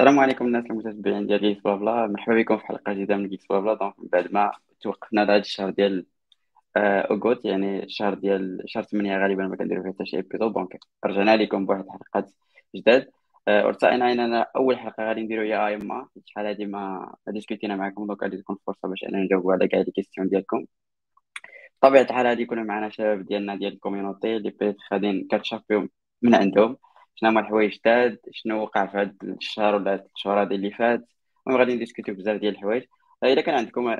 السلام عليكم الناس المتتبعين ديال GeeksBlaBla مرحبا بكم في حلقة جديدة من GeeksBlaBla donc من بعد ما توقفنا لهذا الشهر ديال آه، اوغوت يعني الشهر ديال شهر 8 غالبا ما كنديرو فيه حتى شي épisode donc رجعنا لكم بواحد الحلقات جداد. آه، ورتأينا اننا أول حلقة غادي نديرو هي AMA شحال هادي ما ديسكوتينا معكم donc غادي تكون فرصة باش أنا نجاوبوا على كاع les questions ديالكم. بطبيعة الحال غادي يكونوا معنا شباب ديالنا ديال ال community اللي بيت غادي كتشافيو من عندهم. شنو هما الحوايج جداد شنو وقع في هاد الشهر ولا هاد الشهور هادي اللي فات. المهم غادي نديسكوتيو بزاف ديال الحوايج. آه، إلا كان عندكم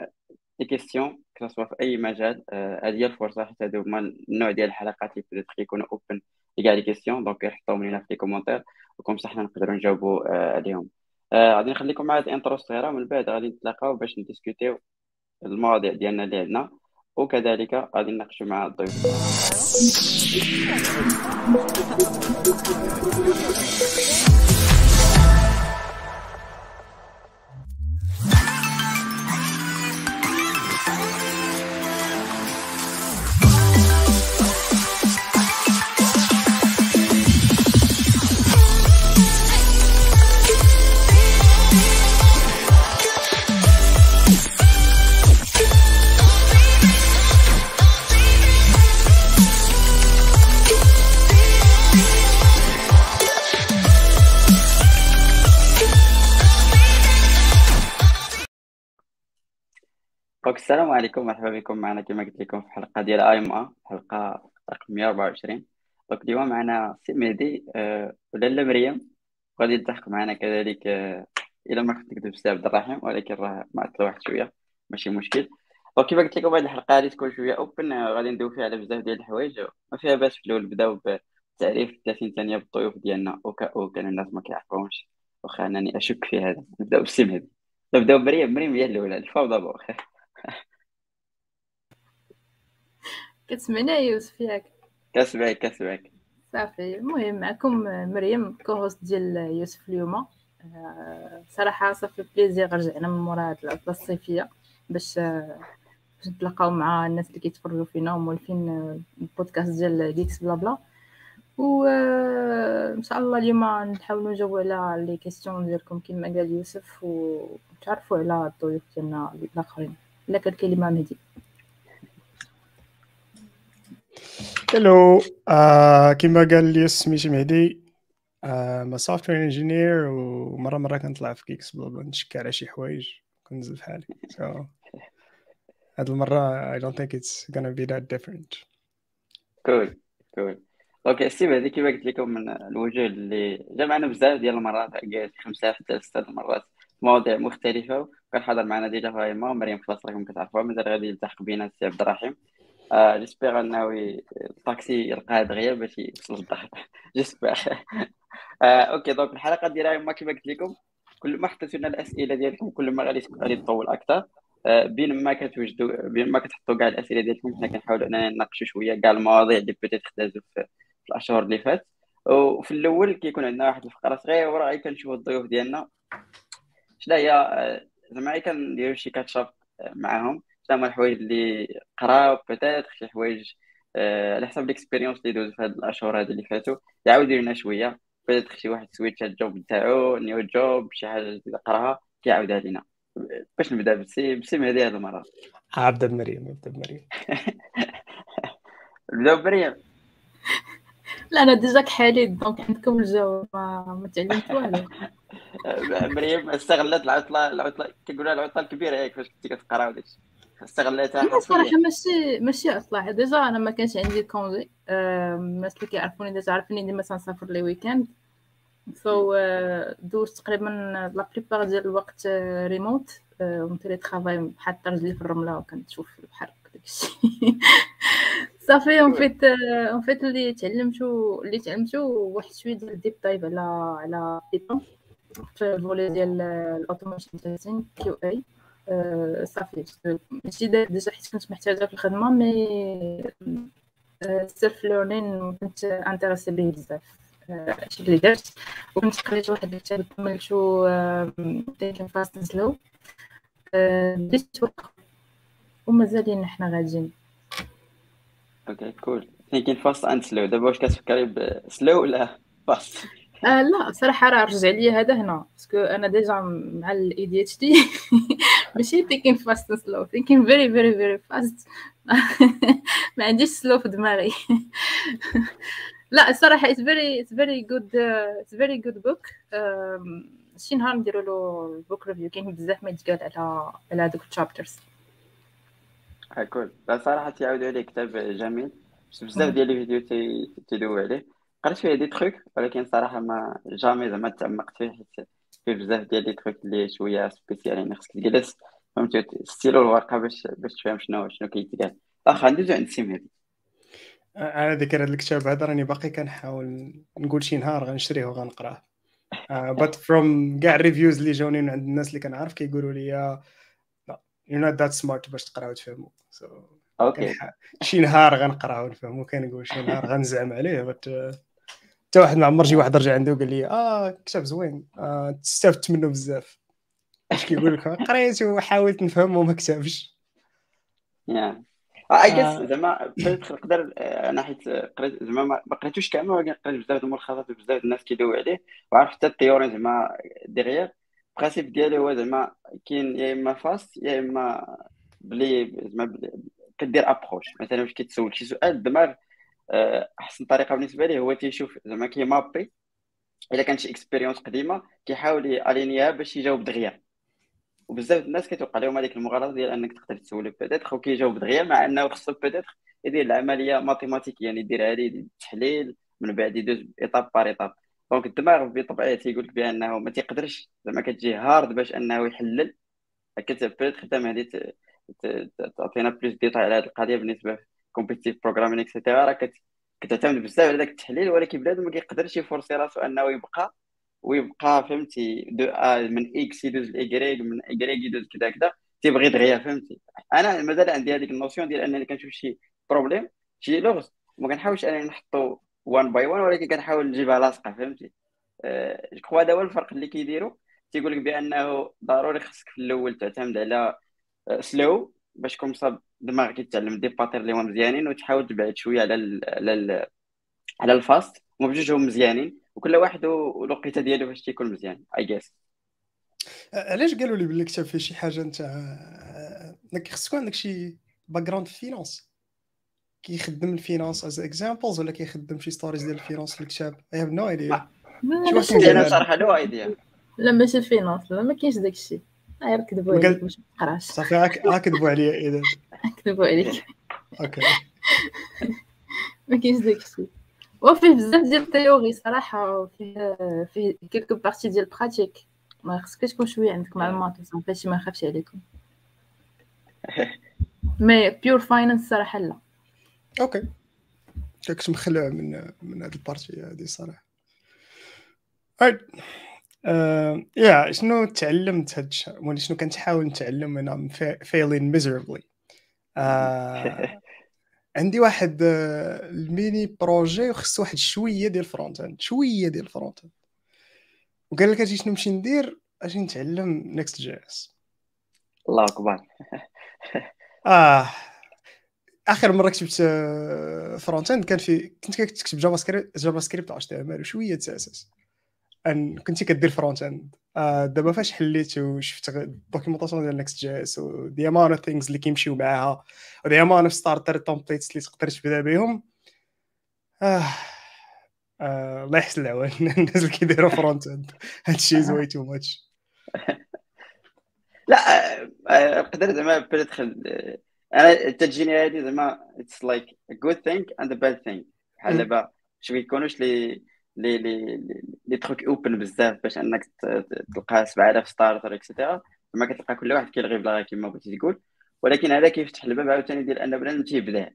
des questions que ce soit في أي مجال آه، هذه هي الفرصة حتى هادو هما النوع ديال الحلقات اللي بدات يكونوا open لكاع les questions donc حطوهم لينا في les commentaires و comme ça نقدروا نجاوبوا آه، عليهم. غادي نخليكم مع هاد ال intro الصغيره ومن بعد غادي نتلاقاو باش نديسكوتيو المواضيع ديالنا اللي عندنا. وكذلك غادي نناقشوا مع الضيوف. السلام عليكم مرحبا بكم. معنا كما قلت لكم في حلقة ديال AMA حلقة رقم 124 donc اليوم معنا سي مهدي أه ولاله مريم؟ وغادي يلتحق معنا كذلك أه إلى ما كنت نكذب سي عبد الرحيم ولكن راه معطل واحد شوية ماشي مشكل. donc كما قلت لكم هذه الحلقة غادي تكون شوية open أه غادي ندوي فيها على بزاف ديال الحوايج. ما فيها باس في الأول نبداو بتعريف 30 ثانية بالضيوف ديالنا. au cas où كان الناس ما كيعرفوهمش واخا أنني أشك في هذا. نبداو بالسي مهدي. نبداو مريم مريم هي الأولى. الفوضى بو كتسمعنا يوسف ياك. كسبك كسبك صافي. المهم معكم مريم co-host ديال يوسف اليوم. آه، صراحة صافي plaisir رجعنا من مورا هاد العطلة الصيفية باش باش نتلاقاو مع الناس اللي كيتفرجوا فينا ومولفين البودكاست ديال GeeksBlaBla. و آه، إن شاء الله اليوم نحاولوا نجاوبوا على les questions ديالكم كما قال يوسف وتعرفوا على الضيوف ديالنا الآخرين. الا كان كلمة مهدي Hello آه كما قال لي سميتي مهدي آه software engineer ومرة مرة كنطلع في geeks blablaنشكي على شي حوايج كنزل في حالي. So هاد المرة I don't think it's gonna be that different. cool cool OK ستيف هذه كما قلت لكم من الوجوه اللي جمعنا بزاف ديال المرات قالت خمسة حتى ستة المرات. مواضيع مختلفة. كان حاضر معنا déjà فايما مريم خلاص راكم كتعرفوها مازال غادي يلتحق بينا السي عبد الرحيم. آه j'espère أنه الطاكسي يلقاه دغيا باش يوصل للدار. j'espère آه OK donc الحلقة ديالها ما كما قلت لكم كل ما حطيتوا لنا الأسئلة ديالكم كل ما غادي غادي تطول أكثر. آه بين ما كتوجدوا بين ما كتحطوا كاع الأسئلة ديالكم حنا كنحاولوا أننا نناقشوا شوية كاع المواضيع اللي peut-être اختازوا في, في الأشهر اللي فات وفي الأول كيكون عندنا واحد الفقرة صغيرة غير كنشوفوا الضيوف ديالنا. شنو هي آه، زعما كنديروا شي catch-up معاهم شنو هما الحوايج اللي قراو peut-être شي حوايج آه، على حسب l'expérience اللي دوز في هاد الأشهر هادي اللي فاتوا يعاودوا لنا شوية. peut-être شي واحد switch ال job نتاعو new job شي حاجة قراها كيعاودها لينا باش نبدأ ب سي ب سي مهدي هاد المرة. ابدا بمريم ابدا بمريم نبداو بمريم. لا أنا déjà كحالي donc عندكم الجو ما, ما تعلمت والو. مريم استغلت العطلة العطلة كنقولها العطلة الكبيرة هيك فاش كنتي كتقرا وداكشي استغلتها لا صراحة ماشي ماشي عطلة. déjà أنا ما كانش عندي congé الناس اللي كيعرفوني déjà عارفيني ديما تنسافر les week-ends so دوزت تقريبا la plupart ديال الوقت remote en télétravail حاطه رجلي في الرملة وكنشوف البحر داكشي صافي en fait en fait اللي تعلمتو اللي تعلمتو واحد شوية ديال ال deep dive على على Python في الفولي ديال ال automation testing QA. صافي ماشي déjà حيت كنت محتاجة في الخدمة mais self-learning كنت intéressée به بزاف. هادشي اللي درت. وكنت قريت واحد الكتاب كملتو Thinking Fast Slow بديت ومازالين حنا غاديين. OK cool Thinking Fast and Slow دابا واش كتفكري ب slow ولا fast آه لا صراحة راه رجع لي هذا هنا. parce que أنا déjà مع ال ADHD ماشي thinking fast and slow. thinking very very very fast. ما عنديش slow في دماغي. لا الصراحة it's very it's very good uh, it's very good book. Um, شي نهار نديرو له ال book review كاين بزاف ما يتقال على على هذوك ال chapters cool لا صراحة تيعاودوا عليه كتاب جميل. شفت بزاف ديال les vidéos تي- تيدويو عليه. قريت فيه دي تخيك ولكن صراحة mais jamais زعما تعمقت فيه حيت فيه بزاف ديال les trucs اللي شوية spécial يعني خصك تجلس فهمتي؟ ستيلو الورقة باش باش تفهم شنو شنو كيتقال. واخا ندوزو عند سيم هادي أنا ذكر هذا الكتاب هذا راني باقي كنحاول نقول شي نهار غنشريه وغنقراه. But from كاع ال reviews اللي جاوني من عند الناس اللي كنعرف كيقولوا لي you're not that smart باش تقرا وتفهموا so, OK. شي نهار غنقراه ونفهمو كنقول شي نهار غنزعم عليه. but حتى واحد ما عمر شي واحد رجع عنده وقال لي آه كتاب زوين. آه تستافدت منه بزاف. اش كيقول لك قريت وحاولت نفهم وما كتبش. yeah آه. yes زعما نقدر آه، أنا حيت قريت زعما ما قريتوش كامل ولكن قريت بزاف د الملخصات وبزاف الناس كيدويو عليه. وعرفت حتى ال théorie زعما derrière ال principe ديالي هو زعما كاين يا إما fast يا إما بلي زعما كدير approche مثلا واش كيتسول شي سؤال الدماغ آه، أحسن طريقة بالنسبة ليه هو تيشوف زعما كي mappe. إلا كانت شي expérience قديمة كيحاول يالينيها باش يجاوب دغيا. وبزاف الناس كيتوقع لهم هذيك المغالطه ديال أنك تقدر تسولو peut-être وكيجاوب دغيا مع أنه خصو peut-être يدير العملية mathématique يعني يديرها les التحليل من بعد يدوز étape par étape Donc الدماغ بطبيعته تيقول لك بأنه ما تيقدرش زعما كتجي hard باش أنه يحلل. كتب peut-être خدام هذه تعطينا plus de détails على هذه القضية بالنسبة competitive programming et cetera راه كت- كتعتمد بزاف على ذاك التحليل ولكن بنادم ما كيقدرش ي forcer راسو أنه يبقى ويبقى فهمتي de من x يدوز لايكغيك من ايكغيك يدوز كذا كذا. تيبغي دغيا فهمتي؟ أنا مازال عندي هذيك ال notion ديال أنني كنشوف شي problème شي لغز. وما كنحاولش أنني نحطو one by one ولكن كنحاول نجيبها لاصقة فهمتي؟ je crois هذا هو الفرق اللي كيديروا تيقول لك بأنه ضروري خصك في الأول تعتمد على slow باش comme ça ب دماغك يتعلم des patterns اللي هما مزيانين وتحاول تبعد شوية على على على ال fast هما بجوجهم مزيانين وكل واحد والوقيتة ديالو باش تيكون مزيان I guess علاش قالوا لي باللي كتاب فيه شي حاجة إنك خصك عندك شي background في finance كيخدم ال finance as examples ولا كيخدم شي stories ديال ال finance في الكتاب؟ I have no idea ماشي واحد أنا صراحة no idea لا ماشي ال finance لا ما كاينش داكشي. غير كذبوا ما قال- عليك باش ما تقراش. صافي كذبوا عليا إذا. كذبوا عليك OK. ما كاينش داكشي. وفيه بزاف ديال ال théorie صراحة وفيه فيه quelques parties ديال ال pratique. ما خصك تكون شوية عندك معلومات صافي هادشي ما نخافش عليكم. mais pure finance صراحة لا. okay. كنت مخلع من من هذه ال partie هذه صراحة. Right. آه، يا شنو تعلمت هاد الشهر ولا شنو كنتحاول نتعلم أنا فيلين ميزربلي عندي واحد آه، ال mini projet وخص واحد شوية ديال ال front end شوية ديال ال front end وقال لك أجي شنو نمشي ندير؟ أجي نتعلم Next JS الله أكبر. آه آخر مرة كتبت front end كان في كنت كتكتب جافا سكريبت جافا سكريبت اتش تي ام ال وشويه CSS. أن كنتي كدير front end آه دابا فاش حليت وشفت ال documentation ديال Next JS و the amount of things اللي كيمشيو معاها و the amount of starter templates اللي تقدر تبدا بهم. آه آه الله يحسن العوان الناس اللي كيديروا front end هادشي is way too much لا آه، آه، نقدر زعما أنا تجيني هذه زعما it's like good thing and bad thing بحال. دابا باش ما يكونوش les les les les trucs open بزاف باش أنك تلقى 7000 starter et cetera زعما كتلقى كل واحد كيلغي بلغاه كما بغيتي تقول. ولكن هذا كيفتح الباب عاوتاني ديال أن بنادم تيبدا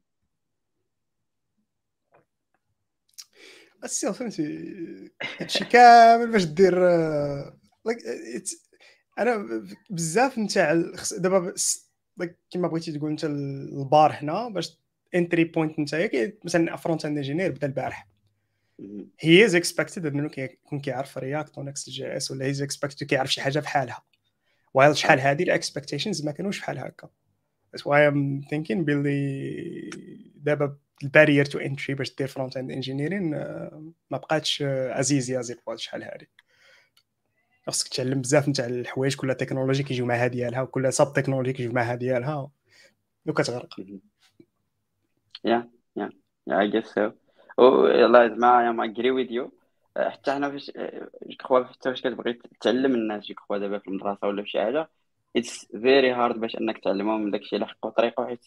بس فهمتي هادشي كامل باش دير آه، أنا بزاف نتاع دابا كما بغيتي تقول أنت البار هنا باش entry point نتايا مثلا front end engineer بدا البارح. he is expected انه كيكون كيعرف React و Next JS ولا he is expected كيعرف شي حاجة بحالها. while شحال هذه ال expectations ما كانوش بحال هكا. That's why I'm thinking باللي دابا ال barrier to entry باش دير front end engineering ما بقاتش عزيزه زي بقات شحال هادي. خاصك تعلم بزاف نتاع الحوايج كل technology كيجيو معها ديالها وكل sub technology كيجيو معها ديالها وكتغرق yeah yeah yeah I guess so والله زعما I'm agree with you حتى حنا فاش je crois حتى فاش كتبغي تعلم الناس je crois دابا في المدرسة ولا في شي حاجة it's very hard باش أنك تعلمهم داكشي اللي حقو طريقه حيت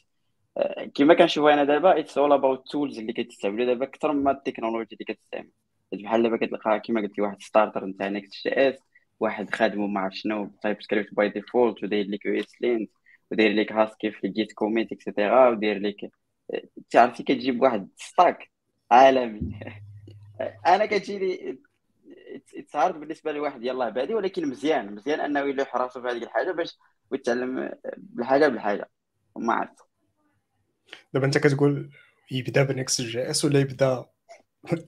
كيما كنشوف أنا دابا it's all about tools اللي كتستعملوا دابا أكثر من التكنولوجيا اللي كتستعمل. بحال دابا كتلقى كيما قلتي واحد starter نتاع Next JS واحد خادمو ما عرف شنو TypeScript by default وداير لك ESLint وداير لك هاسكي في ال git commit et cetera وداير لك تعرفي كتجيب واحد stack عالمي. أنا كتجيني it's hard بالنسبة لواحد يلاه بادي ولكن مزيان مزيان أنه يلوح راسو في هذيك الحاجة باش يتعلم بالحاجة بالحاجة وما عرفت. دابا أنت كتقول يبدأ ب Next JS ولا يبدأ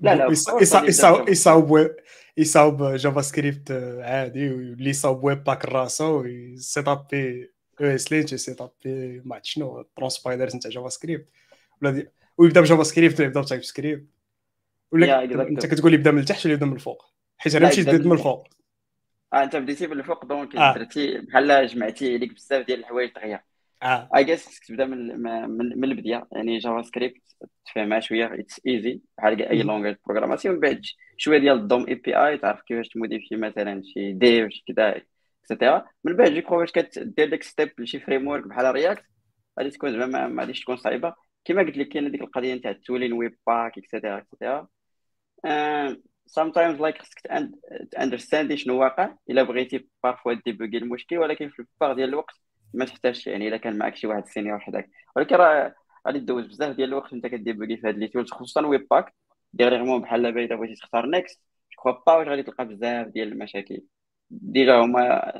لا لا يصاوب يصاوب يصاوب JavaScript عادي ويولي يصاوب webpack راسو ويسيتابي ESLint يسيتابي ما عرفت شنو transpilers نتاع JavaScript ولا ويبدا ب JavaScript ولا يبدا ب TypeScript ولا أنت كتقول يبدا من التحت ولا يبدا من الفوق؟ حيت أنا مشيت من الفوق. آه أنت بديتي من الفوق donc آه. درتي بحال جمعتي عليك بزاف ديال الحوايج دغيا آه I guess خصك تبدا من من, البداية. يعني JavaScript تفهمها شوية it's easy بحال أي langue programmation من بعد شوية ديال ال DOM API تعرف كيفاش تموديفي مثلا شي div شي كذا et cetera من بعد جو فاش كدير ديك step لشي framework بحال React غادي تكون زعما ما غاديش تكون صعيبة. كما قلت لك كاينة ديك القضية نتاع ال tooling webpack et cetera et cetera sometimes like خصك تاندرستاندي شنو واقع إلا بغيتي parfois ديبوغي المشكل ولكن في ال part ديال الوقت ما تحتاجش يعني إلا كان معك شي واحد senior حداك. ولكن راه غادي دوز بزاف ديال الوقت وانت كديبوغي في هاد les tools خصوصا webpack. dernièrement بحال دابا إلا بغيتي تختار Next je sais pas واش غادي تلقى بزاف ديال المشاكل. déjà هما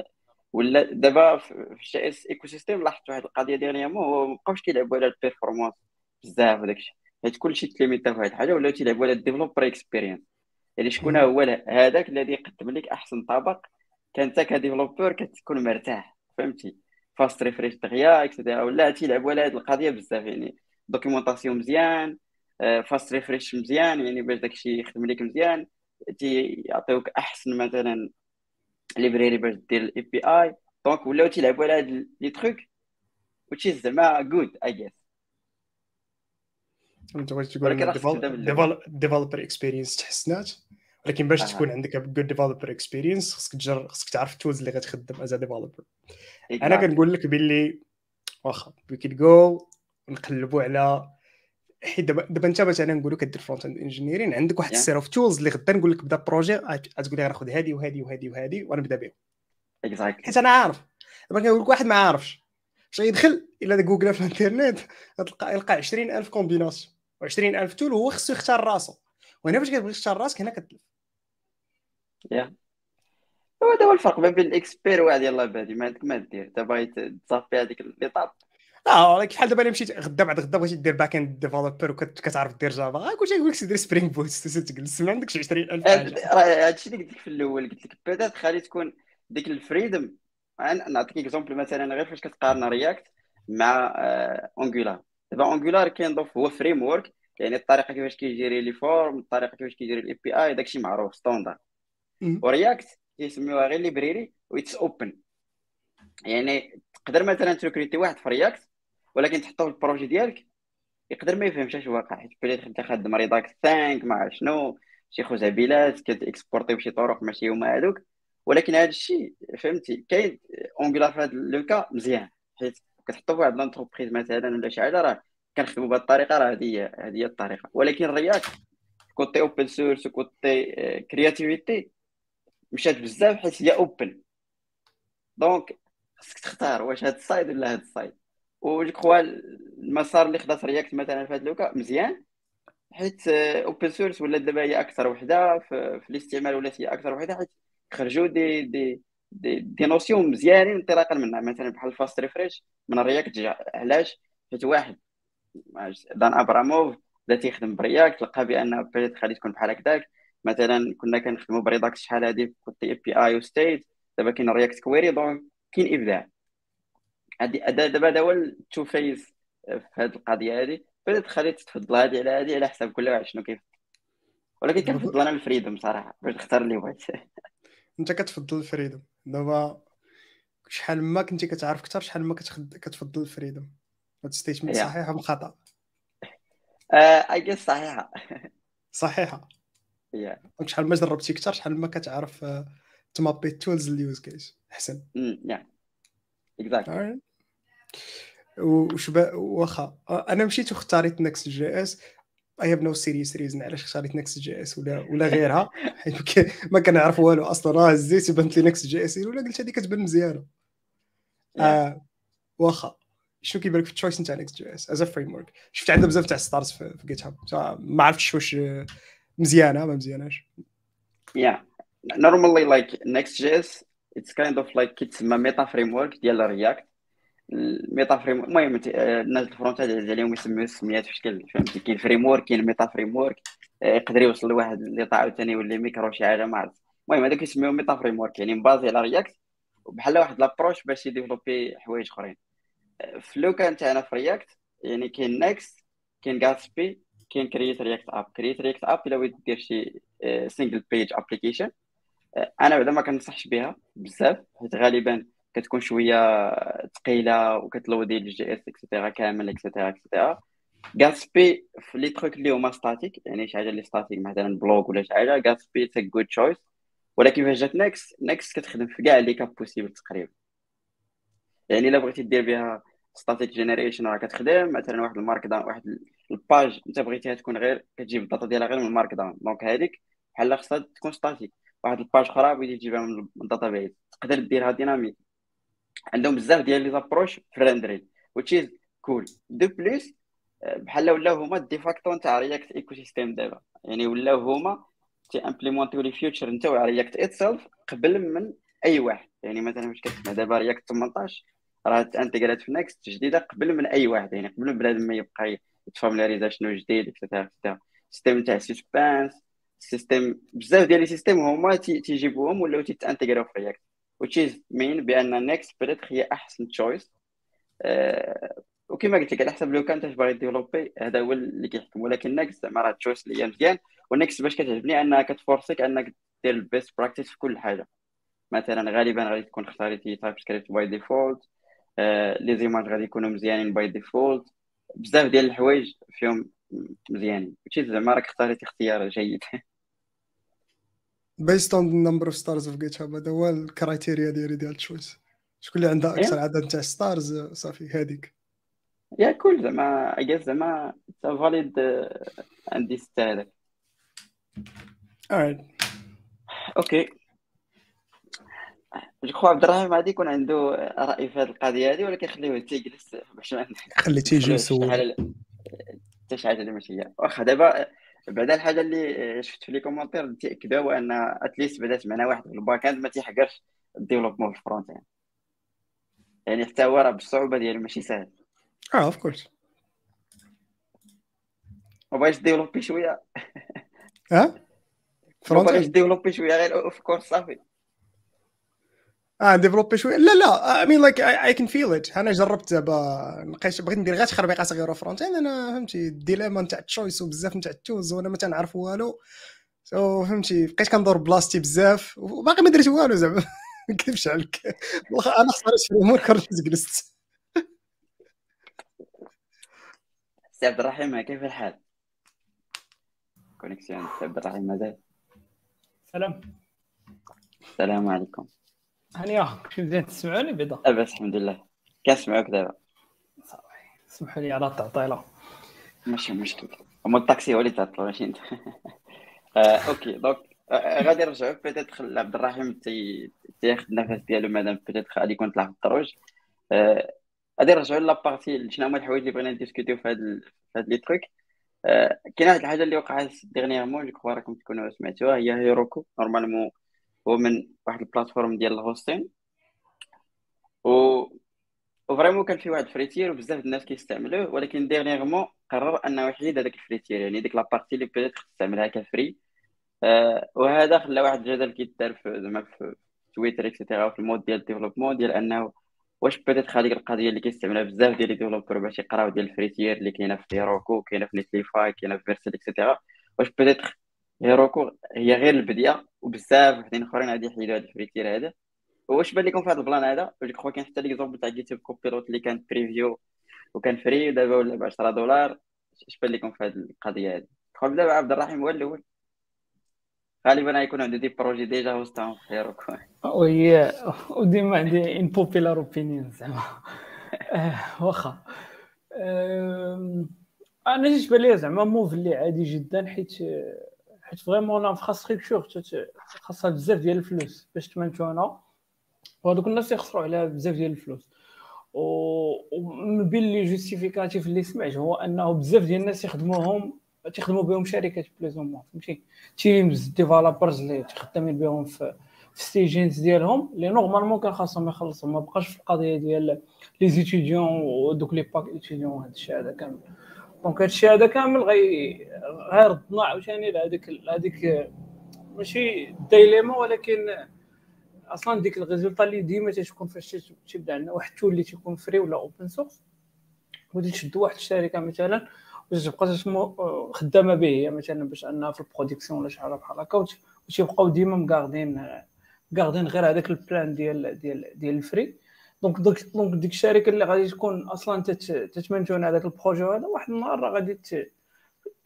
ولا دابا في ال JS ecosystem لاحظت واحد القضية dernièrement هو مابقاوش كيلعبوا على ال performance بزاف وداكشي حيت كلشي تليميتا في واحد الحاجة ولاو تيلعبوا على ال developer experience يعني شكون هو هذاك الذي يقدم لك أحسن طبق كانت ك developer كتكون مرتاح. فهمتي؟ fast refresh دغيا et cetera. ولا تيلعبوا على هذه القضية بزاف يعني documentation مزيان fast آه، refresh مزيان يعني باش داكشي يخدم لك مزيان تيعطيوك أحسن مثلا library باش دير ال API donc ولاو تيلعبوا على هاد les trucs وتشي زعما good I guess أنت بغيت تقول developer experience تحسنات؟ ولكن باش تكون عندك good developer experience خصك تجر خصك تعرف ال tools اللي غتخدم as developer أنا كنقول لك باللي واخا we could go نقلبوا على حيت دابا دابا انت مثلا نقولوا كدير front end engineering عندك واحد ال set of tools اللي غدا نقول لك بدا projet غتقول لي غناخذ هذه وهذه وهذه وهذه وأنا نبدا بهم حيت أنا عارف. دابا كنقول لك واحد ما عارفش. باش يدخل إلى جوجل في الإنترنت غتلقى يلقى 20000 combinaisons و20000 tool هو خصو يختار راسو. وهنا فاش كتبغي تختار راسك هنا كتلف. yeah. هذا هو الفرق ما بين ال expert وواحد يلاه بادي ما عندك ما دير انت باغي تصافي هذيك les étapes آه كحال دابا أنا مشيت غدا بعد غدا بغيتي دير back end developer وكتعرف دير Java كلشي يقول لك دير Spring Boot تجلس. ما عندكش 20000 حاجة. راه هادشي اللي قلت لك في الأول. قلت لك بيتات خلي تكون ديك ال freedom. نعطيك exemple مثلا غير فاش كتقارن React مع Angular آه، دابا Angular كينضاف هو framework يعني الطريقة كيفاش كيجيري les forms الطريقة كيفاش كيجيري ال API داكشي معروف standard و React كيسميوها غير library و it's open يعني تقدر مثلا تركريتي واحد في React ولكن تحطه في ال projet ديالك يقدر ما يفهمش اش واقع. حيت بليت انت خدم Redux 5 مع شنو شي خزعبيلات كتاكسبورتي بشي طرق ماشي هما هذوك ولكن هذا الشيء فهمتي كاين Angular في هذا le cas مزيان. حيت كتحطو في واحد l'entreprise مثلا ولا شي حاجة راه كنخدموا بهذه الطريقة راه هذه هذه هي الطريقة. ولكن ال React côté open source و côté créativité مشات بزاف حيت هي open donc خصك تختار واش هاد ال side ولا هاد ال side و كخوا المسار اللي خدات React مثلا في هاد le cas مزيان. حيت open source ولا دابا هي أكثر وحدة في, الاستعمال ولات هي أكثر وحدة حيت خرجوا دي دي دي, دي نوسيون مزيانين انطلاقا منها. مثلا بحال Fast Refresh من ال React علاش؟ حيت واحد دان أبراموف بدا تيخدم ب React لقى بأن بيت غادي تكون بحال هكذاك. مثلا كنا كنخدموا ب Redux شحال هادي كنت API و state دابا كاين React Query donc كاين إبداع. هادي دابا هذا هو التو فيز في هذه القضية هذه بدات خليت تفضل هذه على هذه على حساب كل واحد شنو كيف. ولكن كنفضل أنا ال freedom صراحة باش نختار اللي بغيت. أنت كتفضل ال freedom دابا شحال ما كنتي كتعرف أكثر شحال ما كتفضل ال freedom هاد statement صحيح أم خطأ؟ اي yes صحيحة. صحيحة. donc شحال ما جربتي أكثر شحال ما كتعرف تمابي ال tools لل use case أحسن. yeah exactly وش واخا أنا مشيت واختاريت Next.js I have no serious reason علاش اختاريت Next.js ولا ولا غيرها. حيت ما كنعرف والو أصلا راه هزيت وبانت لي Next.js ولا قلت هذه كتبان مزيانة. آه واخا شنو كيبان لك في ال choice نتاع Next.js as framework شفت عندها بزاف تاع stars في GitHub ما عرفتش واش مزيانة ما مزياناش. yeah normalement like Next.js it's kind of like كيتسمى meta framework ديال React ال meta frame المهم الناس ال front عليهم يسميو السميات في شكل فهمتي؟ كاين framework كاين meta framework يقدر يوصل لواحد اللي طاع ثاني يولي ميكرو شي حاجة ما عرفت المهم هذاك يسميو meta framework يعني مبازي على React بحال واحد l'approche باش يديفلوبي حوايج أخرين. في le cas تاعنا في React يعني كاين Next كاين Gatsby كاين Create React App Create React App إلا دير شي single page application أنا بعدا ما كنصحش بها بزاف حيت غالبا كتكون شوية ثقيله وكتلودي ال JS et cetera كامل et cetera et cetera Gatsby في les trucs اللي هما static يعني شي حاجة اللي static مثلا blog ولا شي حاجة Gatsby it's good choice ولكن فاش جات Next Next كتخدم في كاع les cas possibles تقريبا. يعني إلا بغيتي دير بها static generation راه كتخدم مثلا واحد ال markdown واحد ال page انت بغيتيها تكون غير كتجيب ال data ديالها غير من ال markdown donc هذيك بحال خصها تكون static واحد ال page أخرى بغيتي تجيبها من ال database تقدر ديرها dynamic. عندهم بزاف ديال les approches في ال rendering is cool. de plus بحال ولاو هما ال de facto نتاع React ecosystem دابا. يعني ولاو هما تيامبليمونتيو les features نتاع React itself قبل من أي واحد. يعني مثلا فاش كتسمع دابا React 18 راه تانتيغرات في Next جديدة قبل من أي واحد يعني قبل من بنادم ما يبقى يتفاميلاريزا شنو جديد et cetera et cetera système تاع Suspense système بزاف ديال les systèmes هما تيجيبوهم ولاو تيتانتيغراو في React it means بأن Next بدات هي أحسن choice أه وكما قلت لك على حسب لو كان انت باغي ديفلوبي هذا هو اللي كيحكم. ولكن Next زعما راه choice اللي هي مزيان. و Next باش كتعجبني أنها كتفورسيك أنك دير ال best practice في كل حاجة. مثلا غالبا غادي تكون اختاريتي TypeScript by default les images غادي يكونوا مزيانين by default. بزاف ديال الحوايج فيهم مزيانين. وشي زعما راك اختاريتي اختيار جيد. based on number of stars في GitHub هذا هو ال criteria ديالي ديال choice شكون اللي عندها أكثر عدد تاع stars صافي هذيك. yeah cool زعما اي زعما valid عندي ستة هذاك okay جو عبد الرحيم غادي يكون عنده راي في هذه القضية هذه ولكن خليه تيجلس باش ما خليتيه يجي يسول حتى شي حاجة اللي ماشي هي. واخا دابا بعدا الحاجة اللي شفت في les commentaires تاكدوا هو أن at least بعدا سمعنا واحد في ال back end ما تيحقرش ال développement في ال front end يعني حتى هو راه بالصعوبة ديالو ماشي سهل آه of course ما بغيتش ديفلوبي شوية. ها؟ front بغيتش ديفلوبي شوية غير of course صافي. آه ديفلوبي شوية لا لا I mean like I can feel it أنا جربت دابا نقيش بغيت ندير غير تخربيقات صغيرة front end أنا فهمتي ال dilemma نتاع ال choice وبزاف نتاع ال tools وأنا ما تنعرف والو. so فهمتي بقيت كندور بلاصتي بزاف. وباقي ما درت والو زعما. ما نكذبش عليك والله أنا خسرت في الأمور كرت جلست. سي عبد الرحيم كيف الحال؟ connexion سي عبد الرحيم مازال؟ سلام. السلام عليكم. هانيا كنتي مزيان تسمعوني بعدا لاباس الحمد لله. كنسمعوك دابا. سمحوا لي على التعطيله ماشي مشكل هما الطاكسي هو اللي تعطل ماشي. انت آه، OK donc آه، غادي نرجعو. peut-être لعبد الرحيم تي تياخد النفس ديالو مادام peut-être غادي يكون طلع في الدروج آه، غادي نرجعو la partie شنو هما الحوايج اللي بغينا نديسكوتيو في هاد في هاد les trucs كاين واحد الحاجة اللي وقعت dernièrement je crois راكم تكونوا سمعتوها هي Heroku. normalement هو من واحد ال plateforme ديال ال hosting و و vraiment كان فيه واحد free tier وبزاف الناس كيستعملوه ولكن dernièrement قرر أنه يحيد هذاك ال free tier يعني ديك la partie اللي peut-être تستعملها ك free. آه وهذا خلى واحد الجدل كيدار في زعما في Twitter et cetera في ال monde ديال ال développement ديال أنه واش peut-être هذيك القضية اللي كيستعملها بزاف ديال les développeurs باش يقراو ديال ال free tier اللي كاينة في Heroku كاينة في Netlify كاينة في Vercel et cetera واش peut-être Heroku هي غير البداية وبزاف وحدين أخرين غادي يحيدوا هذا ال free tier هذا. واش بان لكم في هذا ال plan هذا؟ je crois كاين حتى l'exemple تاع GitHub Copilot اللي كان preview وكان free ودابا ولا ب 10 دولار. اش بان لكم في هذه القضية هذه خو دابا عبد الرحيم هو الأول. غالبا غيكون عنده des projets déjà هوستاهم في Heroku وهي وديما عندي unpopular opinion زعما. آه، واخا. أنا جيت بالي زعما move اللي عادي جدا حيت حيت vraiment l'infrastructure خاصها بزاف ديال الفلوس باش تمنتونا وهذوك الناس يخسروا عليها بزاف ديال الفلوس ومن بين les justificatifs اللي سمعت هو انه بزاف ديال الناس يخدموهم تيخدموا بهم شركات بليز مون فهمتي تيمز ديفلوبرز اللي تخدمين بهم في في ستيجينز ديالهم اللي نورمالمون كان خاصهم يخلصوا ما بقاش في القضية ديال لي زيتيديون ودوك لي باك ايتيديون وهذا الشيء هذا كامل دونك الشيء هذا كامل غي غيردنا عاوتاني لهذيك لهذيك ماشي دايليما ولكن أصلا ديك الريزولتا اللي ديما تتكون فاش تبدأ عندنا واحد التول اللي تيكون فري ولا اوبن سورس ودي تشد واحد الشركة مثلا وتبقى خدامة به هي مثلا باش أنها في ال production ولا شي حاجة بحال هكا وت- وتيبقاو ديما مقاردين مقاردين غير هذاك ال plan ديال ديال ديال ال free donc donc donc ديك الشركة اللي غادي تكون أصلا تت- تتمنتون هذاك ال projet هذا واحد النهار راه غادي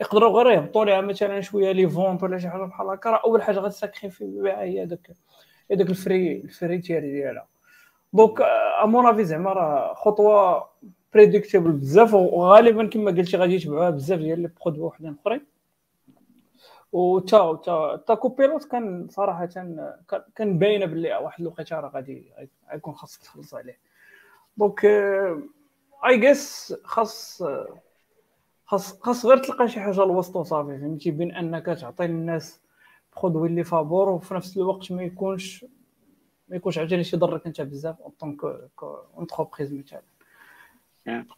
يقدروا غير يهبطوا ليها مثلا شوية les fonds ولا شي حاجة بحال هكا. راه أول حاجة غتساكريفي بها هي هذاك هذاك ال free ال free tier ديالها. donc à mon avis زعما راه خطوة prédictible بزاف وغالبا كما قلتي غادي يتبعوها بزاف ديال les produits وحدين أخرين. وتا تا تا Copilot كان صراحة كان كان باينة باللي واحد الوقيته راه غادي غيكون خاصك تخلص عليه. donc I guess خاص خاص خاص غير تلقى شي حاجة الوسط وصافي فهمتي؟ بين أنك تعطي للناس produit اللي فابور وفي نفس الوقت ما يكونش ما يكونش عاوتاني شي يضرك أنت بزاف en tant qu'entreprise مثلا.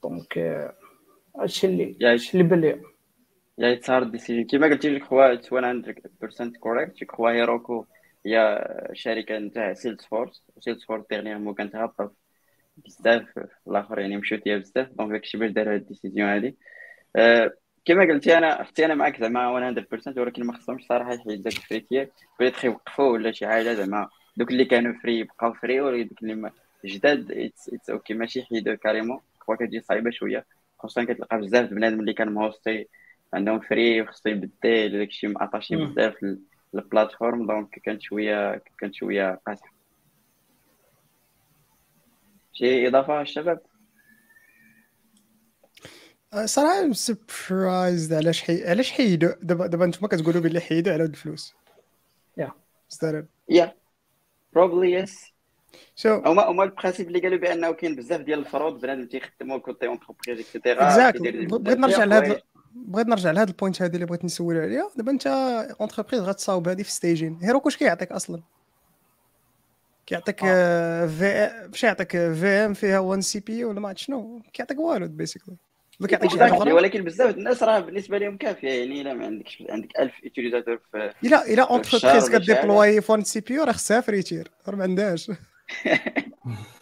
donc آه، هادشي اللي. هادشي اللي بان يعني that's hard decision كما قلتي je crois 100% correct je crois Heroku هي شركة نتاع Salesforce Salesforce dernièrement كانت هابطة بزاف الآخر يعني مشيو فيها بزاف. donc داكشي باش داروا هاد ال décision هادي. آه، كما قلتي أنا حتى أنا معاك زعما 100% ولكن ما خصهمش صراحة يحيد داك ال free tier peut-être يوقفوا ولا شي حاجة زعما. دوك اللي كانوا free يبقاو free ودوك اللي جداد it's OK ماشي يحيدوا carrément quoi كتجي صعيبه شوية. خصوصا كتلقى بزاف بنادم اللي كان مهوستي عندهم free وخصو يبدل داكشي معطاشي. بزاف لل plateforme donc كانت شوية كانت شوية قاصحه شي إضافة الشباب؟ آه، صراحة ام سربرايزد علاش حي... علاش حيدوا دابا دابا أنتم كتقولوا بلي حيدوا على هاد الفلوس. Yeah. مستغرب. يا بروبلي يس شو هما هما البرانسيب اللي قالوا بأنه كاين بزاف ديال الفرود بنادم تيخدموا كوتي اونتربريز اكسيتيرا اكزاكتلي بغيت نرجع لهذا بغيت نرجع لهاد البوينت هذه اللي بغيت نسول عليها. دابا انت اونتربريز غتصاوب هذه في ستيجين هيروكو اش كيعطيك أصلا؟ كيعطيك آه، في باش يعطيك في ام فيها 1 سي بي ولا ما عرفت شنو؟ كيعطيك والو بيسيكلي ولكن بزاف الناس راه بالنسبة لهم كافية. يعني إلا ما عندكش عندك 1000 يوتيليزاتور في الا إلا اونتربريز في 1 سي بي راه خصها فريتير راه ما عندهاش.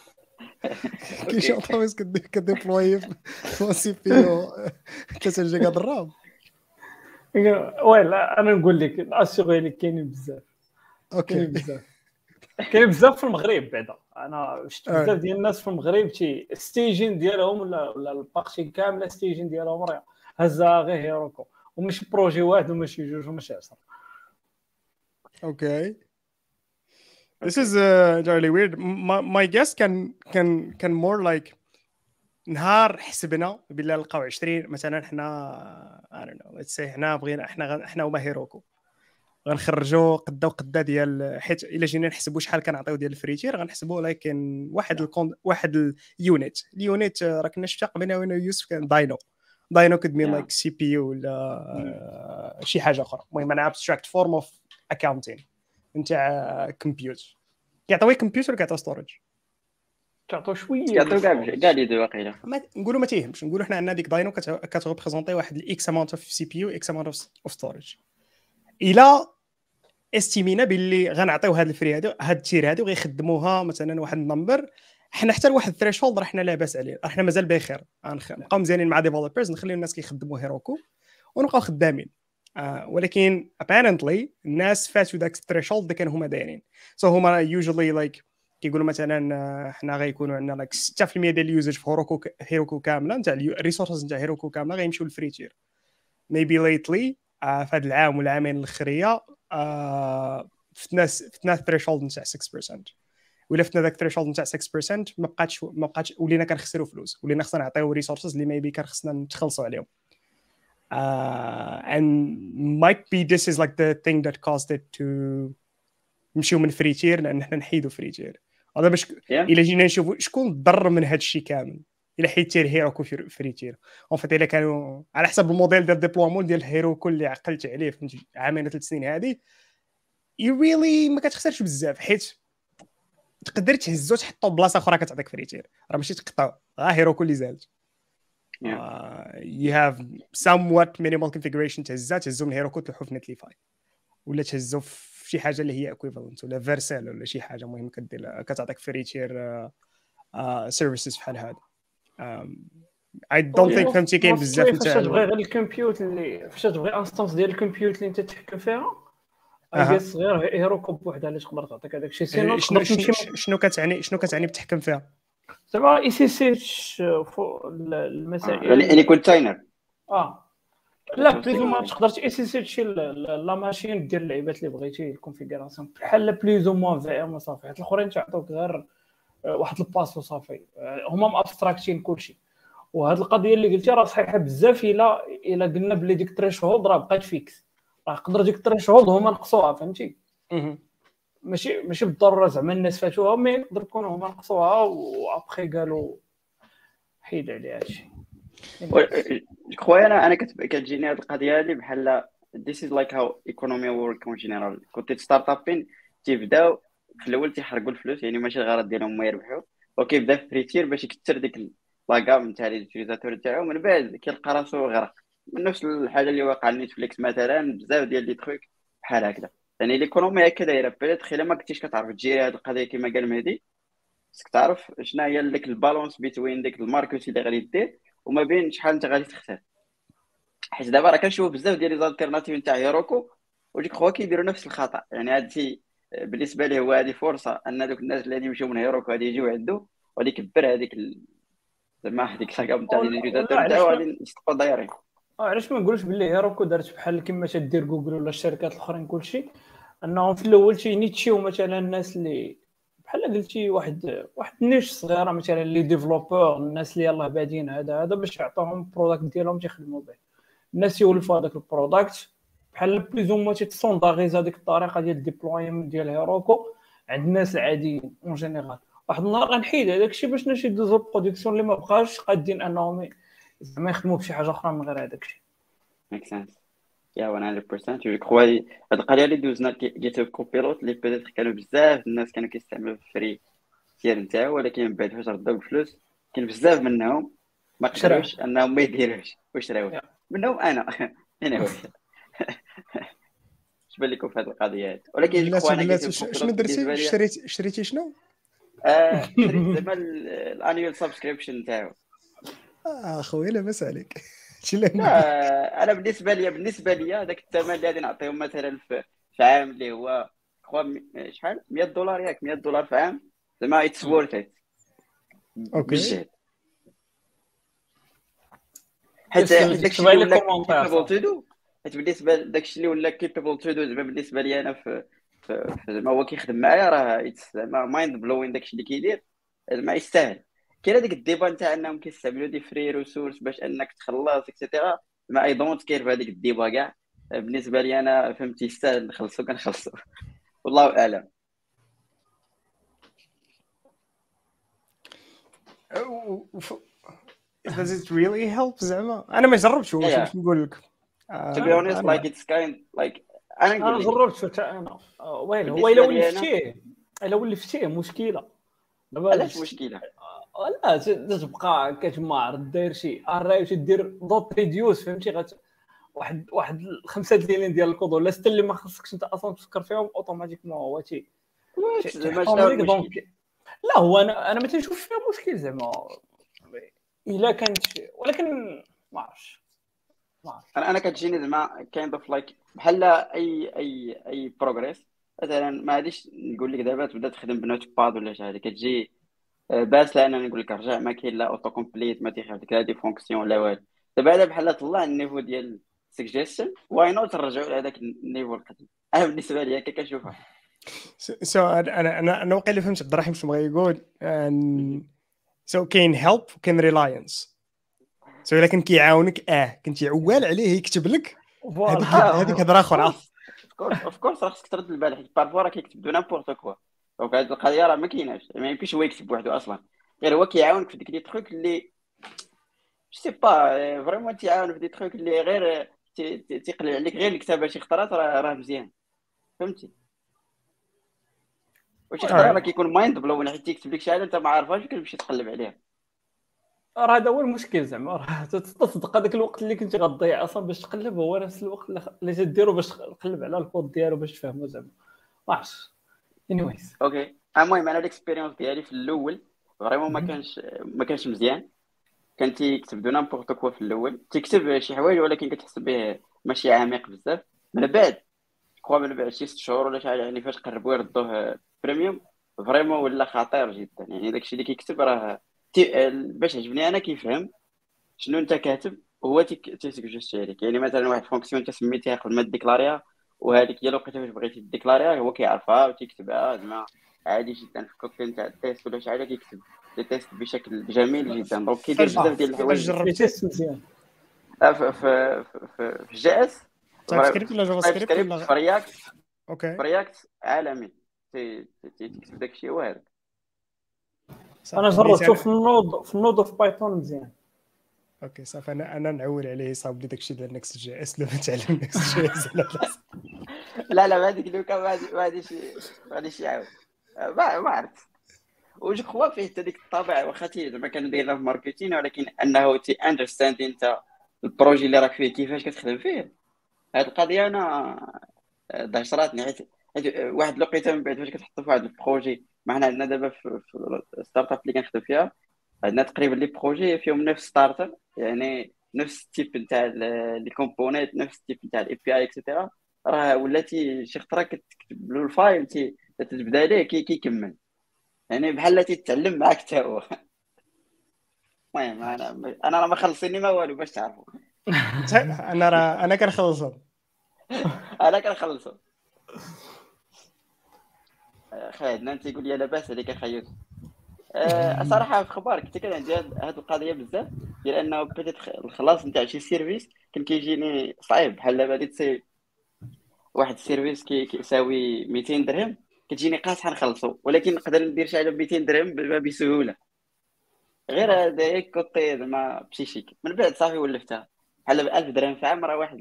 شي اونتربريز كدي- كديبلوي في 1 سي بي 3 جيجا د الرام. ويلا أنا نقول لك اسيغي لك كاينين بزاف. كاينين أوكي بزاف. كاين بزاف في المغرب بعدا. أنا شفت آه. بزاف ديال الناس في المغرب تي ستيجين ديالهم ولا ولا البارتي كامله ستيجين ديالهم راه هزها غير هيروكو. وماشي بروجي واحد وماشي جوج وماشي عشرة Okay. This is uh, really weird. My, my guess can can can more like نهار حسبنا بالله لقاو 20 مثلا حنا I don't know let's say حنا بغينا حنا حنا هما هيروكو. غنخرجوا قدا وقدا ديال حيت إلا جينا نحسبوا شحال كنعطيو ديال الفريتير غنحسبوا لكن واحد الكون واحد اليونيت اليونيت آه، راه كنا شفتا قبل وأنا يوسف؟ كان داينو. داينو كود مين. لايك سي بي يو ولا شي حاجة أخرى. المهم أنا ابستراكت فورم اوف اكاونتين نتاع كمبيوتر. كيعطيوي كمبيوتر وكيعطيو ستورج تعطوا شوية. كيعطيو كاع كاع لي دو واقيلا. نقولوا ما تيهمش. نقولوا حنا عندنا ديك داينو كتريبريزونتي واحد الاكس اماونت اوف سي بي يو إكس اماونت اوف ستورج إلى estimé نا باللي غنعطيو هاد ال free هادو هاد ال tier هادو غيخدموها مثلا واحد النمبر. حنا حتى لواحد ال threshold راه حنا لاباس عليه. راه حنا مازال بخير. نبقاو مزيانين مع developers نخليو الناس كيخدموا هيروكو ونبقاو خدامين. ولكن apparently الناس فاتوا داك ال threshold اللي كانوا هما دايرين. so so هما usually like كيقولوا مثلا آه، حنا غيكونوا عندنا like 6% ديال ال usage في هيروكو هيروكو كاملة نتاع ال resources نتاع هيروكو كاملة غيمشيو لل free tier maybe lately في هذا العام والعامين الأخرية آه فتنا فتنا ال threshold نتاع 6% ولا فتنا ذاك ال threshold نتاع 6% ما بقاتش ما بقاتش ولينا كنخسروا فلوس ولينا خصنا نعطيو resources اللي maybe كان خصنا نتخلصوا عليهم. Uh, and might be this is like the thing that caused it to نمشيو من free tier لأن حنا نحيدوا free tier هذا باش yeah. الا جينا نشوفوا شكون ضر من هذا الشيء كامل. الا حيد تير هيروكو فري تير اون فيت الا كانوا على حسب الموديل ديال ديبلومون ديال هيروكو اللي عقلت عليه في عامين ثلاث سنين هذه يو ريلي ما كتخسرش بزاف حيت تقدر تهزو تحطو بلاصة أخرى كتعطيك فري تير راه ماشي تقطعو غير هيروكو اللي زالت. يو هاف سام وات مينيمال كونفيغريشن تهزها تهزو من هيروكو تلوحو في نتليفاي ولا تهزو في شي حاجة اللي هي اكويفالنت ولا فيرسال ولا شي حاجة مهم كدير كتعطيك فري تير سيرفيسز بحال هذا. اي دونت ثينك فهمتي كاين بزاف فاش تبغي غير الكمبيوت اللي فاش تبغي انستانس ديال الكمبيوت اللي أنت تحكم فيها أه. صغير هيروكو بوحدها اللي تقدر تعطيك هذاك الشيء. سينو شنو شنو كتعني شنو كتعني بتحكم فيها؟ زعما اي سي سي المسائل يعني يعني كونتينر آه لا بليزو ما تقدر اي سي سي شي لا ماشين دير اللعيبات اللي بغيتي الكونفيغوراسيون بحال بليزو موان في ام صافي حيت الاخرين تعطوك غير واحد الباس وصافي. آه، هما م abstract ين كلشي. وهاد القضية اللي قلتي راه صحيحة بزاف إلا إلا قلنا بلي ديك threshold راه بقات fixe راه يقدر ديك threshold هما نقصوها فهمتي؟ ماشي ماشي بالضرورة زعما الناس فاتوها mais يقدر يكونوا هما نقصوها وأبخي قالوا حيد عليها هادشي. خويا أنا أنا كتجيني هذه القضية هذه بحال this is like how economy work in general. كنت startup ين تيبداو في الأول تيحرقوا الفلوس يعني ماشي الغرض ديالهم ما يربحوا وكيبدا في فريتير باش يكثر ديك لاكام نتاع لي يوتيليزاتور تاعو من بعد كيلقى راسو غرق. من نفس الحاجة اللي واقع نيتفليكس مثلا بزاف ديال لي تخيك بحال هكذا. يعني ليكونومي هكا دايرة. بيتيتر الا ما كنتيش كتعرف. تجيري هذه القضية كما قال مهدي. خصك تعرف شنو هي ديك البالونس بين ديك الماركت اللي غادي دير وما بين شحال انت غادي تخسر حيت دابا راه كنشوف بزاف ديال لي زالتيرناتيف نتاع هيروكو وديك خوا كيديروا نفس الخطأ. يعني هادشي بالنسبة ليه هو هذه فرصة أن دوك الناس اللي يمشيو من هيروكو غادي يجيو عنده وغادي يكبر هذيك زعما هذيك الساكا نتاع لي نتاعو غادي يصدقوا دايرين. علاش ما نقولش باللي هيروكو دارت بحال كما تدير جوجل ولا الشركات الاخرين كلشي انهم في الأول تينيتشيو مثلا الناس اللي بحال قلتي واحد واحد النيش صغيرة مثلا اللي ديفلوبور الناس اللي يلاه بادين هذا هذا باش يعطوهم البروداكت ديالهم تيخدموا به. الناس يولفوا هذاك البروداكت بحال بليز ما تيتسونداغيز هذيك الطريقة ديال الديبلويمنت ديال هيروكو عند الناس العاديين اون جينيرال واحد النهار غنحيد هذاك الشيء باش نمشي دوزو برودكسيون اللي ما بقاش قادين أنهم زعما يخدموا بشي حاجة أخرى من غير هذاك الشيء. ميك سنس يا 100% جو كخوا هاد القضية اللي دوزنا جيت كوبيلوت اللي بيتيتر كانوا بزاف الناس كانوا كيستعملوا الفري ديال نتاعو ولكن من بعد فاش رداو الفلوس كاين بزاف منهم ما قدروش أنهم ما يديروش وشراوه منهم أنا. أنا واش اش بان لكم في هذه القضية هذه ولكن شنو درتي؟ شريتي شريتي شنو؟ آه زعما ال annual subscription نتاعو آه خويا لاباس عليك. لا أنا بالنسبة لي بالنسبة لي هذاك الثمن اللي غادي نعطيهم مثلا في, في عام اللي هو شحال؟ 100 دولار ياك 100 دولار في عام؟ زعما it's worth it okay. بالجهد. حيت داكشي اللي ولا capable to do حيت بالنسبة داكشي اللي ولا capable to do زعما بالنسبة لي أنا في زعما هو كيخدم معايا راه زعما mind blowing داكشي اللي كيدير زعما يستاهل. كاين هذيك ال débat نتاع انهم كيستعملوا des free resources باش انك تخلص et cetera mais I don't care في هذيك ال débat كاع. بالنسبة لي أنا فهمتي يستاهل نخلصو كنخلصو. والله أعلم. Does it really help زعما؟ أنا ما جربتش واش نقول لك؟ to be honest like it's kind like أنا أنا جربت أنا. وين؟ هو إلا ولفتيه إلا ولفتيه مشكلة. علاش مشكلة؟ لا تبقى كتجمع داير شي الراي تدير دوت ريديوس فهمتي؟ غت واحد واحد خمسه د lines ديال الكود ولا سته اللي ما خصكش انت أصلا تفكر فيهم automatiquement هو تي لا هو أنا أنا ما تنشوفش فيها مشكل زعما. إلا كانت ولكن ما عرفتش. أنا أنا كتجيني زعما kind of like بحال اي اي أي progress مثلا ما غاديش نقول لك دابا تبدا تخدم ب notepad ولا شي حاجة كتجي باس لأن نقول لك رجع ما كاين لا autocomplete ما تيخاف لك لا des fonctions لا والو. دابا هذا بحال طلع ال niveau ديال suggestion why not نرجعوا لهذاك ال niveau القديم؟ أنا بالنسبة لي هكا كنشوفها. so أنا أنا أنا واقع اللي فهمت عبد الرحيم شنو بغا يقول. so كاين help وكاين reliance so إلا كان كيعاونك آه كنتي عوال عليه يكتب لك هذيك هذيك هضرة أخرى. of course راه خصك ترد البال حيت parfois راه كيكتب du n'importe quoi donc هذه القضية راه ما كايناش. ما يمكنش هو يكتب بوحدو أصلا. غير هو كيعاونك في ديك les trucs اللي c'est pas vraiment تيعاون في des trucs اللي غير تيقلع عليك. غير الكتابه شي خطرات راه مزيان. فهمتي؟ وشي خطره راه كيكون mind blown حيت تيكتب لك شي حاجة أنت ما عارفهاش كتمشي تقلب عليها. راه هذا هو المشكل زعما. راه تصدق هذاك الوقت اللي كنتي غتضيع أصلا باش تقلب هو نفس الوقت اللي تديرو باش تقلب على الكود ديالو باش تفهمو زعما. ما عرفتش. انيويز أوكي المهم أنا ال expérience ديالي في الأول vraiment ما كانش ما كانش مزيان كان تيكتب du n'importe quoi في الأول تيكتب شي حوايج ولكن كتحس به ماشي عميق بزاف. من بعد quoi من بعد شي ست شهور ولا شي حاجة يعني فاش قربوا يردوه premium vraiment ولا خطير جدا. يعني داكشي اللي كيكتب راه باش عجبني أنا كيفهم. شنو أنت كاتب؟ هو تيسجستي عليك يعني مثلا واحد fonction انت سميتيها قبل ما ديكلاريها وهذيك هي الوقيته فاش بغيتي ديكلاريها هو كيعرفها وتيكتبها زعما عادي جدا. في كوكتيل نتاع ال test ولا شي حاجة كيكتب. ال test بشكل جميل جدا. donc كيدير بزاف ديال الحوايج. آه، في في في في جي اس. تايب سكريبت ولا JavaScript ولا في React okay. في React عالمي. تكتب داك الشيء واعر أنا جربته في ال Node في ال Node في Python مزيان. okay صافي. أنا أنا نعول عليه صاب لي داكشي ديال Next J. S لو تعلم Next J. S لا لا ما هذيك le cas ما غاديش ما غاديش يعاود. ما ما عرفت. و je crois فيه حتى ديك الطابع واخا تي زعما كان دايرها في marketing ولكن أنه تي understand أنت ال projet اللي راك فيه كيفاش كتخدم فيه. هاد القضية أنا دهشاتني. حيت واحد الوقيتة من بعد فاش كتحط في واحد ال projet ما حنا عندنا دابا في ال startup اللي كنخدم فيها عندنا تقريبا les projets فيهم نفس starter يعني نفس ال type نتاع les components نفس ال type نتاع ال API et cetera راه ولاتي شي خطرة كتكتب له ال file تتبدا ليه كي كيكمل يعني بحال تيتعلم معاك حتى هو. المهم أنا أنا راه ما خلصيني ما والو باش تعرفوا أنا راه أنا كنخلصهم. أنا كنخلصهم. خالد انت تيقول لي لاباس عليك اخيط أه صراحة في خبارك كنت كان عندي هذه القضية بزاف ديال انه بديت الخلاص نتاع شي service كان كيجيني صعيب. بحال دابا تسي واحد ال service كيساوي 200 درهم كتجيني قاصحة نخلصو. ولكن نقدر ندير شي حاجة ب 200 درهم بسهولة. غير هذا côté زعما psychique. من بعد صافي ولفتها. بحال ب 1000 درهم في عام راه واحد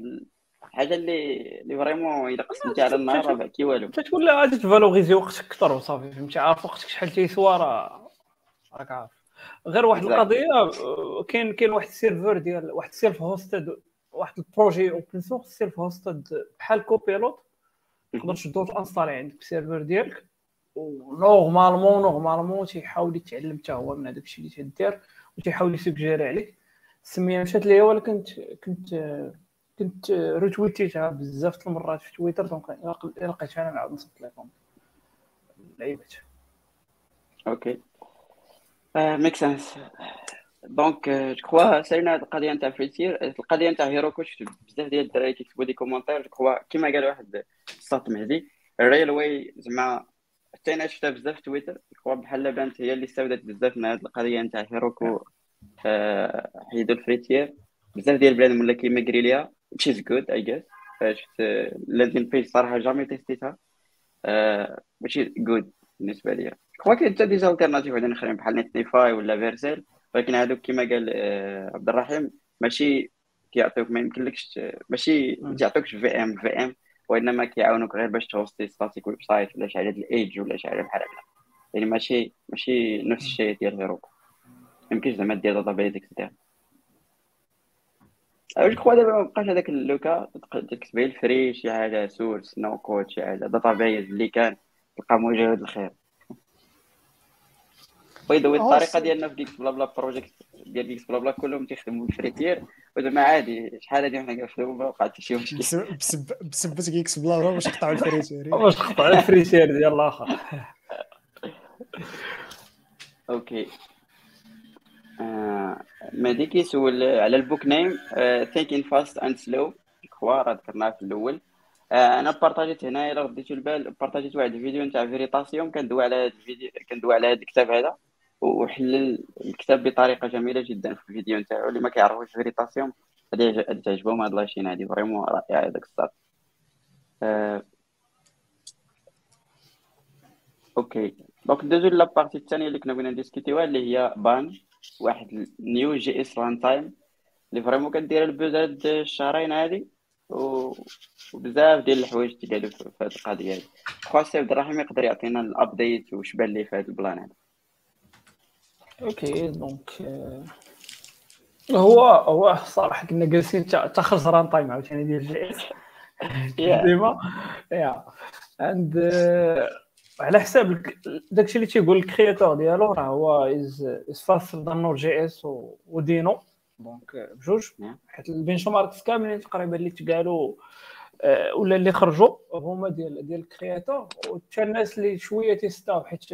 حاجة اللي اللي vraiment الا قسمتي على النهار راه كي والو. تتولى غادي تفالوريزي وقتك أكثر وصافي فهمتي؟ عارف وقتك شحال تيسوى راه راك عارف. غير واحد القضية كاين كاين واحد ال server ديال واحد ال self-hosted واحد ال projet open source self-hosted بحال Copilot تقدر تشدو تانستالي عندك في ال server ديالك و normalement normalement تيحاول يتعلم حتى هو من هذاك الشيء اللي تدير وتيحاول يسجيري عليك. السميه مشات ليا ولا كنت كنت كنت ريتويتيتها بزاف المرات في تويتر donc لقيتها أنا نعاود نصيفط لكم. لعيبات okay make sense donc je crois سالينا هاد القضية نتاع free tier القضية نتاع Heroku شفت بزاف ديال الدراري كيكتبوا des commentaires جو كيما قال واحد الساط مهدي. ال Railway زعما حتى أنا شفتها بزاف في تويتر كخوا بحال بانت هي اللي استفدت بزاف من هاد القضية نتاع Heroku حيدوا ال free tier. بزاف ديال البلاد ولا ليها which is good I guess. شفت landing page صراحة jamais تيستيتها ماشي good بالنسبة ليا. quoi كاين حتى déjà alternatives وحدين اخرين بحال Netlify ولا Vercel ولكن هذوك كما قال عبد الرحيم ماشي كيعطيوك ما يمكنلكش ماشي ما تعطيوكش VM VM وإنما كيعاونوك غير باش تهوستي static website ولا شي حاجة ديال ال edge ولا شي حاجة بحال هكا يعني ماشي ماشي نفس الشيء ديال هيروك يمكنش زعما دير داتا بيز اكسترا جو كخوا دابا ما بقاش هذاك اللوكا تكتبي الفري شي حاجة سورس نو كود شي حاجة داتا بيز اللي كان تلقى مجهد الخير. باي ذا الطريقة ديالنا في جيكس بلا بلا بروجيكت ديال جيكس بلا بلا كلهم تيخدموا بالفريتير وزعما عادي شحال هادي حنا كنخدموا ما وقع حتى شي مشكل. بسبب كيكس بلا راه باش قطعوا الفريتير؟ واش تقطع الفريسير ديال الآخر؟ OK آه، مهدي كيسول على ال book name Thinking Fast and Slow quoi راه ذكرناه في الأول. آه، أنا بارطاجيت هنا إلا رديتو البال بارطاجيت واحد الفيديو نتاع فيريتاسيوم كندوي على هذا الفيديو كندوي على هذا الكتاب هذا. وحلل الكتاب بطريقة جميلة جدا في الفيديو نتاعو. اللي ما كيعرفوش يعج- غادي تعجبهم هاد la chaîne هادي. vraiment رائعه هذاك الصاد. آه، OK. Donc ندوزو la partie الثانية اللي كنا بغينا نديسكوتيوها اللي هي بان واحد new JS runtime اللي vraiment كدير ال buzz هاد الشهرين هادي. وبزاف ديال الحوايج تقالوا في هاد القضية هادي. خو سي عبد الرحيم يقدر يعطينا ال update واش بان ليه في هاد ال plan هذا OK donc آه، هو هو صراحة كنا جالسين تا تا خرج runtime عاوتاني ديال JS. ديما يا عند على حساب داكشي اللي تيقول ال créateur ديالو راه هو is is faster than Node JS و Deno. Donc آه، بجوج. حيت ال benchmarks كاملين تقريبا اللي تقالوا آه، ولا اللي خرجوا هما ديال ديال ال créateur وحتى الناس اللي شوية تيستاو حيت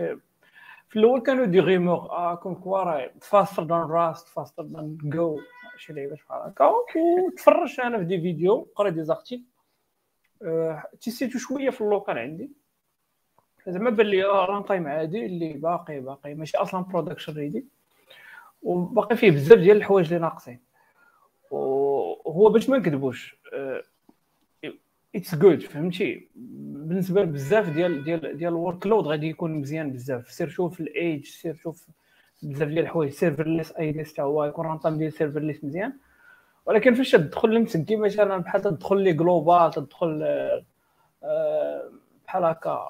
في الأول كانوا des rumeurs آه comme quoi راه faster than Rust faster than Go شي لعيبة بحال هكا. وتفرجت أنا في des vidéos قريت des articles آه، تيسيتو شوية في ال local عندي. زعما بان لي runtime عادي اللي باقي باقي. ماشي أصلا production ready وباقي فيه بزاف ديال الحوايج اللي ناقصين. وهو باش ما نكذبوش it's good فهمتي؟ بالنسبة لبزاف ديال ديال ديال ال workload غادي يكون مزيان بزاف. سير شوف الايج سير شوف بزاف ديال الحوايج. serverless اي دي حتى هو يكون runtime ديال serverless مزيان. ولكن فاش تدخل لمسكي مثلا بحال تدخل لي global تدخل آه، بحال هكا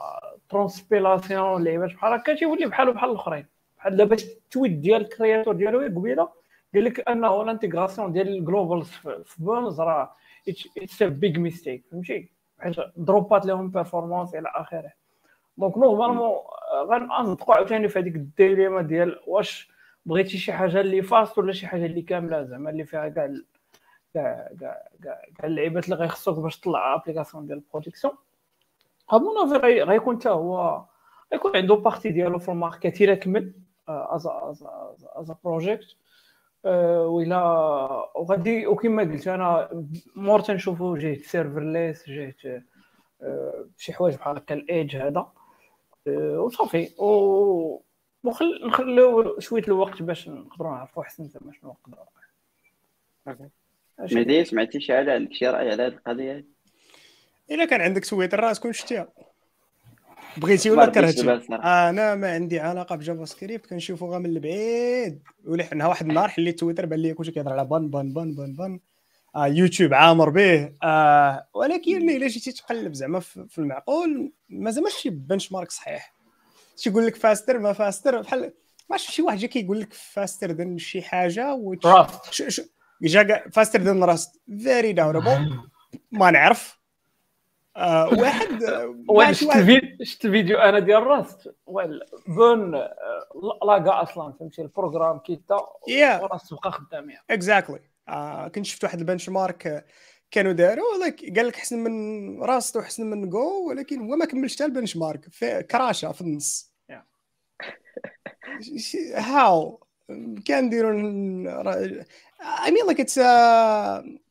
transpilation لعيبات بحال هكا تيولي بحالو بحال الأخرين. بحال دابا ال tweet ديال ال créateur ديالو قبيلة. قال لك انه ال intégration ديال ال globals في Bun راه it's a big mistake فهمتي؟ حيت دروبات لهم performance إلى آخره. Donc normalement غنصدقوا عاوتاني في هذيك ال dilemma ديال واش بغيتي شي حاجة اللي fast ولا شي حاجة اللي كاملة زعما اللي فيها كاع كاع كاع كاع اللعيبات اللي غيخصوك باش تطلع application ديال ال production à mon avis غي- غيكون حتى هو غيكون عنده partie ديالو في ال market إلى كمل as as as project ولا وغادي وكما قلت أنا مور تنشوفو جهه serverless جهه آه، شي حوايج بحال هكا ال edge هذا. آه، وصافي. و وخل نخليو شوية الوقت باش نقدروا نعرفوا أحسن زعما شنو نقدروا مهدي سمعتي شي حاجة عندك شي رأي على هاد القضية؟ هادي إلا كان عندك تويتر راه تكون شتيها. بغيتي ولا كرهتي. أنا ما عندي علاقة ب JavaScript كنشوفو غير من البعيد. ولحنا واحد النهار حليت تويتر بان لي كلشي كيهضر على Bun Bun Bun Bun Bun. آه يوتيوب عامر به. آه ولكن إلا جيتي تقلب زعما في في المعقول ما زعما شي بنش مارك صحيح. تيقول لك فاستر ما فاستر بحال ما عرفتش شي واحد جا كيقول لك فاستر ذان شي حاجة. ش... جا فاستر ذان راست فيري داونبل ما نعرف. آه واحد آه، واحد شفت الفيديو أنا ديال راست ويل بون آه، لاقا أصلا فهمتي البروغرام كيتا. Yeah. و Rust بقى خدام يعني. exactly آه كنت شفت واحد ال benchmark آه، كانوا داروا like قال لك احسن من Rust واحسن من جو ولكن هو ما كملش حتى ال benchmark في كراشة في النص. هاو كان نديروا I mean like it's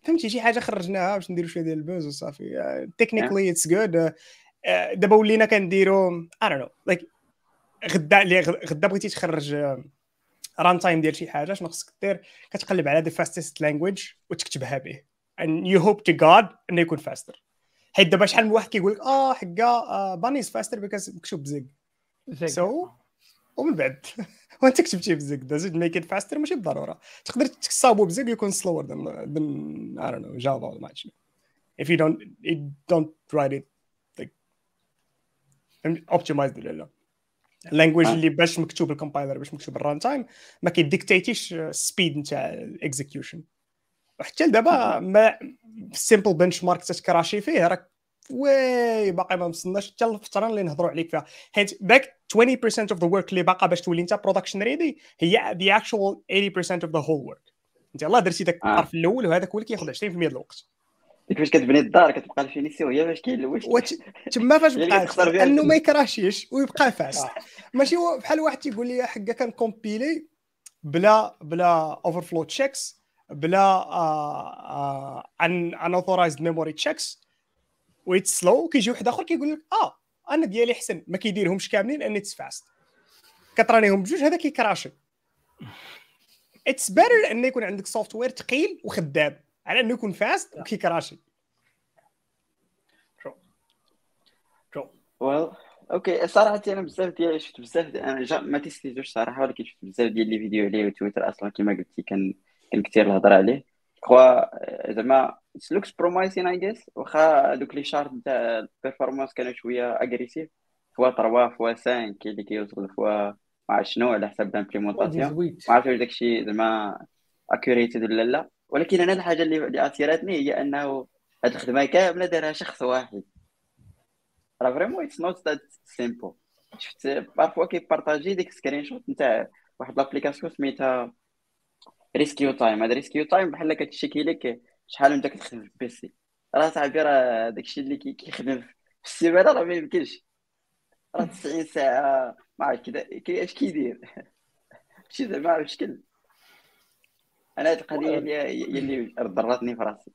فهمتي شي حاجة خرجناها باش نديروا شوية ديال ال buzz وصافي. Technically it's good دابا ولينا كنديروا I don't know like غدا غدا بغيتي تخرج runtime ديال شي حاجة شنو خصك دير؟ كتقلب على the fastest language وتكتبها به. And you hope to God إنه يكون faster حيت دابا شحال من واحد كيقول لك آه حقا Bun is faster because مكتوب ب Zig Zig. ومن بعد. وانت كتبتي ب Zig does it make it faster ماشي بالضرورة. تقدر تصاوبو ب Zig يكون slower than than I don't know Java ولا ما عرفتش if you don't it don't write it like optimized ولا لا ال language. اللي باش مكتوب ال compiler باش مكتوب ال runtime ما كيديكتيتيش ال speed نتاع ال execution وحتى لدابا ما simple benchmark تتكراشي فيه راك وي باقي ما وصلناش حتى الفترة اللي نهضروا عليك فيها. حيت ذاك 20% of the work اللي باقا باش تولي انت production ready هي the actual 80% of the whole work. انت يلاه درتي ذاك آه. الطرف الأول وهذاك هو اللي كياخذ 20% ديال الوقت. ديك فاش كتبني الدار؟ كتبقى ال finition هي فاش كيلوج وت- تما فاش بقى أنه. ما يكراشيش ويبقى fast. ماشي هو بحال واحد تيقول لي حقا كان كومبيلي بلا بلا overflow checks بلا آه، un unauthorized memory checks ويت slow كيجي واحد آخر كيقول لك آه أنا ديالي أحسن ما كيديرهمش كاملين لأن it's fast كترانيهم بجوج هذا كيكراشي it's better إن يكون عندك software ثقيل وخدام على إنه يكون fast وكيكراشي Well okay صراحة أنا بزاف ديال شفت بزاف أنا جا ما testيتوش صراحة ولكن شفت بزاف ديال les vidéos عليه وتويتر أصلا كما قلتي كان كان كثير الهضرة عليه. Quoi زعما looks promising I guess واخا دوك les charts تاع ال performance كانوا شوية agressifs فوا 3 فوا 5 كاين اللي كيوصل fois عرفت شنو على حسب ال implémentation ما عرفتش واش داكشي زعما accurate ولا لا. ولكن أنا الحاجة اللي اللي اثيرتني هي أنه هاد الخدمة كاملة دارها شخص واحد. راه vraiment it's not that simple شفت parfois كي partager ديك screenshot نتاع واحد l'application سميتها RescueTime. هذا RescueTime بحال كت checki لك شحال انت كتخدم في ال PC راه صاحبي راه داكشي اللي كي- كيخدم في السيمانه راه ما يمكنش. راه 90 ساعة ما عرفت كي- اش كيدير؟ شي زعما على شكل. أنا هاد القضية هي اللي ضرتني في راسي.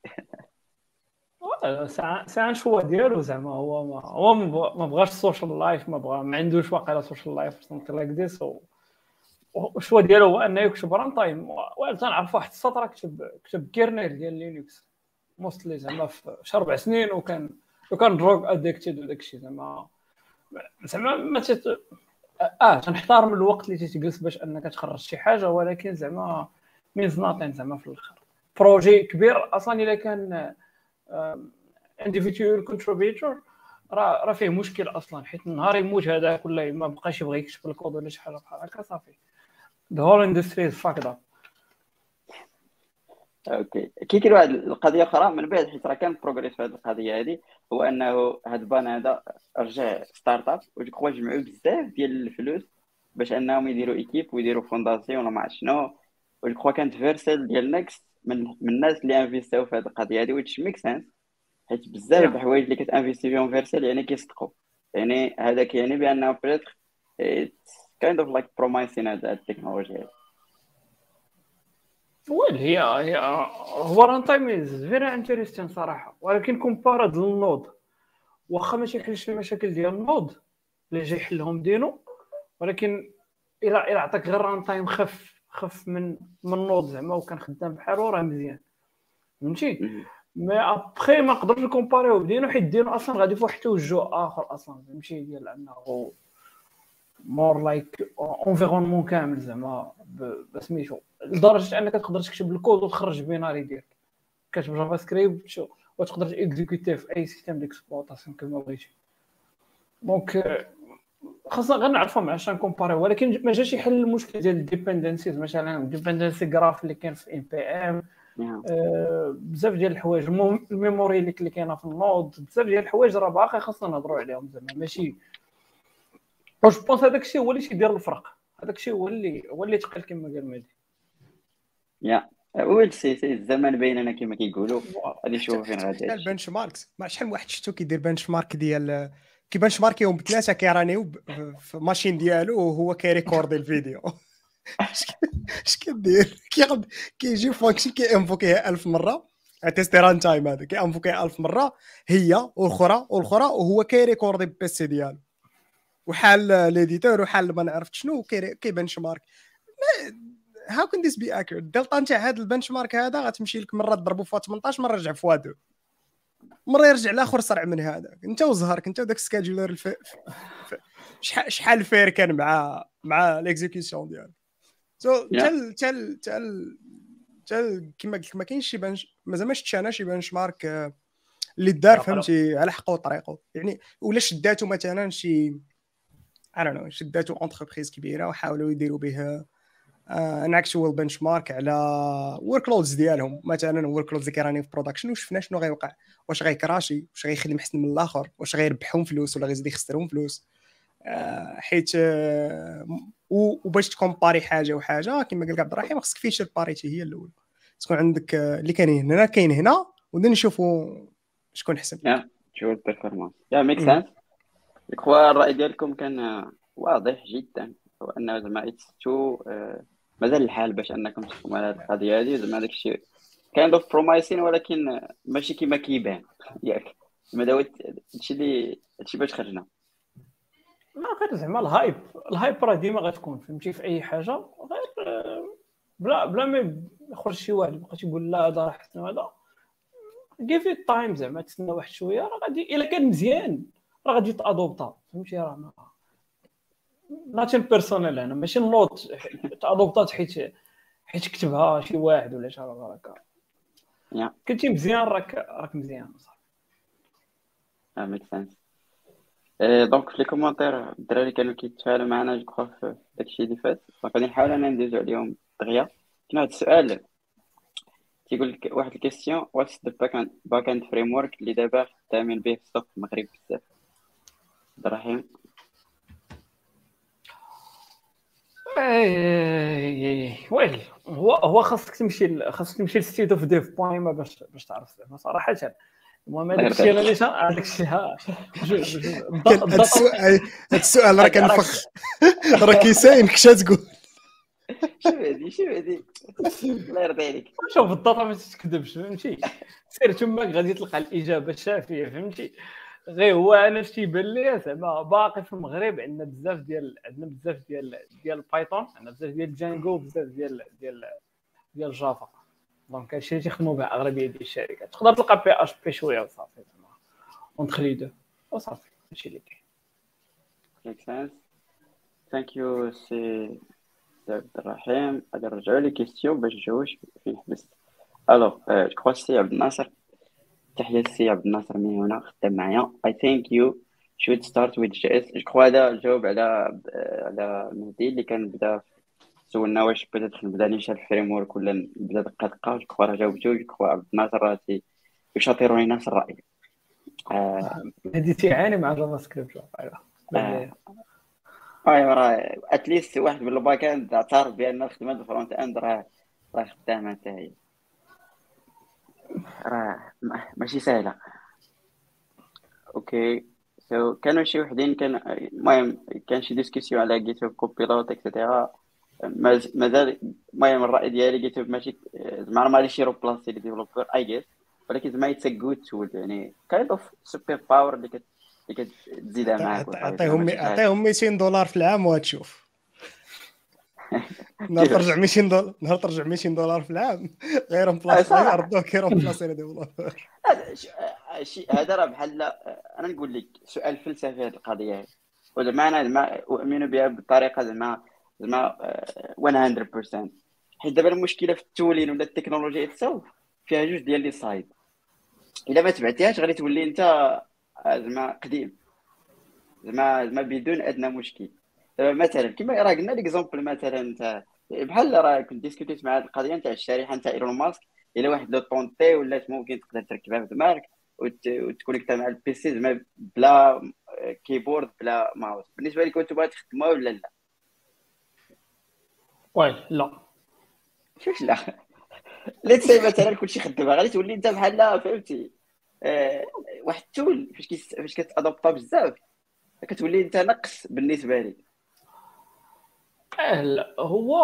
ساعة شوية ديالو زعما هو ما هو ما بغا- ما بغاش ال social life ما بغا ما عندوش واقيلا social life something like this ال choix ديالو هو أنه يكتب runtime وأنا تنعرف واحد السطر كتب كتب kernel ديال Linux Mostly زعما في شي أربع سنين وكان وكان drug addicted وداك الشيء زعما. زعما ما تت... آه تنحترم الوقت اللي تيجلس باش أنك تخرج شي حاجة ولكن زعما means nothing زعما في الآخر. projet كبير أصلا إلا كان individual contributor راه راه فيه مشكل أصلا حيت النهار يموت هذاك ولا ما بقاش يبغي يكتب الكود ولا شي حاجة بحال هكا صافي. The whole industry is fucked up. Okay. كي كاين واحد القضية أخرى من بعد حيت راه كان progress في هذه القضية هذه هو أنه هاد بان هذا رجع startup و je crois جمعوا بزاف ديال الفلوس باش أنهم يديروا équipe ويديروا fondation ولا ما عرفت شنو. و je crois كانت Vercel ديال Next من من الناس اللي investiو في هذه القضية هذه which makes sense حيت بزاف Yeah. الحوايج اللي كت investi فيهم Vercel يعني كيصدقوا. يعني هذا كيعني بأنه pretty kind of like promising هذا التكنولوجيا هذه. Well هي هي هو runtime is very interesting صراحة. ولكن compared لل Node. واخا ما تيحلش المشاكل ديال ال Node. اللي جاي يحلهم Deno. ولكن إلى إلى عطاك غير runtime خف خف من من ال Node. زعما وكان خدام بحالو راه مزيان. فهمتي. mais après ما نقدرش ن compariو ب Deno حيت Deno أصلا غادي في واحد التوجه آخر أصلا. فهمتي؟ ديال أنه more like environnement كامل زعما بسميتو لدرجة أنك تقدر تكتب الكود وتخرج binary ديالك. كتب JavaScript وتقدر t'exécuter في أي système d'exploitation كما بغيتي. donc آه، خاصنا غير نعرفوا مع شنو ن compariو ولكن ما جاش يحل المشكل ديال ال dependencies مثلا ال dependency graph اللي كاين في npm بزاف ديال الحوايج ال memory اللي اللي كاينة في ال Node بزاف ديال الحوايج راه باقي خاصنا نهضروا عليهم زعما. ماشي واش بونس هذاك الشيء هو اللي تيدير الفرق هذاك الشيء هو اللي هو اللي تقل كما قال مهدي يا ويل سي سي الزمان بيننا كما كيقولوا غادي نشوفوا فين غادي حتى. البنش ماركس ما شحال من واحد شفتو كيدير بنش مارك ديال كي بنش ماركيهم بثلاثه كيرانيو في ماشين ديالو وهو كيريكوردي الفيديو اش كدير كياخد كيجي فانكشن كينفوكيها 1000 مره تيستي ران تايم هذا كينفوكيها 1000 مره هي والاخرى والاخرى وهو كيريكوردي بالبيسي ديالو وحال ليديتور وحال ما نعرفت شنو كي كي بنش مارك هاو كان ذيس بي اكيوريت الدلتا نتاع هذا البنش مارك هذا غتمشي لك مرة تضربو في 18 مرة رجع في وادو مرة يرجع الآخر سرع من هذاك انت وزهرك انت وداك السكادجولر الف... شحال شحال فير كان مع مع ليكزيكسيون ديالو. سو. تال تال تال تال كما قلت لك ما كاينش شي benchmark مازال ما شفتش أنا شي benchmark آه، اللي دار. فهمتي على حقه وطريقه. يعني ولا شداتو مثلا شي أنا نو شداتو entreprise كبيرة وحاولوا يديروا به آه نعكسوا ال benchmark على workloads ديالهم. مثلا workloads اللي كي runي في production وشفنا شنو غيوقع؟ واش غيكراشي؟ واش غيخدم احسن من الآخر؟ واش غيربحهم فلوس ولا غيزيد يخسرهم فلوس؟ آه حيت آه وباش تكومباري حاجة وحاجة كما قال عبد الرحيم خصك فيشر باريتي هي الاولى تكون عندك آه اللي كاين هنا كاين هنا ودنا نشوفوا شكون احسن يا شو البيرفورمانس يا ميك سنس كوا الرأي ديالكم كان واضح جدا. هو انه زعما اتس تو مازال الحال باش أنكم تحكموا على هذه القضية هذه. زعما داك الشيء كاين اوف برومايسين ولكن ماشي كما كيبان. ياك. زعما داوت هادشي اللي هادشي باش خرجنا. ما غير زعما الهايب الهايب راه ديما غتكون فهمتي في أي حاجة. غير آه، بلا بلا ما يخرج شي واحد يبقى تيقول لا هذا راه احسن هذا. كيف تايم زعما تسنى واحد شوية راه غادي إلا كان مزيان. راه غادي تأدوبتا فهمتي؟ راه ما ناتين بيرسونيل أنا ماشي نوض تادوبتات حيت حيت كتبها شي واحد ولا شي حاجة هكا كنتي مزيان راك راك مزيان صح. آه make sense donc في les commentaires الدراري كانوا كيتفاعلوا معنا je crois في داكشي اللي فات donc غادي نحاول أنا ندوزو عليهم دغيا كاين واحد السؤال تيقول لك واحد ال question what's the back end framework اللي دابا خدامين به في السوق المغرب بزاف عبد الرحيم well هو هو خاصك تمشي خاصك تمشي ل State of Dev point باش باش تعرف زعما صراحة. المهم هذاك الشيء اللي هذاك الشيء هذا السؤال هذا السؤال راه كنفخ راه كيساين كش تقول؟ شو هادي شو هادي؟ الله يرضي عليك. شوف بالضبط ما تكذبش فهمتي؟ سير تماك غادي تلقى الإجابة الشافية فهمتي؟ غير هو أنا اش تيبان لي زعما باقي في المغرب عندنا بزاف ديال عندنا بزاف ديال ديال ال Python عندنا بزاف ديال Django بزاف ديال ديال ديال Java. donc هادشي اللي تيخدموا به أغلبية ديال الشركات. تقدر تلقى PHP شوية وصافي زعما. entre les deux وصافي هادشي اللي كاين. thank you سي عبد الرحيم. غادي نرجعوا les questions باش نجاوبش فين حبست alors je crois سي عبد الناصر تحية السي عبد الناصر من هنا خدام معايا. I think you should start with JS je crois هذا الجواب على على مهدي اللي كان بدا سولنا واش بدا نبدا نشال ال framework ولا نبدا دقة دقة. je crois راه جاوبتو je crois عبد الناصر راه يشاطروني نفس الرأي. هادي تيعاني مع JavaScript اي راه at least واحد من ال back end اعترف بأن خدمه ال front end راه راه خدامة حتى هي راه ماشي سهلة. Okay. So كانوا شي وحدين كان المهم كان شي discussion على GitHub Copilot et cetera مازال المهم الرأي ديالي GitHub ماشي زعما ما غاديش ي remplacer les développeurs I guess ولكن زعما it's good tool يعني kind of super power اللي كتزيدها معاك عطيهم عطيهم 200 دولار في العام وتشوف نهار ترجع 200 دولار نهار ترجع 200 دولار في العام. غير بلاص يردوك غير بلاص developer هذا راه بحال أنا نقول لك سؤال فلسفي هذه القضية. وزعما أنا زعما أؤمن بها بطريقه زعما زعما 100% حيت دابا المشكلة في ال tooling ولا التكنولوجيا itself فيها جوج ديال les sides. إلا ما تبعتيهاش غادي تولي أنت زعما قديم. زعما زعما بدون أدنى مشكل. مثلا كما راه قلنا l'exemple مثلا أنت بحال راه كنت discuté ت مع هذه القضية نتاع الشريحة نتاع إيلون ماسك إلا واحد لو طونتي ولات ممكن تقدر تركبها في دماغك وت connecter مع ال PC زعما بلا keyboard بلا ماوس بالنسبة لك كنتو باغي تخدمها ولا لا؟ oui لا. كيفاش لا. let's say مثلا كلشي خدمها غادي تولي أنت بحال فهمتي؟ آه واحد ال tool فاش فاش كت adopter بزاف كتولي أنت نقص بالنسبة لي لا هو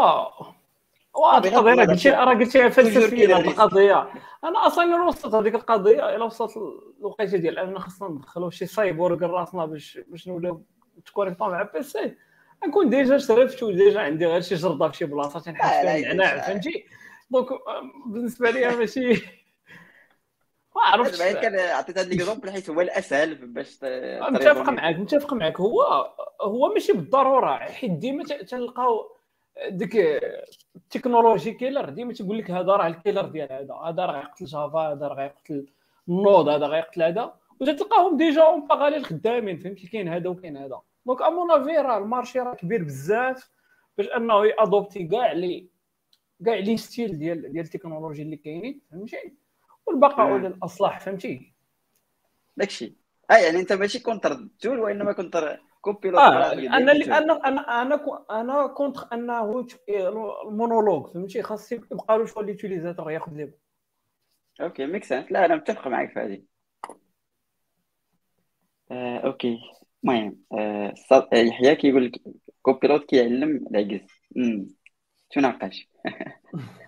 واضح أنا قلت راه قلت فلسفيا القضية. أنا أصلا الا وصلت هذيك القضية الا وصلت الوقيتة ديال اننا خصنا ندخلوا شي سايبورغ راسنا باش باش نوليو ت connecter و مع PC نكون déjà شرفت و déjà عندي غير شي جرده في شي بلاصة تنحس فيها النعناع فهمتي؟ donc بالنسبة لي ماشي ما عرفتش كان عطيت هذا l'exemple حيت هو الأسهل باش متفق معك متفق معك هو هو ماشي بالضرورة حيت ديما تلقاو ديك ال technology killer ديما تيقول لك هذا راه ال killer ديال هذا هذا راه غيقتل Java هذا راه غيقتل ال Node هذا غيقتل هذا. وتلقاهم déjà en parallèle خدامين فهمتي؟ كاين هذا وكاين هذا. donc à mon avis راه ال marché راه كبير بزاف باش أنه ي adopter كاع les كاع les styles ديال ديال التكنولوجي اللي كاينين فهمتي؟ والبقاء آه. للأصلاح فهمتي؟ داكشي آه يعني أنت ماشي contre ال tool وانما contre Copilot آه أنا اللي أنا أنا أنا أنا contre أنه المونولوج فهمتي؟ خاص يبقى له شوية l'utilisateur ياخذ لي okay make sense لا أنا متفق معك في هذه. آه، okay. المهم آه، آه، يحيى كيقول لك Copilot كيعلم العجز. امم تناقش.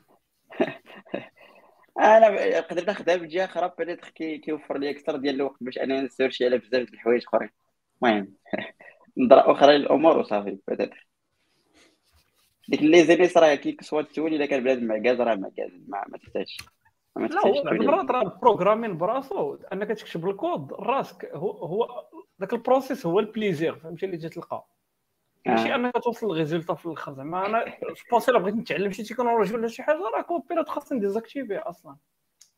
أنا نقدر ناخذها من جهه أخرى peut-être que كيوفر لي أكثر ديال الوقت باش أنا ن search ي على بزاف د الحوايج اخرين. المهم نظره أخرى للامور وصافي ديك ال laziness راه كي كسوا ال tool إلا كان بنادم معكاز راه معكاز ما ما تحتاجش. لا هو تولي المرات راه ال programming براسو انك تكتب الكود راسك هو هو ذاك ال process هو ال plaisir فهمتي اللي تلقى ماشي آه. أنك توصل لل résultat في الآخر زعما أنا je pense إلا بغيت نتعلم شي تكنولوجي ولا شي حاجة راه Copilot خاصني ن désactiver أصلا.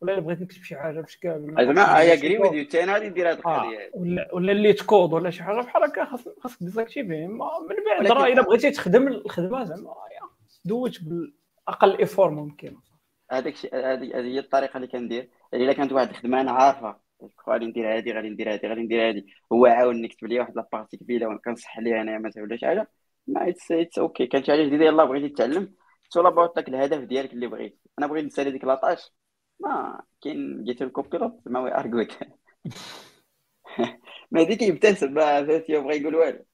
ولا إلا بغيت نكتب شي حاجة باش كامل زعما I agree with you غادي ندير هذه آه. القضية ولا ولا LeetCode ولا شي حاجة بحال هكا خاص خاصك désactiver ما- من بعد راه إلا بغيتي تخدم الخدمة زعما يا do it بالأقل effort ممكن. هذاك الشيء هذه هذه هي الطريقة اللي كندير. إلا كانت واحد الخدمة أنا عارفه غادي ندير هذه غادي ندير هذه غادي ندير هذه هو عاون يكتب لي واحد la partie كبيرة وأنا كنصح ليها أنا مثلا ولا شي حاجة. ما it's it's okay كانت شي حاجة جديدة يلاه بغيتي تتعلم. totally about داك الهدف ديالك اللي بغيت. أنا بغيت نسالي ديك la tâche. ما كاين جيت ال Copilot mais oui أرجوك. ما هذيك يبتسم ما فهمتي بغا يقول والو.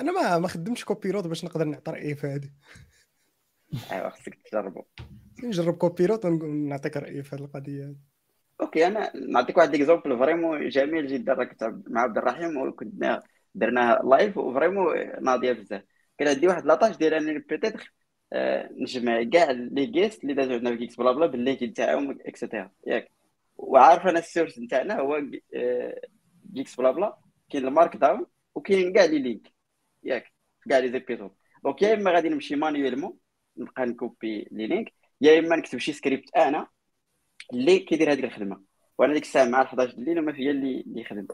أنا ما ما خدمتش Copilot باش نقدر نعطي رأيي في هذه أيوا خصك تجربو. نجرب Copilot ونعطيك رأيي في هذه القضية. هذه. Okay أنا نعطيك واحد l'exemple vraiment جميل جدا. راه كنت مع عبد الرحيم وكنا درناه live و vraiment ناضية بزاف. كان عندي واحد la tâche ديال أنني peut-être آه، نجمع كاع les guests اللي دازو عندنا في GeeksBlaBla بال link تاعهم et cetera ياك. وعارف أنا ال source نتاعنا هو GeeksBlaBla. كاين ال markdown وكاين كاع les links ياك. كاع les épisodes donc يا إما غادي نمشي manuellement نبقى نكوبي les links يا إما نكتب شي سكريبت أنا. اللي كيدير هذيك الخدمة. وأنا ديك الساعة مع 11 الليل وما فيا اللي اللي يخدم.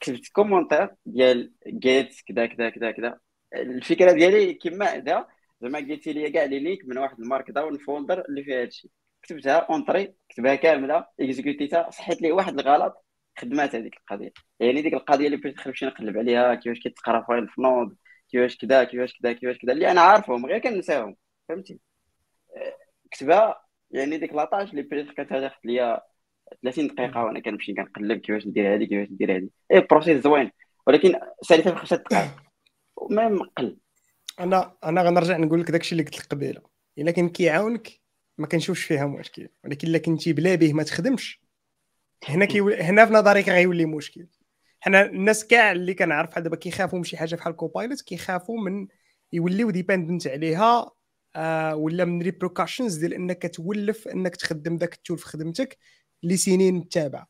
كتبت commentaire ديال get كذا كذا كذا كذا الفكرة ديالي كما هذا زعما قلتي لي كاع les links من واحد مارك داون فولدر اللي فيها هادشي. كتبتها Entrée كتبها كاملة اكزيكوتيتها صحيت لي واحد الغلط خدمات هذيك القضية. يعني ديك القضية اللي بغيت نمشي نقلب عليها كيفاش كيتقرا file في Node كيفاش كذا كيفاش كذا كيفاش كذا اللي أنا عارفهم غير كنساهم فهمتي؟ أه، كتبها يعني ديك la tâche اللي بريت كانت ليا 30 دقيقة وأنا كنمشي كنقلب كيفاش ندير هذه كيفاش ندير هذه a process زوين ولكن ساليتها في خمسة دقائق. ما مقل. أنا أنا غنرجع نقول لك داكشي اللي قلت لك قبيلة. إلا كان كيعاونك ما كنشوفش فيها مشكل. ولكن إلا كنتي بلا به ما تخدمش هنا كيو... هنا في نظري غيولي مشكل. حنا الناس كاع اللي كنعرف بحال دابا كيخافوا من شي حاجة بحال Copilot كيخافوا من يوليو dependent عليها آه ولا من repercussions ديال إنك تولف إنك تخدم داك ال tool في خدمتك لسنين متابعة.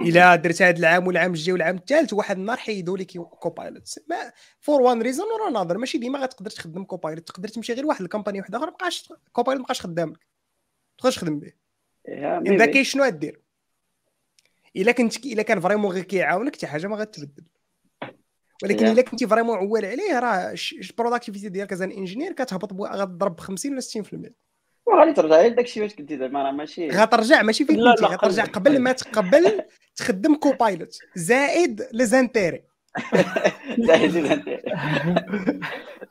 إلا درت هذا العام والعام الجاي والعام الثالث واحد النهار حيدوا لك Copilot ما for one reason or another ماشي ديما غتقدر تخدم Copilot تقدر تمشي غير واحد ال company واحدة أخرى مابقاش Copilot مابقاش خدام لك. تقدرش تخدم به yeah and maybe. ذا كاين شنو غدير إلا كنت إلا كان vraiment غير كيعاونك حتى حاجة ما غتبدل ولكن. إلا كنتي vraiment عوال عليه راه ال productivity ديالك as an engineer كتهبط غتضرب ب 50 ولا 60% وغادي ترجع غير داكشي واش كنتي زعما راه ماشي غترجع ماشي فين كنتي غترجع قبل. ما تقبل تخدم Copilot زائد les intérêts زايد زايد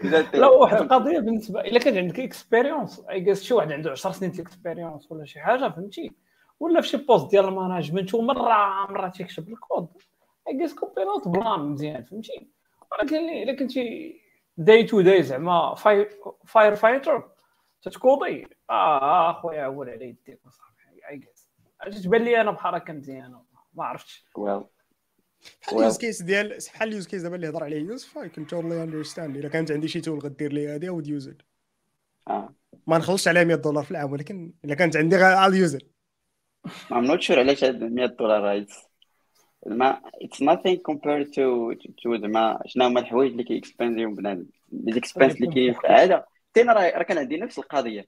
زايد لا واحد القضية بالنسبة إلا كان عندك expérience I guess شي واحد عنده 10 سنين ديال expérience ولا شي حاجة فهمتي؟ ولا في شي poste ديال ال management ومره مرة تيكتب الكود I guess Copilot plan مزيان فهمتي؟ ولكن إلا كنتي day to day زعما firefighter تتكوضي آه أخويا عول على يديك وصافي I guess تبان لي أنا بحال هكا مزيانة ما عرفتش. Well بحال. ال use case ديال بحال ال use case دابا اللي هضر عليه يوسف I can totally understand إلا كانت عندي شي tool غدير لي هذه would use آه. ما نخلصش عليها 100 دولار في العام ولكن إلا كانت عندي غير ال user I'm not sure علاش هاد 100 دولار راه it's ما it's nothing compared to to زعما شنو هما الحوايج اللي كيكسبنزيهم بنادم. les expenses اللي كاينين في العاده حتى أنا راه كان عندي نفس القضية.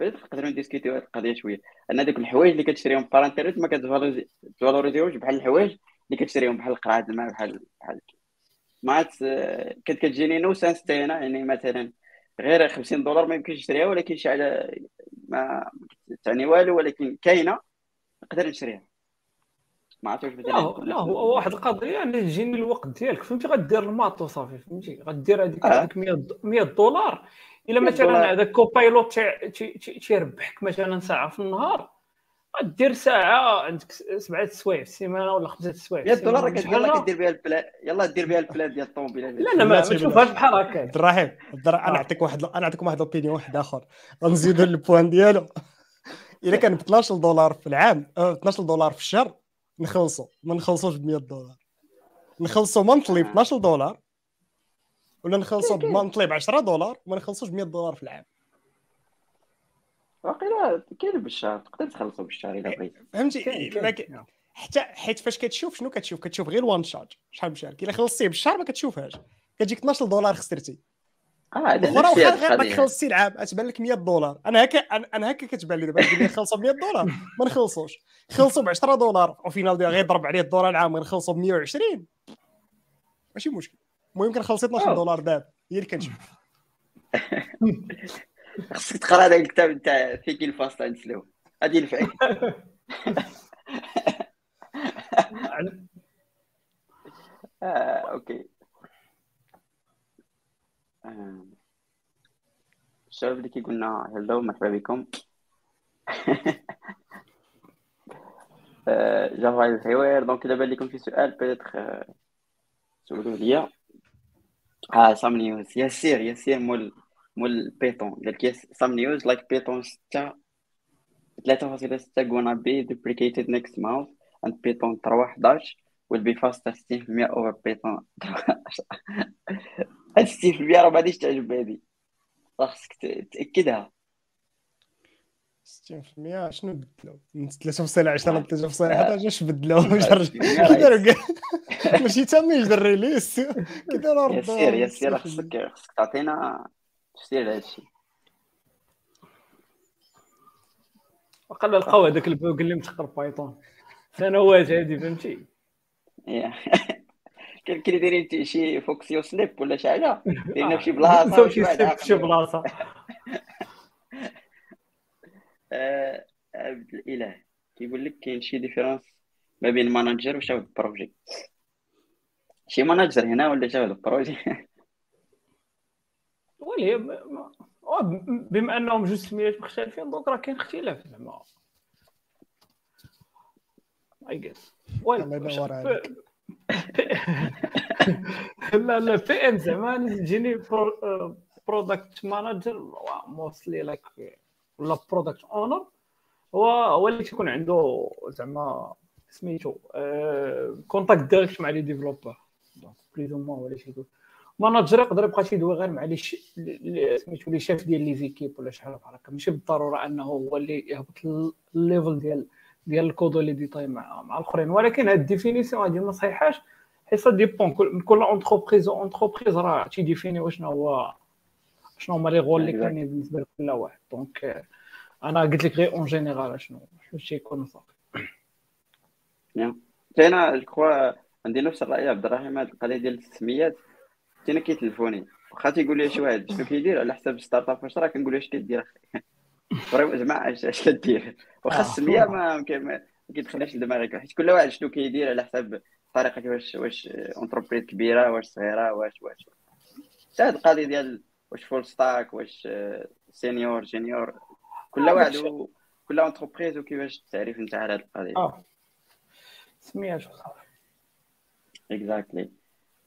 بديت نقدروا نديسكوتيو هاد القضية شوية. أن هذوك الحوايج اللي كتشريهم par internet ما كتفالوريزيوش بحال الحوايج اللي كتشريهم بحال القراعه الماء بحال بحال ما كانت كتجيني nonsense حتى يعني مثلا غير 50 دولار ما يمكنش نشريها ولكن شي حاجة ما تعني والو ولكن كاينة نقدر نشريها. ما عرفتش واش لا لا هو واحد القضية يعني تجيني الوقت ديالك فهمتي غدير ال maths وصافي فهمتي غدير هذيك آه. هذيك 100 100 دولار إلا 100 مثلا. هذاك Copilot تي- تي- تي- تيربحك مثلا ساعة في النهار غدير ساعة عندك سبعة سوايع في السيمانه ولا خمسة سوايع في 100 دولار يلا. كدير بها ال plan يلا دير بها ال plan ديال الطوموبيل لا لا ما تشوفهاش. بحال هكا عبد الرحيم عبد الرحيم أنا آه. نعطيك واحد أنا نعطيكم واحد ال opinion واحد آخر غنزيدو ال point ديالو إلا كان ب 12 دولار في العام أه 12 دولار في الشهر نخلصوا ما نخلصوش ب 100 دولار. نخلصوا monthly ب 12 دولار. ولا نخلصوا monthly ب 10 دولار وما نخلصوش ب 100 دولار في العام. واقيلا كاين بالشهر. تقدر تخلصوا بالشهر إلا بغيت. فهمتي. لكن حتى حيت فاش كتشوف شنو كتشوف؟ كتشوف غير one shot شحال مشارك الا خلصتيه بالشهر ما كتشوفهاش. كتجيك 12 دولار خسرتي. آه هذا الاخرى واخا غير القضية خلصتي العام تبان لك 100 دولار. أنا هكا أنا هكا كتبان لي دابا تقول لي خلصوا ب 100 دولار. ما نخلصوش. خلصوا ب 10 دولار وفينال ديال غيضرب عليه الدولار العام غنخلصوا ب 120 ماشي مشكل. المهم كنخلصي 12 أوه. دولار دابا هي اللي كنشوف خصك تقرأ هذاك الكتاب نتاع Thinking Fast and Slow الفعل. آه، أوكي. الشباب اللي كيقولنا هلو مرحبا بكم. آه، جافا الحوار دونك دابا اللي يكون في سؤال بيتخ سولوا ليا. آه سام نيوز ياسير ياسير مول مول بيتون قال لك سام نيوز لايك بيتون 6 3.6 gonna be deprecated next month and Python 3.11 will be faster 60% over Python 3.10 هاد 60% راه ما غاديش تعجب هادي ت- تاكدها 60% شنو بدلوا؟ من 3 10 ل 3 آه. 11 اش بدلوا؟ كي 60% داروا كاع ماشي تما يجدر ريليس كي داروا ياسير ياسير خصك خصك تعطينا تفسير لهذا الشيء. وقال لقاو هذاك ال bug اللي متقر Python سنوات هادي فهمتي؟ اللي دايرين شي fonction sleep ولا شي حاجة؟ دايرينها في شي بلاصه شي. في شي بلاصة. آه، عبد الإله كيقول لك كاين شي différence ما بين manager و chef projet شي manager هنا ولا chef projet ويلي ب- ما- آه، ب- بما أنهم جوج سميات مختلفين donc راه كاين اختلاف زعما. I guess. لا لا PM زعما تجيني product manager mostly like ولا product owner هو اللي تيكون عنده زعما سميتو contact direct مع les développeurs donc plus ou moins هو اللي تيقول manager يقدر يبقى تيدوي غير مع les سميتو les chefs ديال les équipes ولا شحال بحال هكا. ماشي بالضرورة أنه هو اللي يهبط ال- ال level ديال ديال ال code les détails مع مع الأخرين. ولكن هاد ال définition هادي ما صحيحاش حيت ça dépend كل كل entreprise entreprise راه تي définit وشنو هو شنو هما les rôles اللي. كاينين بالنسبة لكل واحد. donc آه، أنا قلت لك غير en général شنو شنو تيكون صافي. أنا جو عندي نفس الرأي عبد الرحيم هذه القضية ديال التسميات. أنا كيتلفوني. واخا تيقول لي شي واحد شنو كيدير؟ على حساب startup واش راه كنقول له اش كدير أخي vraiment جماعة اش كدير واخا آه. السميه ما ما- ما كيدخلش لدماغك. حيت كل واحد شنو كيدير على حساب طريقة واش واش entreprise كبيرة واش صغيرة واش واش. حتى هاد القضية ديال واش full stack واش senior junior كل آه، واحد. و- كل entreprise وكيفاش التعريف نتاع على هاد القضية. آه. سميات صافي exactly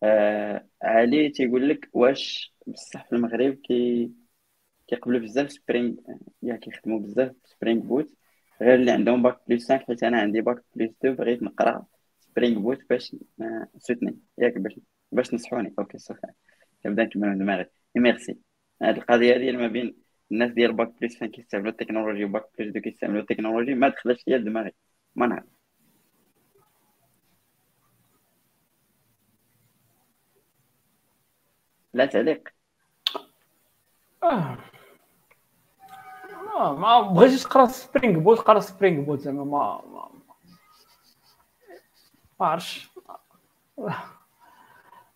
آه علي تيقول لك واش بصح في المغرب كي كيقبلوا بزاف Spring يا كيخدموا بزاف Spring Boot. غير اللي عندهم bac plus 5 حيت أنا عندي bac plus 2 بغيت نقرأ Spring Boot باش سوتني. ياك باش باش نصحوني. okay صافي كنبدأ نكمل من دماغي. ميرسي. هاد القضية ديال ما بين الناس ديال bac plus 5 كيستعملوا التكنولوجي و bac plus 2 كيستعملوا التكنولوجي ما دخلتش ليا لدماغي ما نعرف. لا تعليق. آه. ما بغيتيش تقرا Spring Boot قرا Spring Boot زعما ما ما ما عرفتش.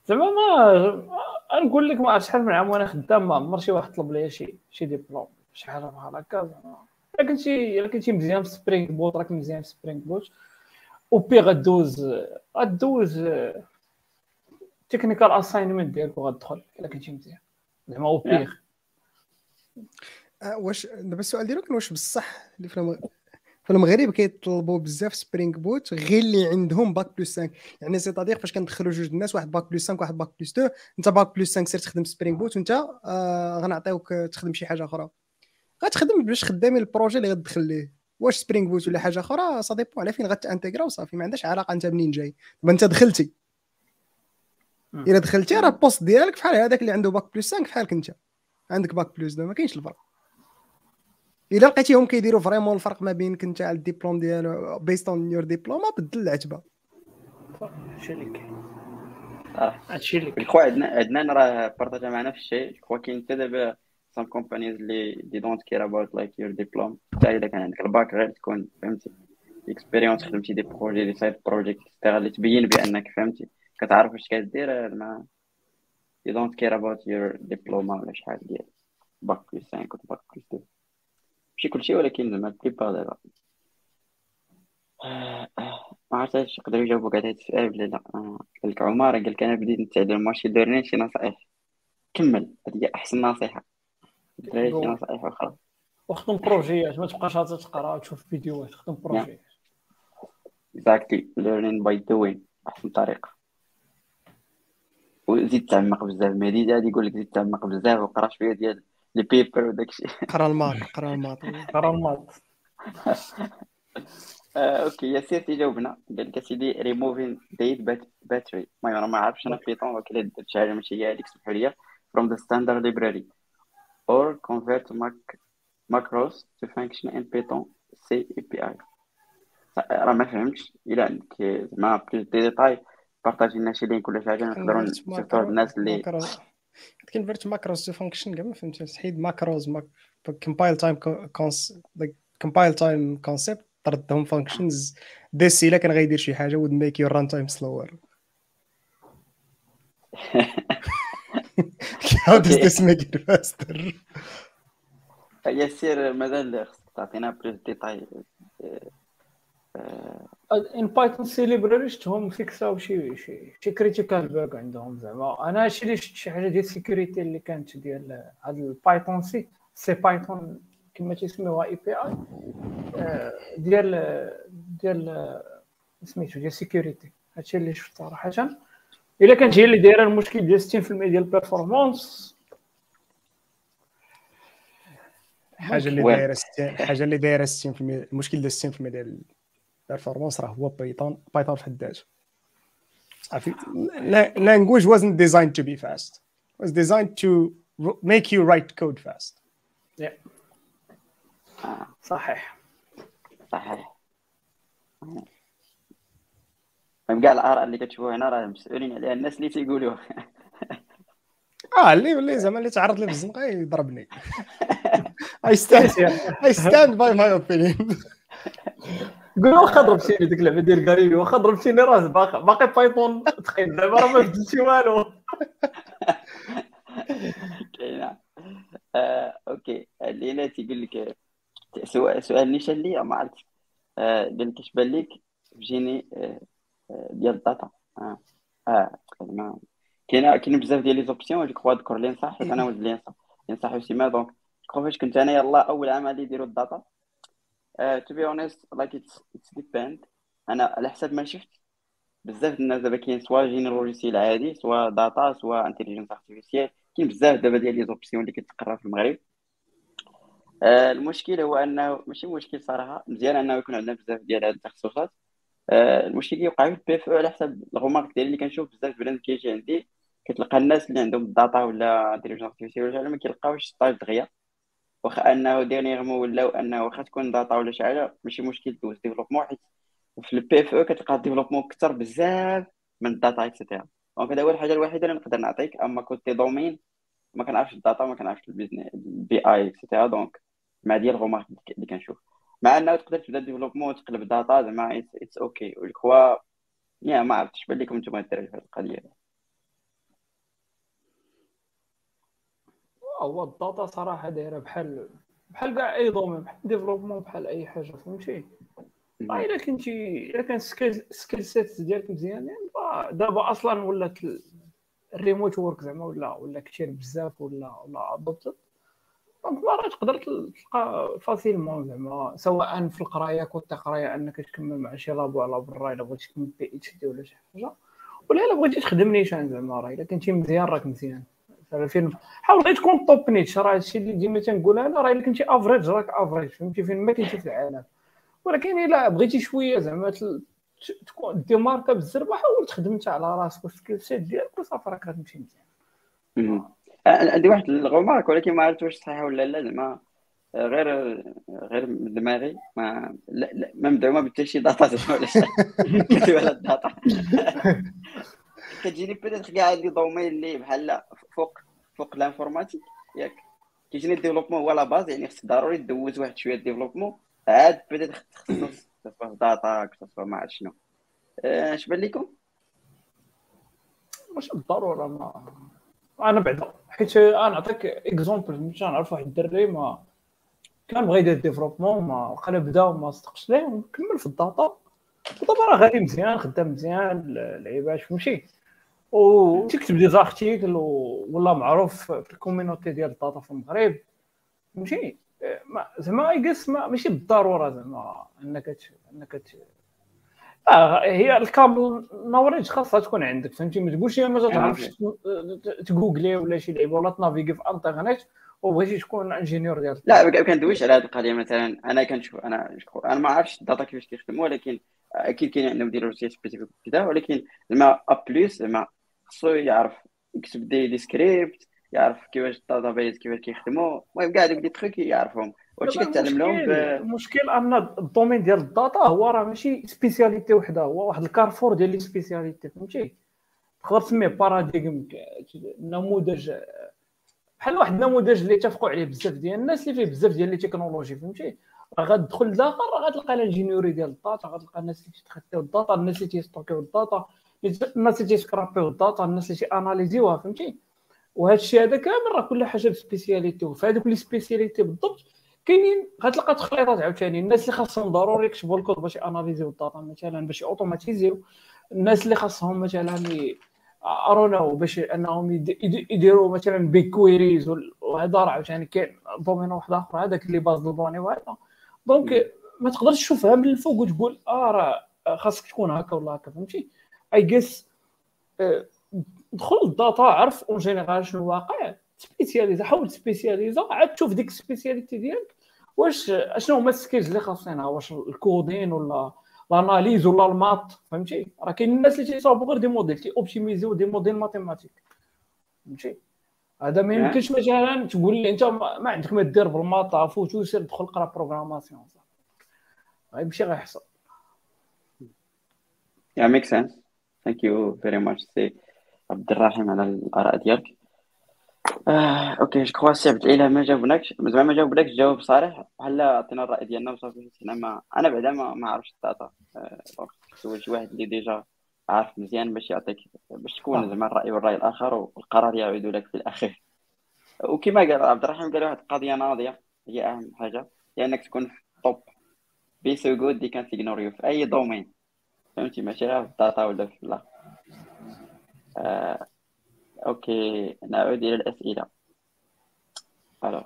زعما ما نقول لك ما شحال من عام وأنا خدام ما عمر شي واحد طلب لي شي شي ديبلوم شي حاجة بحال هكا زعما. إلا كنتي إلا كنتي مزيان في Spring Boot راك مزيان في Spring Boot بي غدوز غدوز technical assignment ديالك وغتدخل إلا كنتي مزيان. زعما أو بيغ آه، واش دابا السؤال ديالك واش بصح اللي في المغرب كيطلبوا بزاف Spring Boot غير اللي عندهم bac plus 5 يعني c'est-à-dire فاش كندخلوا جوج الناس واحد bac plus 5 واحد bac plus 2 انت bac plus 5 سير تخدم Spring Boot وانت آه غنعطيوك تخدم شي حاجة أخرى. غتخدم باش خدامي ال projet اللي غتدخل ليه. واش Spring Boot ولا حاجة أخرى ça dépend على فين غت intégrer وصافي ما عندهاش علاقة انت منين جاي. دابا انت دخلتي. إلا دخلتي راه ال poste ديالك فحال هذاك اللي عنده bac plus 5 فحالك انت. عندك bac plus 2 ما كاينش الفرق. إلا لقيتيهم كيديروا vraiment الفرق ما بينك انت على الدبلوم ديالو based on your diploma بدل العتبة. هادشي اللي كاين. هادشي اللي كاين. عندنا عندنا راه partagé معنا في الشيء. كوا كاين حتى دابا some companies اللي they don't care about like your diploma حتى إلا كان عندك الباك غير تكون فهمتي expérience خدمتي des projets des side projects اللي تبين بأنك فهمتي. كتعرف واش كدير ما you don't care about your diploma ولا شحال ديال. bac plus 5 ولا bac plus 2 ماشي كلشي ولكن زعما la plupart دابا ما عرفتش يقدروا يجاوبوا كاع هذا السؤال ولا لا. قال لك عمر قال لك أنا بديت نتعلم machine learning شي نصائح. كمل. هذه هي أحسن نصيحة. شي نصائح أخرى. وخدم بروجيات ما تبقاش تقرا وتشوف فيديوهات خدم بروجيات exactly learning by doing أحسن طريقة. وزيد تعمق بزاف. مهدي غادي يقول لك زيد تعمق بزاف وقرا شوية ديال les papers وداك الشيء قرأ ال maths قرأ ال maths قرأ ال maths okay ياسير تيجاوبنا قال لك اسيدي ريموفين ديت باتري المهم ما عرفتش أنا Python ولكن درت شي حاجة ماشي هي هذيك سمحوا لي from the standard library. Or convert mac macros to function in Python C API راه ما فهمتش. الا عندك زعما plus de détails partager لنا شي link ولا شي حاجة نقدروا نسيفطوا الناس اللي convert macros to function كاع ما فهمتش حيت macros compile time compile time concept تردهم functions. this إلا كان غيدير شي حاجة would make your runtime slower. How does this make it faster? ياسير مازال خصك تعطينا plus détails in Python C library شفتهم فيكساو شي شي شي critical bug عندهم زعما أنا هادشي اللي شفت شي حاجة ديال ال security اللي كانت ديال هاد ال Python C CPython كما تيسميوها API ديال ديال سميتو ديال ال security هادشي اللي شفت صراحة الا كانت هي اللي دايره المشكل ديال 60% ديال البيرفورمانس حاجة اللي دايره حاجة اللي دايره 60% المشكل ديال 60% ديال البيرفورمانس راه هو Python Python في حد ذاته صافي language wasn't designed to be fast. It was designed to make you write code fast. Yeah. صحيح صحيح كاع الآراء اللي كتشوفوا هنا راه مسؤولين عليها. الناس اللي تيقولوها آه اللي اللي زعما اللي تعرض لي بالزنقة يضربني. I stand I stand by my opinion. قول واخا ضربتيني ديك اللعبة ديال كاريبي واخا ضربتيني راه باقي باقي Python. تخيل دابا راه ما بدلتي والو. كاينة. آه، okay. الليلة تيقول لك سؤال سؤال نيشان لي ما عرفتش. آه، قال لك اش بان لك génie آه، آه، ديال la data. آه. آه كاين كاين بزاف ديال les options je crois ذكر l'ENSA حيت أنا ولد l'ENSA l'ENSA وسيما donc je crois فاش كنت أنا يلاه أول عام غادي يديروا la data. to be honest like it's it's depend أنا على حسب ما شفت بزاف الناس دابا كاين soit génie logiciel عادي soit data soit intelligence artificielle كاين بزاف دابا ديال les options اللي كتقرا في المغرب. آه المشكل هو أنه ماشي مشكل صراحة مزيان أنه يكون عندنا بزاف ديال هاد التخصصات. آه المشكل كيوقع في ال PFE على حسب ال remarque ديالي اللي كنشوف بزاف بنادم كيجي عندي كتلقى الناس اللي عندهم la data ولا intelligence artificielle ولا ما كيلقاوش stage دغيا. واخا انه dernièrement ولاو أنه واخا تكون data ولا شي حاجة ماشي مشكل دوز développement حيت في ال PFE أو كتلقى ال développement كثر بزاف من la data et cetera donc هذا هو الحاجة الوحيدة اللي نقدر نعطيك. أما كنت domaine ما كنعرفش la data ما كنعرفش ال BI et cetera donc مع ديال ال remarque اللي كنشوف. مع أنه تقدر تبدا développement وتقلب data زعما it's okay جو يا ما عرفتش بان لكم نتوما ديروا في القضية. هو la data صراحة دايرة بحال بحال كاع أي domaine بحال développement بحال أي حاجة فهمتي؟ إلا كنتي إلا كان skill skill set ديالك مزيانين دابا أصلا ولات ال remote work زعما ولا ولا كثير بزاف ولا ولا adopted donc راه تقدر تلقى facilement زعما سواء في القراية كنت قراية أنك تكمل مع شي labo على برا إلا بغيتي تكمل PhD ولا شي حاجة. ولا إلا بغيتي تخدم نيشان زعما راه إلا كنتي مزيان راك مزيان. فين؟ حاول غير تكون top-notch راه هادشي اللي ديما تنقول أنا راه إلا كنتي average راك average فهمتي؟ فين ما كنتي في العالم. ولكن إلا بغيتي شوية زعما تكون démarqué بالزربه حاول تخدم انت على راسك وال skill set ديالك وصافي راك غتمشي مزيان. عندي واحد ال remarque ولكن ما عرفت واش صحيحه ولا لا. زعما غير غير دماغي ما لا لا ما مدعومه بحتى شي data ولا شي. كتب على la data كتجيني peut-être كاع عندي domaine اللي بحال فوق فوق l'informatique ياك. كيجيني ال développement هو la base يعني خصك ضروري دوز واحد شوية développement عاد peut-être تخصص تصفى data تصفى ما عرفت شنو. اش بان لكم ماشي بالضرورة ما أنا بعدا حيت أنا نعطيك exemple مش نعرف واحد الدري ما كان بغى يدير développement ما قال بدا وما صدقش ليه وكمل في la data. ودابا راه غادي مزيان خدام مزيان لعيبات فهمتي وتكتب des articles ولا معروف في ال community ديال la data في المغرب. فهمتي زعما اي ماشي بالضرورة زعما إنك إنك آه هي ال capable knowledge خاصها تكون عندك فهمتي؟ ما تقولش ما تعرفش تجوجلي ولا شي لعيبة ولا تنافيغي في انترنيت وبغيتي تكون ingénieur ديال لا ما كندويش على هذه القضية مثلا. أنا كنشوف أنا أنا ما عرفتش la data كيفاش كيخدم ولكن أكيد كاين عندهم ديالو روسيا سبيسيفيك كذا ولكن زعما ا بليس زعما خصو يعرف يكتب دي, دي سكريبت يعرف كيفاش الداتا بيز كيفاش كيخدموا المهم كاع دوك لي تخيك يعرفهم. وهادشي كتعلم لهم المشكل أن الدومين ديال الداتا هو راه ماشي سبيسياليتي وحده هو واحد الكارفور ديال لي سبيسياليتي فهمتي؟ تقدر تسميه باراديغم نموذج بحال واحد النموذج اللي اتفقوا عليه بزاف ديال الناس اللي فيه بزاف ديال لي تكنولوجي فهمتي؟ راه غتدخل لداخل راه غتلقى ال ingénierie ديال la data غتلقى الناس اللي تيتريطيو la data الناس اللي تيستوكيو la data. الناس اللي تيسكرابيو الداتا الناس اللي تياناليزيوها فهمتي؟ وهذا الشيء هذا كامل راه كل حاجة ب spécialité وفي هذوك les spécialités بالضبط كاينين غتلقى تخليطات عاوتاني. الناس اللي خاصهم ضروري يكتبوا le code باش اناليزيو la data مثلا باش اوتوماتيزيو الناس اللي خاصهم مثلا ارونو باش أنهم يديروا مثلا big queries وهذا راه عاوتاني كاين domaine واحد آخر هذاك ال les bases de données وهذا donc ما تقدرش تشوفها من الفوق وتقول آه راه خاصك تكون هكا ولا هكا فهمتي؟ اي جيس دخل la data عرف en général شنو واقع سبيسياليزا حاول سبيسياليزا عاد تشوف ديك ال spécialité ديالك واش اشنو هما ال skills اللي خاصينها واش ال coding ولا l'analyse ولا les maths فهمتي؟ راه كاين الناس اللي تيصاوبوا غير des modèles تي اوبتيميزيو des modèles mathématiques فهمتي؟ هذا ما يمكنش مثلا تقول لي انت ما عندك ما دير بال maths faut-il سير دخل قرا programmation غيمشي غيحصل yeah make sense thank you very much سي عبد الرحيم على الآراء ديالك. آه، okay je crois سي عبد الإله ما جاوبناكش زعما ما جاوبناكش جاوب صريح. بحال عطينا الرأي ديالنا وصافي أنا ما أنا بعدا ما, ما عرفتش ال data. آه، donc سول شي واحد اللي ديجا عارف مزيان باش يعطيك باش تكون زعما الرأي والرأي الآخر والقرار يعود لك في الأخير. وكما قال عبد الرحيم قال واحد القضية ناضية هي أهم حاجة هي انك تكون في الطوب بي سو جود دي كانت يو في أي دومين فهمتي ماشي غير في ال data ولا في لا آه okay نعود إلى الاسئله alors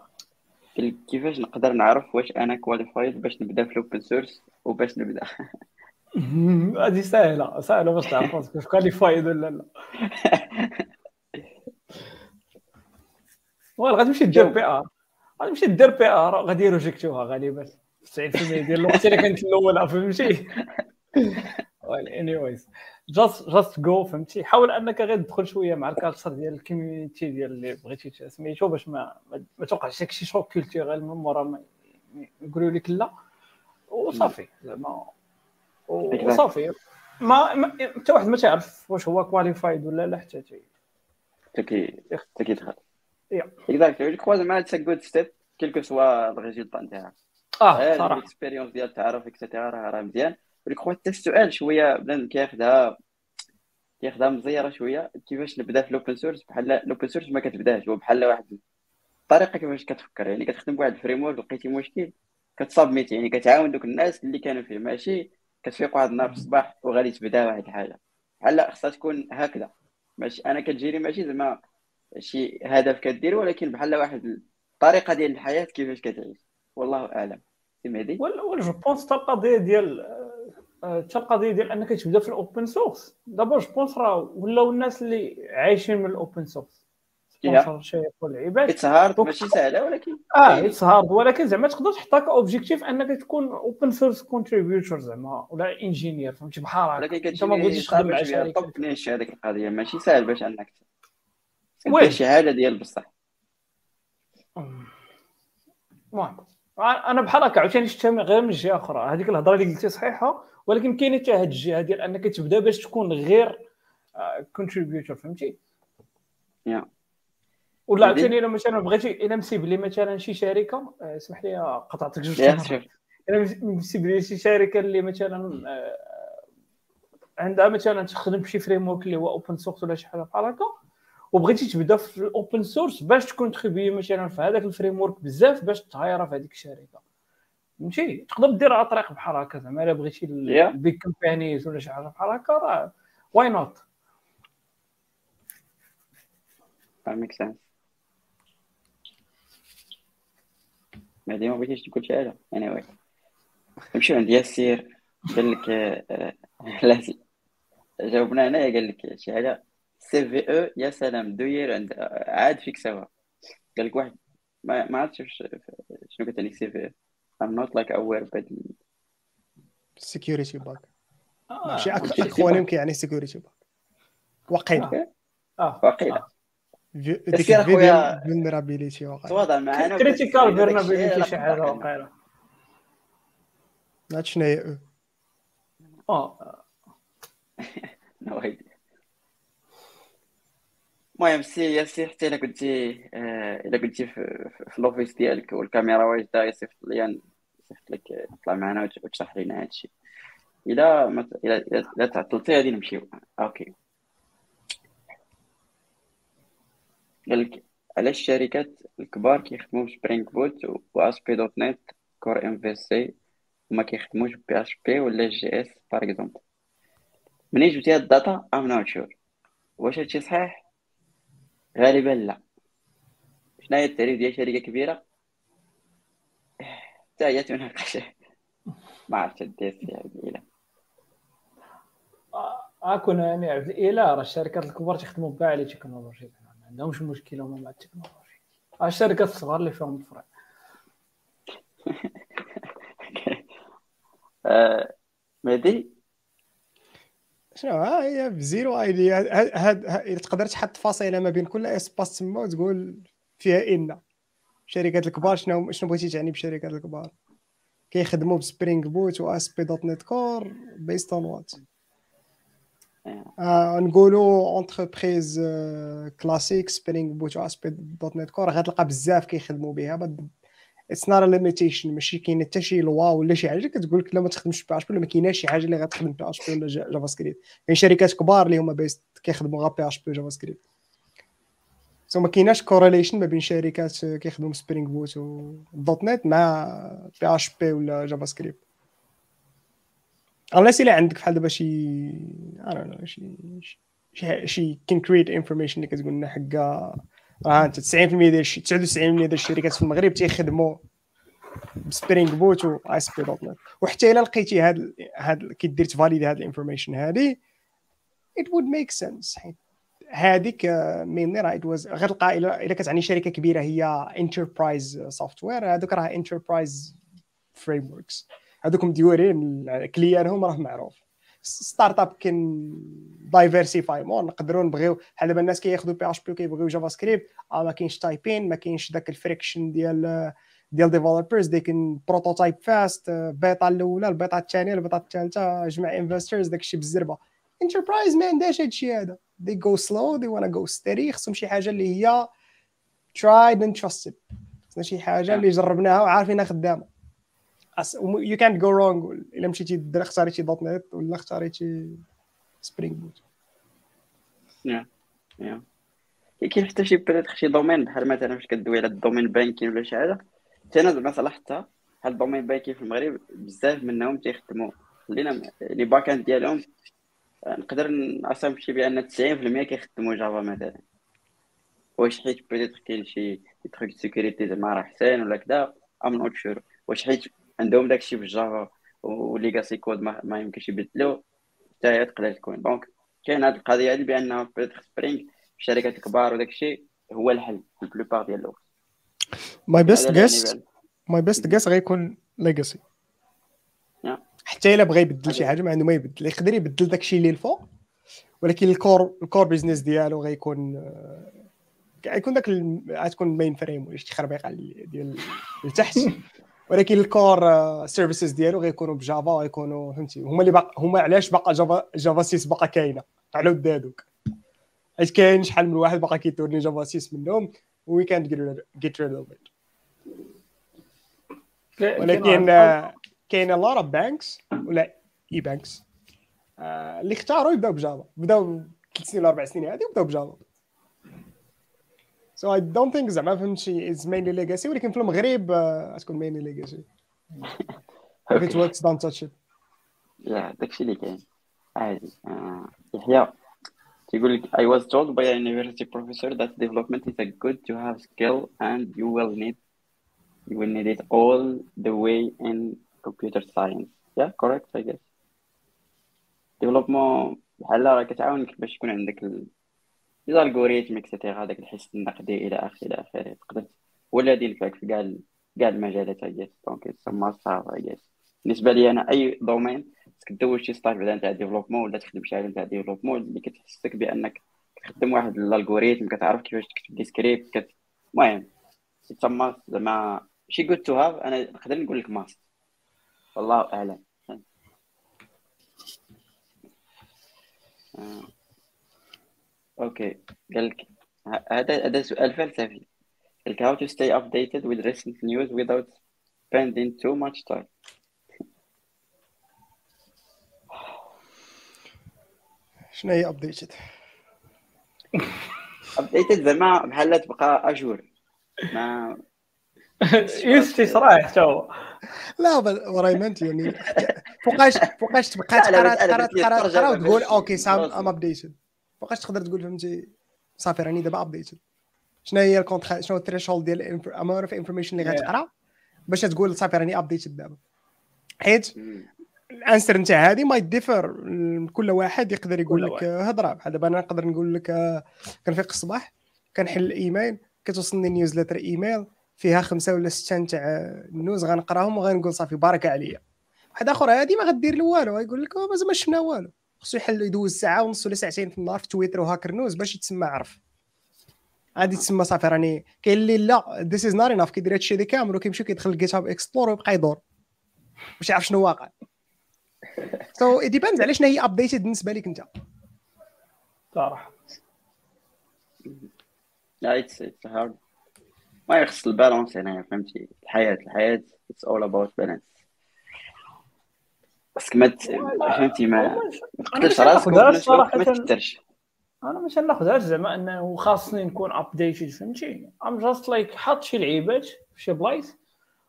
كيفاش نقدر نعرف واش أنا qualified باش نبدا في ال open source وباش نبدا هذه سهله سهله باش تعرف واش qualified ولا لا ولا غتمشي دير PR غتمشي دير PR غادي يrejectوها غالبا 90% ديال الوقت الا كانت الاولى فهمتي anyways just just go فهمتي؟ حاول أنك غير تدخل شوية مع ال culture ديال ال community ديال اللي بغيتي سميتو باش ما ما توقعش داك شي choc culturel من مورا يقولوا لك لا. وصافي زعما. وصافي. ما حتى واحد ما تعرف واش هو qualified ولا لا حتى تكي تكي دخل exactly je crois زعما it's good step quel que soit le résultat نتاعها آه صراحة. ال expérience ديال التعرف et cetera راه مزيان. ولكن حتى السؤال شوية بنادم كياخذها كياخذها مزيره شوية. كيفاش نبدأ في ال open source بحال ال open source ما كتبداش هو بحال واحد الطريقة كيفاش كتفكر. يعني كتخدم بواحد الفريم ورك لقيتي مشكل كت submit يعني كتعاون دوك الناس اللي كانوا فيه. ماشي كتفيق واحد النهار في الصباح وغادي تبدأ واحد الحاجة. بحال خصها تكون هكذا. ماشي أنا كتجيني ماشي زعما شي هدف كدير ولكن بحال واحد الطريقة ديال الحياة كيفاش كتعيش. والله أعلم. سي مهدي؟ ولا je pense القضية ديال حتى القضية ديال أنك تبدأ في ال open source دابا je pense راه ولاو الناس اللي عايشين من ال open source it's hard ماشي سهله ولكن آه it's hard ولكن زعما تقدر تحطها ك objectif أنك تكون open source contributor زعما ولا engineer فهمتي؟ بحال هكا. ولكن أنت ما بغيتيش تخدم مع شركة. هذيك القضية. ماشي سهل باش أنك شي حاجة ديال بصح. المهم. أنا بحال هكا عاوتاني شفتها غير من جهة أخرى. هذيك الهضرة اللي قلتي صحيحة ولكن كاينة حتى هاد الجهة ديال انك تبدأ باش تكون غير contributor فهمتي؟ yeah. ولا؟ عاوتاني إلا مثلا بغيتي إلا مسيب لي مثلا شي شركة آه، اسمح لي قطعتك جوج إلا مس- مسيب لي شي شركة اللي مثلا آه، عندها مثلا تخدم بشي framework اللي هو open source ولا شي حاجة بحال هكا. وبغيتي تبدا في ال open source باش تكون تخبي مثلا في هذاك ال framework بزاف باش ت hireا في هذيك الشركة. فهمتي؟ تقدر دير على طريق بحال هكا زعما إلا بغيتي. ال big companies ولا شي حاجة بحال هكا راه واي نوت ميك سنس بعدين ما بغيتيش تقول شي حاجة اني واي نمشيو عند ياسير قال لك جاوبنا هنايا قال لك شي حاجة سي في أو يا سلام دوير عند عاد فيك سوا. قال لك واحد ما ما عرفتش شنو كتعني سي في أو ام نوت لايك اوير بهاد ال- سيكيورتي باك آه، ماشي أك- اخوانهم كيعني سيكيورتي باك وقيلا آه. واقيلا ديك تسكير أخويا. فولنرابيليتي وقيلا تواضع معنا كريتيكال وبس- فيرنابيليتي داك شي الشيء حاجة لا واقيلا ما عرفتش شنو هي؟ أو آه idea. المهم سي ياسي حتى إلا كنتي آه، إلا كنتي في, في, في الأوفيس ديالك والكاميرا واجده يصيفط لي يصيفط لك طلع معنا وت- وتشرح إلا ما ت- إلا إلا إلا تعطلتي غادي نمشيو. okay. قال لك علاش الشركات الكبار كيخدموا ب Spring Boot و ASP.NET Core MVC وما كيخدموش PHP ولا JS par exemple منين جبتي هاد ال data؟ I'm not sure واش هادشي صحيح؟ غالبا لا. شنو هي التعريف ديال شركه كبيرة؟ حتى هي تناقش ما عرفتش دير فيها الا اكون يعني عبد الاله راه الشركات الكبار تيخدموا كاع على تكنولوجي ما عندهمش مشكلة هما مع التكنولوجي آه، الشركات الصغار اللي فيهم الفرق آه، مهدي شنو؟ ها هي بزيرو آيدي. هاد تقدر تحط فاصلة ما بين كل espace تما وتقول فيها إن. الشركات الكبار شنو شنو بغيتي تعني بالشركات الكبار؟ كيخدموا ب Spring Boot و ASP.NET Core based on what آه نقولوا entreprise classique Spring Boot و ASP.NET Core غتلقى بزاف كيخدموا بها. it's not limitation ماشي كاين حتى شي loi ولا شي حاجة كتقول لك لا ما تخدمش PHP ولا ما كايناش شي حاجة اللي غتخدم PHP ولا Ja- JavaScript كاين شركات كبار اللي هما based كيخدموا غير PHP و JavaScript so ما كايناش correlation ما بين شركات كيخدموا Spring Boot و .NET مع PHP ولا JavaScript unless إلا عندك بحال دابا شي know شي شي شي concrete information اللي كتقول لنا حقا راه انت 90% ديال الشي 99% ديال الشركات في المغرب تيخدموا ب Spring Boot و ASP.NET. وحتى إلا لقيتي هاد هاد كدير ت valider هاد ال information هادي would make sense. حيت هذيك mainly راه واز غير تلقى الا إلا كتعني شركة كبيرة هي enterprise software هذوك راه enterprise frameworks هذوك مديورين كليانهم راه معروف. startup can diversify more نقدروا نبغيو بحال دابا الناس كياخذوا PHP وكيبغيو JavaScript آه ما كاينش typing ما كاينش داك ال friction ديال ديال developers they can prototype fast beta الأولى البيتا الثانية البيتا الثالثة جمع investors داك الشيء بالزربة. enterprise ما عندهاش هاد الشيء هذا. They go slow they wanna go steady. خصهم شي حاجة اللي هي tried and trusted. خصنا شي حاجة اللي جربناها وعارفينها خدامة. يو كانت جو رونغ إلا مشيتي اختاريتي .NET ولا اختاريتي Spring Boot كاين حتى شي peut-être شي domaine بحال مثلا فاش كدوي على ال domaine bancaire ولا شي حاجة حتى أنا زعما صلحتها بحال ال domaine bancaire في المغرب بزاف منهم تيخدموا. خلينا les backends ديالهم نقدر ن assume شي بأن 90% كيخدموا Java مثلا. واش حيت peut-être كاين شي truc sécurité زعما راه حسين ولا كذا I'm not sure واش حيت عندهم داكشي في ال Java و legacy code ما, ما يمكنش يبدلو حتى هي تقدر تكون. donc كاين هاد القضية هادي بأن peut-être Spring الشركات الكبار وداكشي هو الحل في ال plupart ديال الوقت. my best يعني my best guess غيكون legacy Yeah. حتى إلا بغى يبدل شي حاجة ما عنده ما يبدل يقدر يبدل داكشي اللي الفوق ولكن ال core ال core business ديالو غيكون آه، غيكون داك غتكون ال mainframe ولا شي خربيقه ديال التحت ولكن ال core services ديالو غيكونوا ب Java وغيكونوا فهمتي؟ هما اللي باق هما علاش باقا Java Java 6 باقا كاينة؟ على ود هذوك حيت كاين شحال من واحد باقا كي tourner Java 6 منهم وي كانت جيت ريد اوف ولكن آه، كاين a lot of banks ولا any banks اللي اختاروا يبداو ب Java. بداو ثلاث سنين ولا أربع سنين هذه وبداو ب Java. سو اي دونت ثينك زعما فهمتي از مينلي ليجاسي ولكن في المغرب آه، غتكون مينلي ليجاسي if it works don't touch it يا داكشي اللي كاين عادي آه، يحيى تيقول لك I was told by a university professor that development is a good to have skill and you will need you will need it all the way in computer science yeah correct I guess development بحال راه كتعاونك باش يكون عندك ال ال algorithm et cetera هذاك الحس النقدي إلى اخره إلى اخره تقدر هو غادي ينفعك في كاع كاع المجالات guess donc تسمى guess. بالنسبة لي أنا أي domaine خصك دوز شي stage بعدا نتاع développement ولا تخدم شي حاجة نتاع développement اللي كتحسك بأنك كتخدم واحد ال algorithme كتعرف كيفاش تكتب des scripts كت... المهم تسمى زعما شي good to have أنا نقدر نقول لك must والله أعلم. آه. OK قال لك هذا هذا سؤال فلسفي. قال لك how to stay updated with recent news without spending too much time? شنو هي updated updated زعما بحال تبقى à jour. ما يوسفي صراحة هو لا بل- vraiment يعني فوقاش فوقاش تبقى تقرا تقرا تقرا وتقول OK I'm. I'm updated فوقاش تقدر تقول فهمتي صافي راني دابا updated شنو هي الكونترا شنو ال threshold ديال ال amount of information اللي. غتقرا؟ باش تقول صافي راني updated دابا. حيت. ال answer نتاع هذه ما ي differ كل واحد يقدر يقول لك هضرة. بحال دابا أنا نقدر نقول لك آه، كنفيق الصباح كنحل الإيميل كتوصلني newsletter email فيها خمسة ولا ستة نتاع ال news غنقراهم وغنقول صافي بارك عليا. واحد آخر هادي ما غدير له والو غيقول لك "أوه، مازال ما شفنا والو. خصو يحل يدوز ساعة ونص ولا ساعتين في النهار في تويتر و Hacker News باش يتسمى عرف. غادي تسمى صافي راني كاين اللي لا this is not enough كيدير هادشي هذا كامل وكيمشي كيدخل ال GitHub Explore ويبقى يدور. باش يعرف شنو واقع. so it depends على شنو هي updated بالنسبة لك أنت. صراحة. لا it's it's hard ما يخص ال balance هنا فهمتي؟ الحياة الحياة it's all about balance بس ما فهمتي ما مش راسك ما تكترش أنا مش ناخذهاش زعما إنه خاصني نكون updated فهمتي؟ I'm just like حاط شي لعيبات في شي بلايص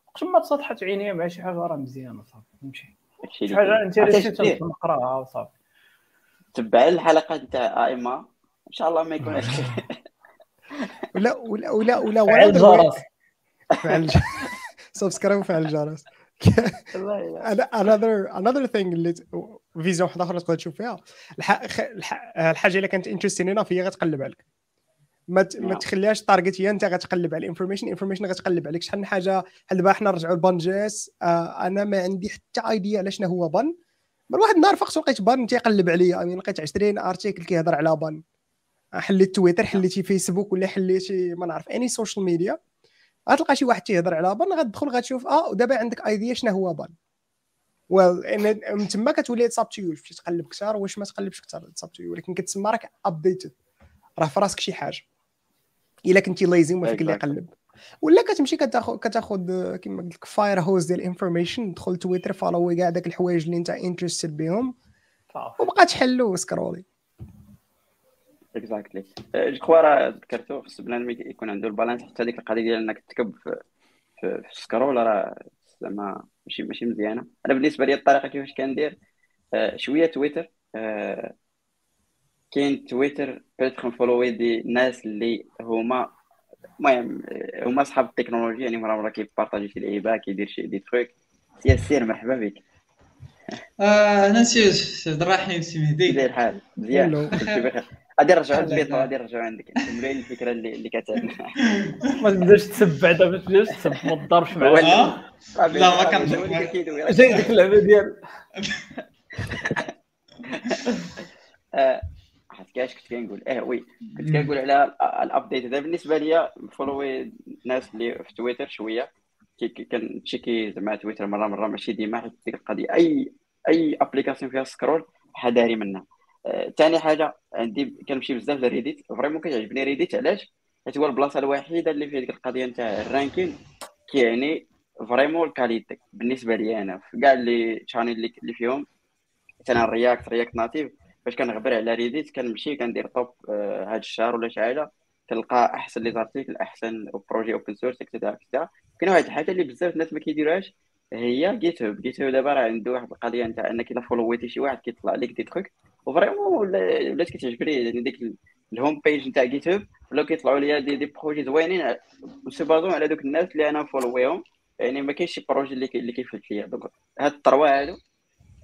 وقت ما تصطحت عينيا مع شي حاجة راه مزيانه صافي فهمتي؟ شي حاجة كاين. انت عرفتي اللي اش دير؟ نقراها وصافي. تبع الحلقات نتاع آئمة. إن شاء الله ما يكونش. ولا ولا ولا ولا فعل الجرس فعل subscribe وفعل الجرس أنا another another thing اللي vision واحدة أخرى تقدر تشوف فيها. الحاجة اللي كانت interesting هنا فهي غتقلب عليك. ما. ما نعم. تخليهاش target هي أنت غتقلب على ال information ال information غتقلب عليك. شحال من حاجة بحال دابا حنا نرجعوا ل Bun JS؟ آه أنا ما عندي حتى idea على شنو هو Bun. بل واحد النهار فقت لقيت Bun تيقلب عليا. I mean لقيت 20 article كيهضر على Bun. حليت تويتر حليتي فيسبوك ولا حليتي ما نعرف اني social media غتلقى شي واحد تيهضر على Bun غتدخل غتشوف آه ودابا عندك idea شنو هو Bun well من تما كتولي it's up to you تقلب كثار واش ما تقلبش كثار it's up to you ولكن كتسمى راك updated راه في راسك شي حاجة. إلا كنتي lazy وما فيك اللي. يقلب. ولا كتمشي كتاخذ كتاخذ كيما قلت لك fire hose ديال information دخل تويتر follow ي كاع داك الحوايج اللي انت interested بهم. وبقى تحلو و scroll ي exactly je crois راه ذكرتو خص بنادم يكون عنده ال balance حتى ديك القضية ديال إنك تكب في في, ال scroll راه زعما ماشي ماشي مزيانة. أنا بالنسبة لي الطريقة كيفاش كندير آه، شوية تويتر آه، كاين تويتر peut-être ن follow ي دي الناس اللي هما المهم آه، هما صحاب التكنولوجيا يعني مرة مرة كيبارطاجي شي لعيبه كيدير شي des trucs سي سير مرحبا بك. أنا نسيت سي عبد الرحيم سي كيف مهدي الحال. مزيان. غادي نرجعو لا، للبيت. غادي نرجعو عندك. نكملوا الفكرة اللي اللي كتعجبنا ما تبداش تسب بعدا ما تبداش تسب ما تضربش هو مع اللي- آه لا، ما كيدوي. جاي ديك اللعبة ديال آه، حيت كاش كنت كنقول. آه oui. كنت كنقول على ال- ال update هذا بالنسبة ليا follow ي الناس اللي في تويتر شوية. كي- كي- كن check ي زعما تويتر مره مرة ماشي ديما حيت ديك القضية اي أي application فيها scroll حذاري منها. ثاني حاجة عندي كنمشي بزاف ل Reddit. vraiment كيعجبني Reddit علاش؟ حيت هو البلاصة الوحيدة اللي فيها ديك القضية نتاع ال ranking كيعني vraiment ال qualité. بالنسبة لي أنا في كاع اللي channel اللي فيهم مثلا React React Native فاش كنغبر على Reddit كنمشي كندير top هذا الشهر ولا شي حاجة كنلقى أحسن les articles أحسن projet open source et cetera et cetera كاين واحد الحاجة اللي بزاف الناس ما كيديروهاش هي GitHub GitHub دابا راه عنده واحد القضية نتاع أنك إلا follow يتي شي واحد كيطلع لك des trucs و vraiment ولا- ولات كتعجبني يعني ديك ال- ال home page نتاع GitHub ولاو كيطلعوا ليا des, des projets زوينين se basant على دوك الناس اللي أنا follow يهم يعني ما كاينش شي projet اللي اللي كيفلت ليا. donc هاد ال trois هادو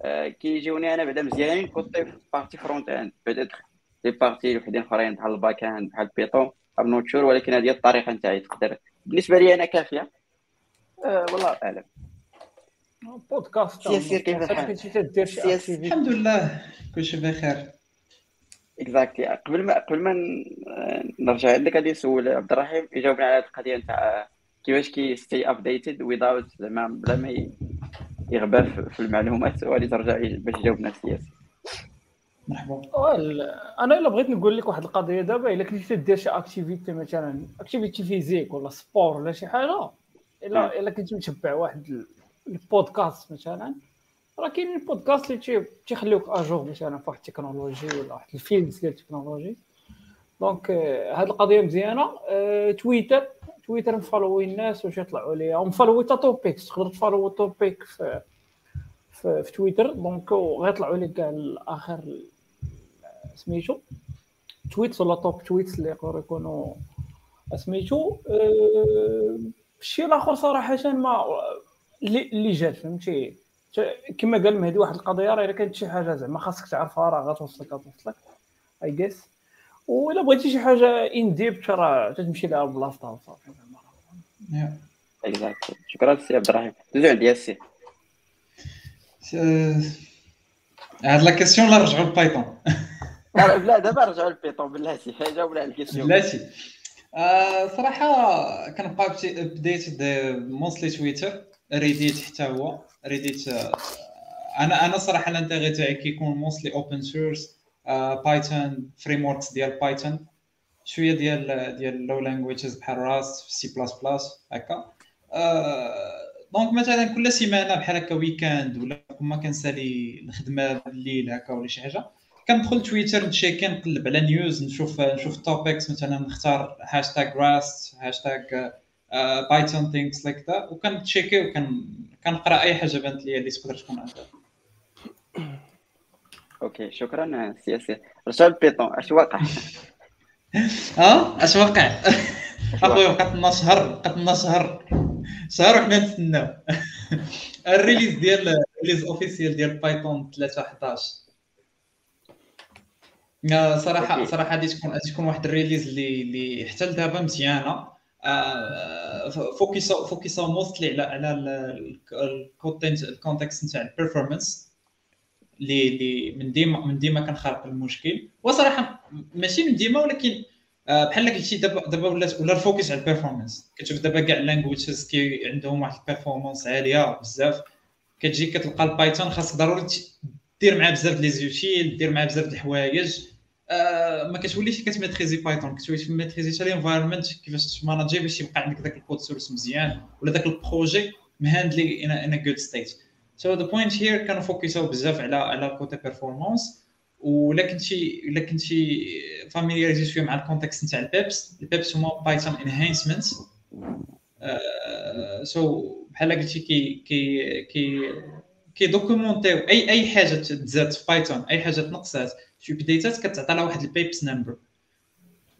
آه، كيجيوني أنا بعدا مزيانين côté في partie front end peut-être les parties وحدين أخرين بحال ال back end بحال Python I'm not sure ولكن هذه الطريقة نتاعي. تقدر بالنسبة لي أنا كافية. آه والله أعلم. بودكاست سير كيف الحال؟ الحمد لله كلشي بخير exactly قبل ما قبل ما نرجع عندك غادي نسول عبد الرحيم يجاوبنا على هذه القضية نتاع كيفاش كي stay updated و without زعما بلا ما ي- يغبر في- المعلومات وغادي ترجع باش يجاوبنا السياسي مرحبا أنا الا بغيت نقول لك واحد القضية دابا الا كنتي تدير شي activité مثلا activité physique ولا sport ولا شي حاجة الا الا كنت متبع واحد البودكاست مثلا راه كاينين البودكاست اللي تي- تيخليوك à jour مثلا في واحد ال technology ولا واحد ال field ديال ال technology. donc آه، هاد القضية مزيانة. تويتر تويتر م follow ي الناس واش يطلعوا ليا وم follow ي تا topics تقدر ت follow ي topic في في, في تويتر donc غيطلعوا لك كاع الآخر سميتو. tweets ولا top tweets اللي يقدروا يكونوا سميتو. أه، الشيء الآخر صراحة ما اللي اللي جات فهمتي؟ كما قال مهدي واحد القضية راه الا كانت شي حاجة زعما خاصك تعرفها راه غتوصلك غتوصلك I guess والا بغيتي شي حاجة in deep راه تمشي لها بلاصتها وصافي زعما. exactly شكرا سي عبد الرحيم دوزو عندي السي آه، هاد لا كيسيون لا رجعوا لبايثون لا دابا رجعوا لل Python بلاتي. جاوبنا على ال question بلاتي. آه، صراحة كنبقى updated mostly تويتر Reddit حتى هو. Reddit آه، أنا أنا صراحة ال intérêt تاعي كيكون mostly open source Python frameworks ديال Python شوية ديال ديال low languages بحال راست سي بلاس بلاس هكا. آه، donc مثلا كل سيمانة بحال هكا weekend ولا كما كنسالي الخدمة بالليل هكا ولا شي حاجة كندخل تويتر ن check ي نقلب على news نشوف نشوف topics مثلا نختار هاشتاغ Rust هاشتاغ Python things like that وكن check ي وكنقرا أي حاجة بانت لي اللي تقدر تكون عندها. okay شكرا سي سي رجعوا لل Python أش واقع؟ ها أش واقع؟ اخويا بقات لنا شهر بقات لنا شهر شهر وحنا نتسناو ال release ديال ال release officielle ديال Python 3.11 آه، صراحة okay. صراحة غادي تكون غادي تكون واحد ال release اللي اللي حتى لدابا مزيانة. فوكيسا فوكيسا موستلي على على ال content ال context نتاع ال performance اللي اللي من ديما من ديما كنخرق المشكل. وصراحة ماشي من ديما ولكن آه، بحال قلتي دابا دابا ولات ولا ال focus على ال performance كتشوف دابا كاع ال languages كي عندهم واحد ال performance عالية بزاف. كتجي كتلقى ال Python خاصك ضروري دير معاه بزاف les outils دير معاه بزاف د الحوايج. ما كتوليش كتميتريزي Python كتولي تميتريزي حتى ال environment كيفاش تماناجي باش يبقى عندك ذاك ال code source مزيان ولا ذاك ال projet مهاندلي in in good state so the point here كانوا فوكساو بزاف على على côté performance ولا كنتي الا كنتي فاميلياريزي شوية مع ال context نتاع ال PEPs ال PEPs هما Python enhancement so بحال قلتي كي كي كي كي دوكيومونتيو أي أي حاجة تزاد في Python أي حاجة تنقصات. في بدايتات كتعطى لها واحد ال PEPs number.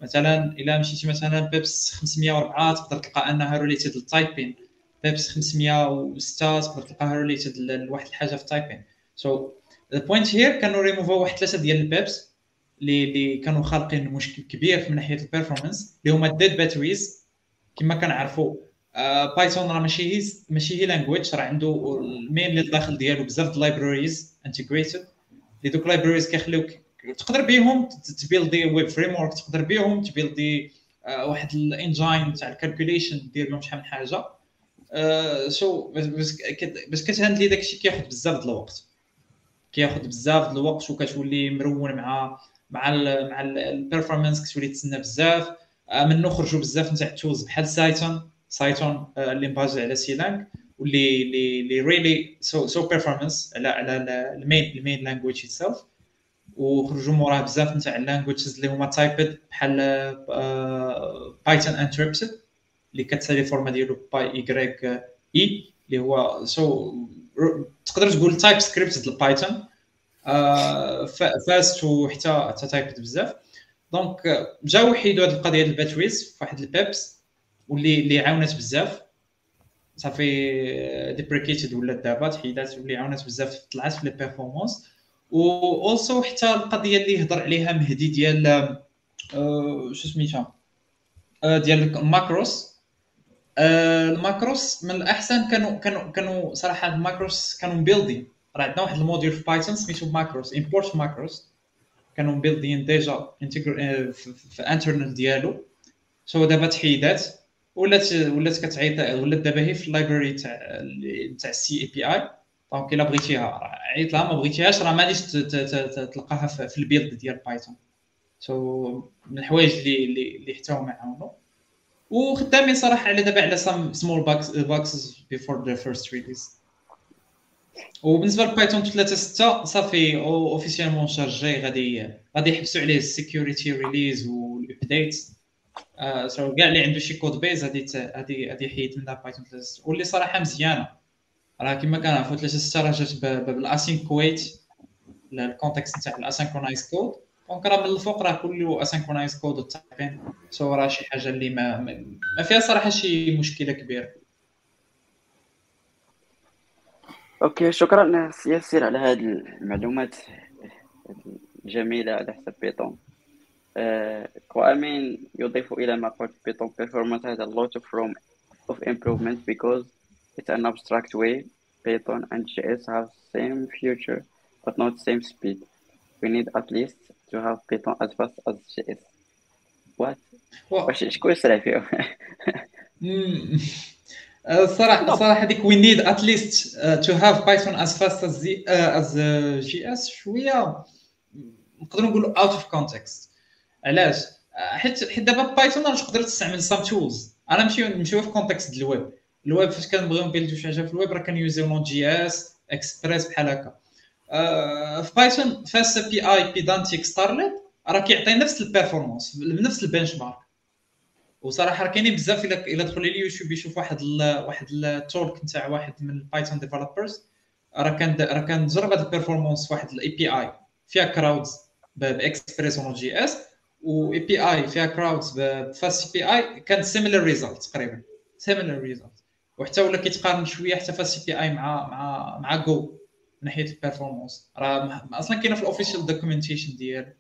مثلا إلا مشيتي مثلا PEPs 504 تقدر تلقى أنها related لل typing PEPs 506 تقدر تلقاها related لواحد الحاجة في ال typing so ال point here كانوا ريموفو واحد ثلاثة ديال ال PEPs اللي اللي كانوا خالقين مشكل كبير من ناحية ال performance اللي هما ال dead batteries كما كنعرفوا Python راه ماشي هي ماشي هي language راه عنده ال main اللي داخل ديالو بزاف د ال libraries integrated اللي دوك ال libraries كيخليوك تقدر بيهم تبيلدي web framework تقدر بيهم تبيلدي آه، واحد ال engine تاع ال calculation دير بهم شحال من حاجة. so باش كتهندلي داكشي كياخذ بزاف د الوقت. كياخذ بزاف د الوقت وكتولي مرون مع مع ال مع ال performance كتولي تسنى بزاف. آه، منو خرجوا بزاف نتاع التولز بحال سايتون سايتون آه، اللي مبازي على سيلانك واللي اللي اللي ريلي سو سو بيرفورمانس على على المين المين لانجويج اتسيلف وخرجوا موراه بزاف نتاع اللانجويجز اللي هما تايبد بحال بايثون انتربتد اللي كتسالي فورما ديالو باي ايكغيك اي اللي هو سو تقدر تقول تايب سكريبت البايثون fast وحتى حتى typed بزاف. donc جاو حيدوا هذه القضية ديال ال batteries في واحد ال PEPs واللي اللي عاونت بزاف. صافي deprecated ولات دابا تحيدات واللي عاونت بزاف طلعت في les performances و also حتى القضية اللي هضر عليها مهدي ديال آه، شو سميتها؟ آه، ديال ال macros آه، ال macros من الأحسن كانوا كانوا كانوا صراحة ال macros كانوا built-in راه عندنا واحد ال module في Python سميتو macros import macros. كانوا built-in déjà في internal ديالو. so دابا تحيدات. ولات ولات كتعيط ولات دابا هي في ال library تاع تاع ال C API donc الا بغيتيها عيط لها ما بغيتيهاش راه ما تلقاها في ال build ديال Python so من الحوايج اللي اللي حتى هما عاونوا. وخدامين صراحة على دابا على some small bug fixes before the first release وبالنسبة ل Python 3.6 صافي officiellement chargé غادي غادي يحبسوا عليه ال security release وال update so كاع اللي عنده شي code base غادي غادي غادي يحيد منها Python 3.6 واللي صراحة مزيانة. راه كما كنعرفوا 3.6 راه جات بال async await ال context نتاع ال asynchronized code donc راه من الفوق راه كله asynchronized code وال typing so راه شي حاجة اللي ما ما فيها صراحة شي مشكلة كبيرة. okay شكرا ياسر على هذه المعلومات الجميلة على حسب Python. آه، كوامين يضيف إلى ما قلت Python performance has a lot of room of because it's an abstract way. Python and JS have same feature but not same speed. We need at least to have Python as fast as JS what? واش شكون يسرع فيهم الصراحه الصراحه هذيك we need at least to have Python as fast as as JS شوية نقدروا نقولوا out of context علاش؟ حيت حيت دابا Python راه تقدر تستعمل some tools أنا نمشيو نمشيو في context ديال ال web ال web فاش كنبغيو نبيلدو شي حاجة في الويب راه كنيوزيو Node JS Express بحال هكا. في بايثون فاس بي اي بيدانتيك ستارليت راه كيعطي نفس البيرفورمانس بنفس البنش مارك وصراحة راه كاينين بزاف إلا إلا دخلوا لي يوتيوب يشوف واحد ال واحد التولك نتاع واحد من البايثون ديفلوبرز راه كان راه كنجرب هذا البيرفورمانس واحد الاي بي اي فيها كراودز باكسبريس ون جي اس و اي بي اي فيها كراودز بفاست بي اي كان سيميلر ريزلت تقريبا. سيميلر ريزلت وحتى ولا كيتقارن شوية حتى فاست بي اي مع مع مع جو من ناحية ال performance راه أصلا كاينة في ال official documentation ديالو.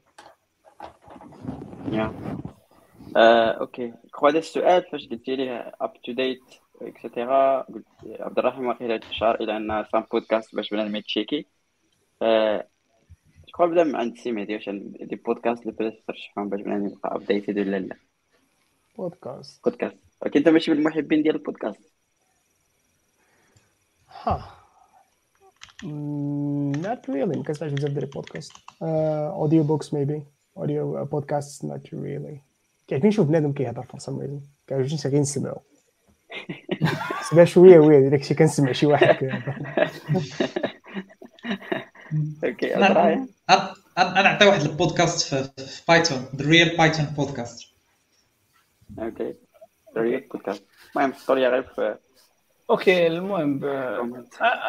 آه، okay. كخوا هذا السؤال فاش قلتي لي up to date et cetera قلت عبد الرحيم واقيلا اشار إلى أن some podcast باش بنادم يتشيكي. آه، كخوا بدا من عند سي مهدي واش des podcasts اللي بدا ترشحهم باش بنادم يبقى updated ولا لا؟ بودكاست بودكاست ولكن أنت ماشي من المحبين ديال البودكاست. ها not really ما كنسمعش بزاف ديال ال podcast audio books maybe audio podcast not really. كيعجبني نشوف بنادم كيهضر for some reason كيعجبني غير نسمعو سمع شوية ويرد داكشي كنسمع شي واحد كيهضر okay أنا أنا نعطي واحد البودكاست في, في Python the Real Python podcast okay ريت بودكاست المهم حطوا لي غير في okay المهم ب-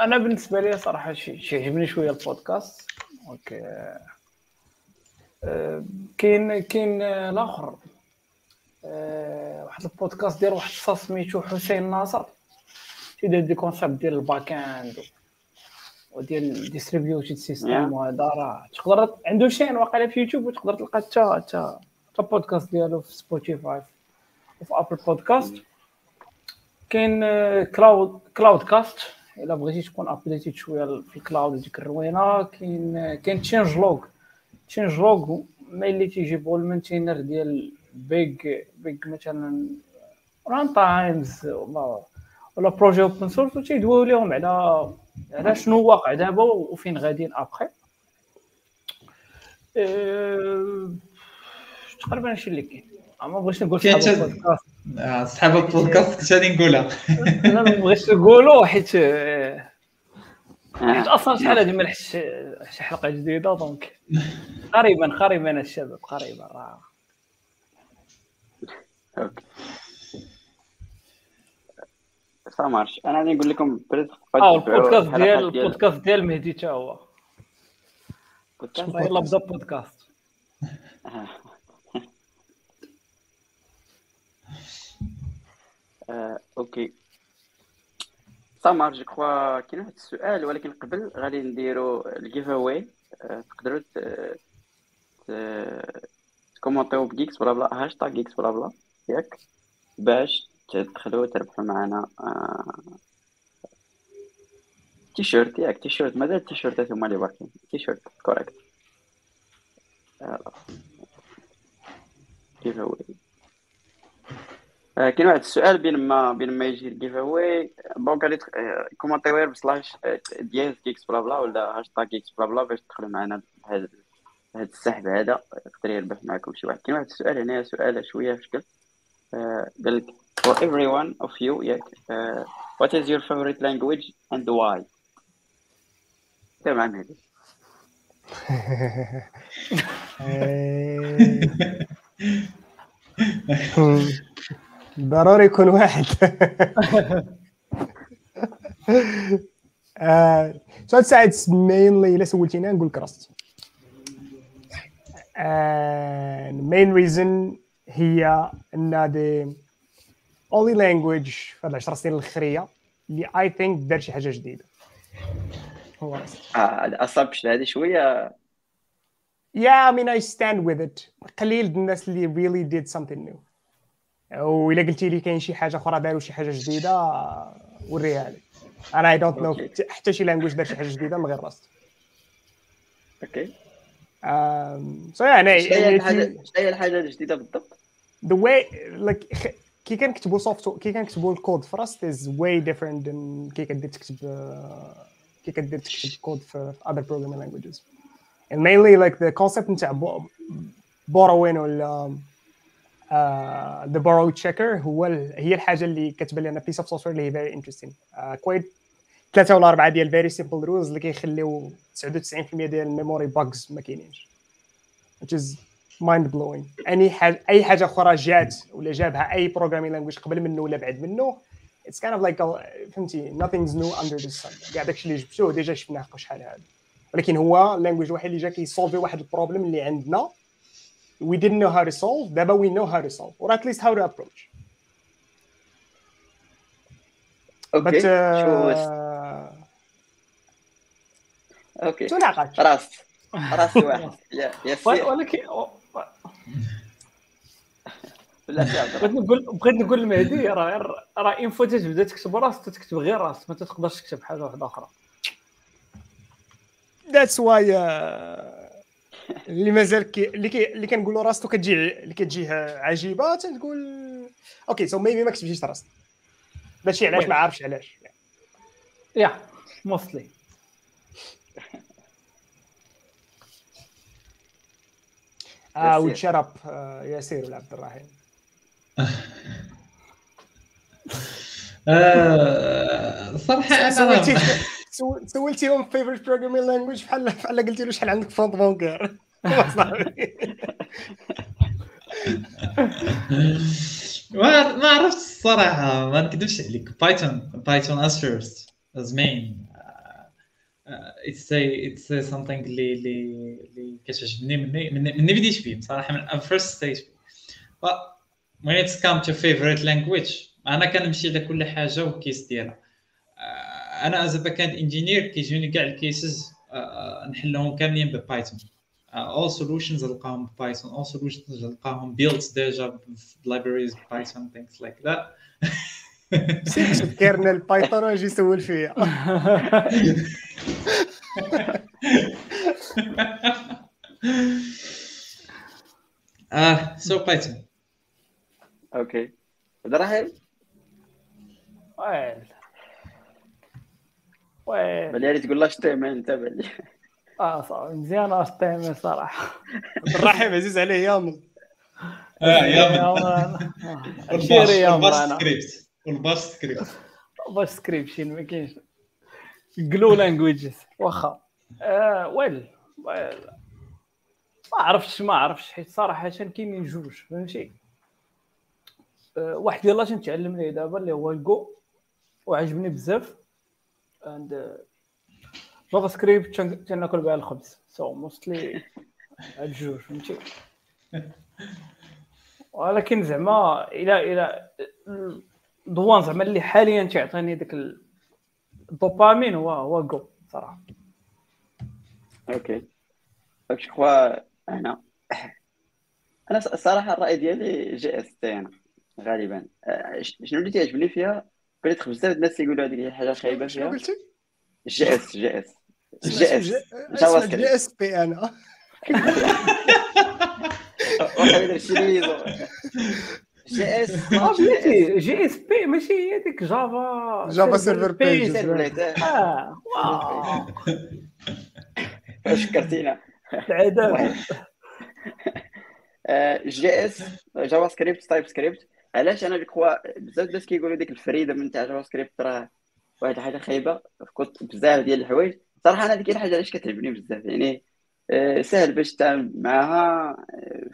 أنا بالنسبة لي صراحة شي عجبني شوية البودكاست. okay. كاين كاين الآخر. واحد البودكاست ديال واحد الصاص سميتو حسين ناصر. تيدير des concepts ديال ال backend. وديال distributed system. وهذا راه تقدر عنده chaîne واقيلا في يوتيوب وتقدر تلقى حتى حتى حتى بودكاست ديالو في سبوتيفاي وفي Apple Podcasts كاين آه، cloud Cloudcast إلا بغيتي تكون updated شوية في ال cloud وديك الروينة كاين آه، كاين Changelog Changelog ما اللي تيجيبوا ال maintainer ديال big big مثلا runtimes ولا ولا projet open source وتيدويو لهم على على شنو واقع دابا وفين غاديين ابخي أه... تقريبا هادشي اللي كاين. ما بغيتش نقول كاين صحاب البودكاست آه، كنت غادي نقولها أنا ما بغيتش نقولو حيت آه، حيت آه. أصلا شحال هادي ما لحقتش شي حلقة جديدة donc. قريبا قريبا الشباب قريبا راه. okay. ça marche أنا غادي نقول لكم آه البودكاست ديال البودكاست ديال مهدي حتى هو. البودكاست يلا بدا بودكاست okay ça marche je crois كاين واحد السؤال ولكن قبل غادي نديرو ال giveaway تقدروا تكومونتيو ب GeeksBlabla هاشتاغ GeeksBlabla. ياك. باش تدخلوا تربحوا معنا آه، تيشيرت. ياك تيشيرت. مازال التيشيرتات هما اللي باقيين. تيشيرت. correct giveaway آه، كاين واحد السؤال بين ما بين ما يجي ال giveaway donc غادي غير ب slash ديال GeeksBlabla ولا هاشتاغ GeeksBlabla باش تدخلوا معنا هذا هذا السحب هذا. يقدر يربح معكم شي واحد. كاين واحد السؤال هنا سؤال شوية في شكل. آه، قال لك for every one of you ياك آه، what is your favorite language and why? تمام هذه. ضروري يكون واحد آه، سؤال سعد مينلي إلا سولتينا نقول لك راست ال main reason هي إن the only language في العشر سنين الاخيره اللي I think دار شي حاجة جديدة هو Rust آه اصابش هذه شوية Yeah, I mean, I stand with it. قليل الناس اللي really did something new. وإلا قلتي لي كاين شي حاجة أخرى داروا شي حاجة جديدة وريها لي. أنا I don't know Okay. حتى شي language دار شي حاجة جديدة من غير Rust. okay yeah, أنا اش هي you- الحاجة اش هي الحاجة الجديدة بالضبط the way like خ- كي كنكتبوا soft كي كنكتبوا الكود في Rust is way different than كي كدير تكتب كي كدير تكتب كود في other programming languages and mainly like the concept نتاع borrowing ولا the borrow checker هو هي الحاجة اللي كتبان لنا piece of software اللي هي interesting. uh, quite ثلاثة ولا أربعة ديال very simple rules اللي كيخليو 99% ديال ال memory bugs ما كاينينش. Which is mind blowing اي حاجة أي حاجة أخرى جات ولا جابها أي programming language قبل منه ولا بعد منه it's kind of like a, فهمتي؟ nothing's new under the sun. كاع داكشي اللي جبتوه déjà شفناه شحال هذا. ولكن هو ال language الوحيد اللي جا كيسولفي واحد ال problème اللي عندنا. We didn't know how to solve دابا we know how to solve or at least how to approach. أوكي but شو uh, أوكي تناقش راس راسي واحد ولكن بغيت. نقول بغيت نقول لمهدي راه راه انفو تبدا تكتب راس تكتب غير راس ما تقدرش تكتب حاجة واحدة أخرى. That's why uh, اللي مازال كي اللي كي اللي كنقولوا راسو كتجي اللي كتجيه عجيبة تنقول أوكي سو ميبي ما كتبتيش راس ماشي علاش. ما عارفش علاش يا موستلي آه. وتشرب ياسير ولا عبد الرحيم آه، صراحة أنا سولتيهم فيفرت بروغرامين لانجويج بحال بحال قلتي له شحال عندك فرونت بونكير. ما ما عرفت الصراحة ما نكذبش عليك. Python Python is first is main it's it's something اللي اللي اللي كتعجبني مني بديت فيه بصراحة من first stage it's come to favorite language أنا كنمشي لكل حاجة وال case ديالها. أنا as backend engineer كيجوني كاع ال cases نحلهم كاملين ب Python all solutions نلقاهم ب Python all solutions نلقاهم built déjà libraries بايثون things like that. سير شوف كيرنل بايثون واجي يسول فيا آه so بايثون أوكي عبد الرحيم ويل يعني تقول لا شتي ما أنت بلي آه صافي مزيان اشتيمي صراحة. الرحيم عزيز عليه يامل آه يا من من شيري يا والباش من سكريبت والباش سكريبت باش سكريبشن ما كاينش. جلو لانجويجز واخا. آه ويل. ويل ما عرفتش ما عرفتش. حيت صراحة كاينين جوج فهمتي؟ آه واحد يلاه تنتعلم ليه دابا اللي هو الجو. وعجبني بزاف. اند JavaScript تن- تناكل بها الخبز so mostly الجوج فهمتي ولكن زعما إلى إلى دوان زعما اللي حاليا تعطيني داك ال- الدوبامين هو هو جو صراحة okay donc je crois أنا أنا ص- الصراحه الراي ديالي JS تي أنا غالبا شنو اللي تيعجبني فيها قريت بزاف الناس يقولوا هذيك هي حاجة خايبة شنو فيها. قلتي؟ جي إس جي إس. جي إس. جافا سكريبت جي S. P أنا JS آه، بلاتي JSP ماشي هي ديك Java Java Server Page. Servlet آه. wow. شكرتينا. العذاب JS JavaScript TypeScript. علاش أنا je crois بزاف الناس كيقولوا ديك ال freedom نتاع JavaScript راه واحد الحاجة خايبة. كنت بزاف ديال الحوايج. صراحة أنا ديك الحاجة علاش كتعجبني بزاف. يعني آه، سهل باش تعامل معاها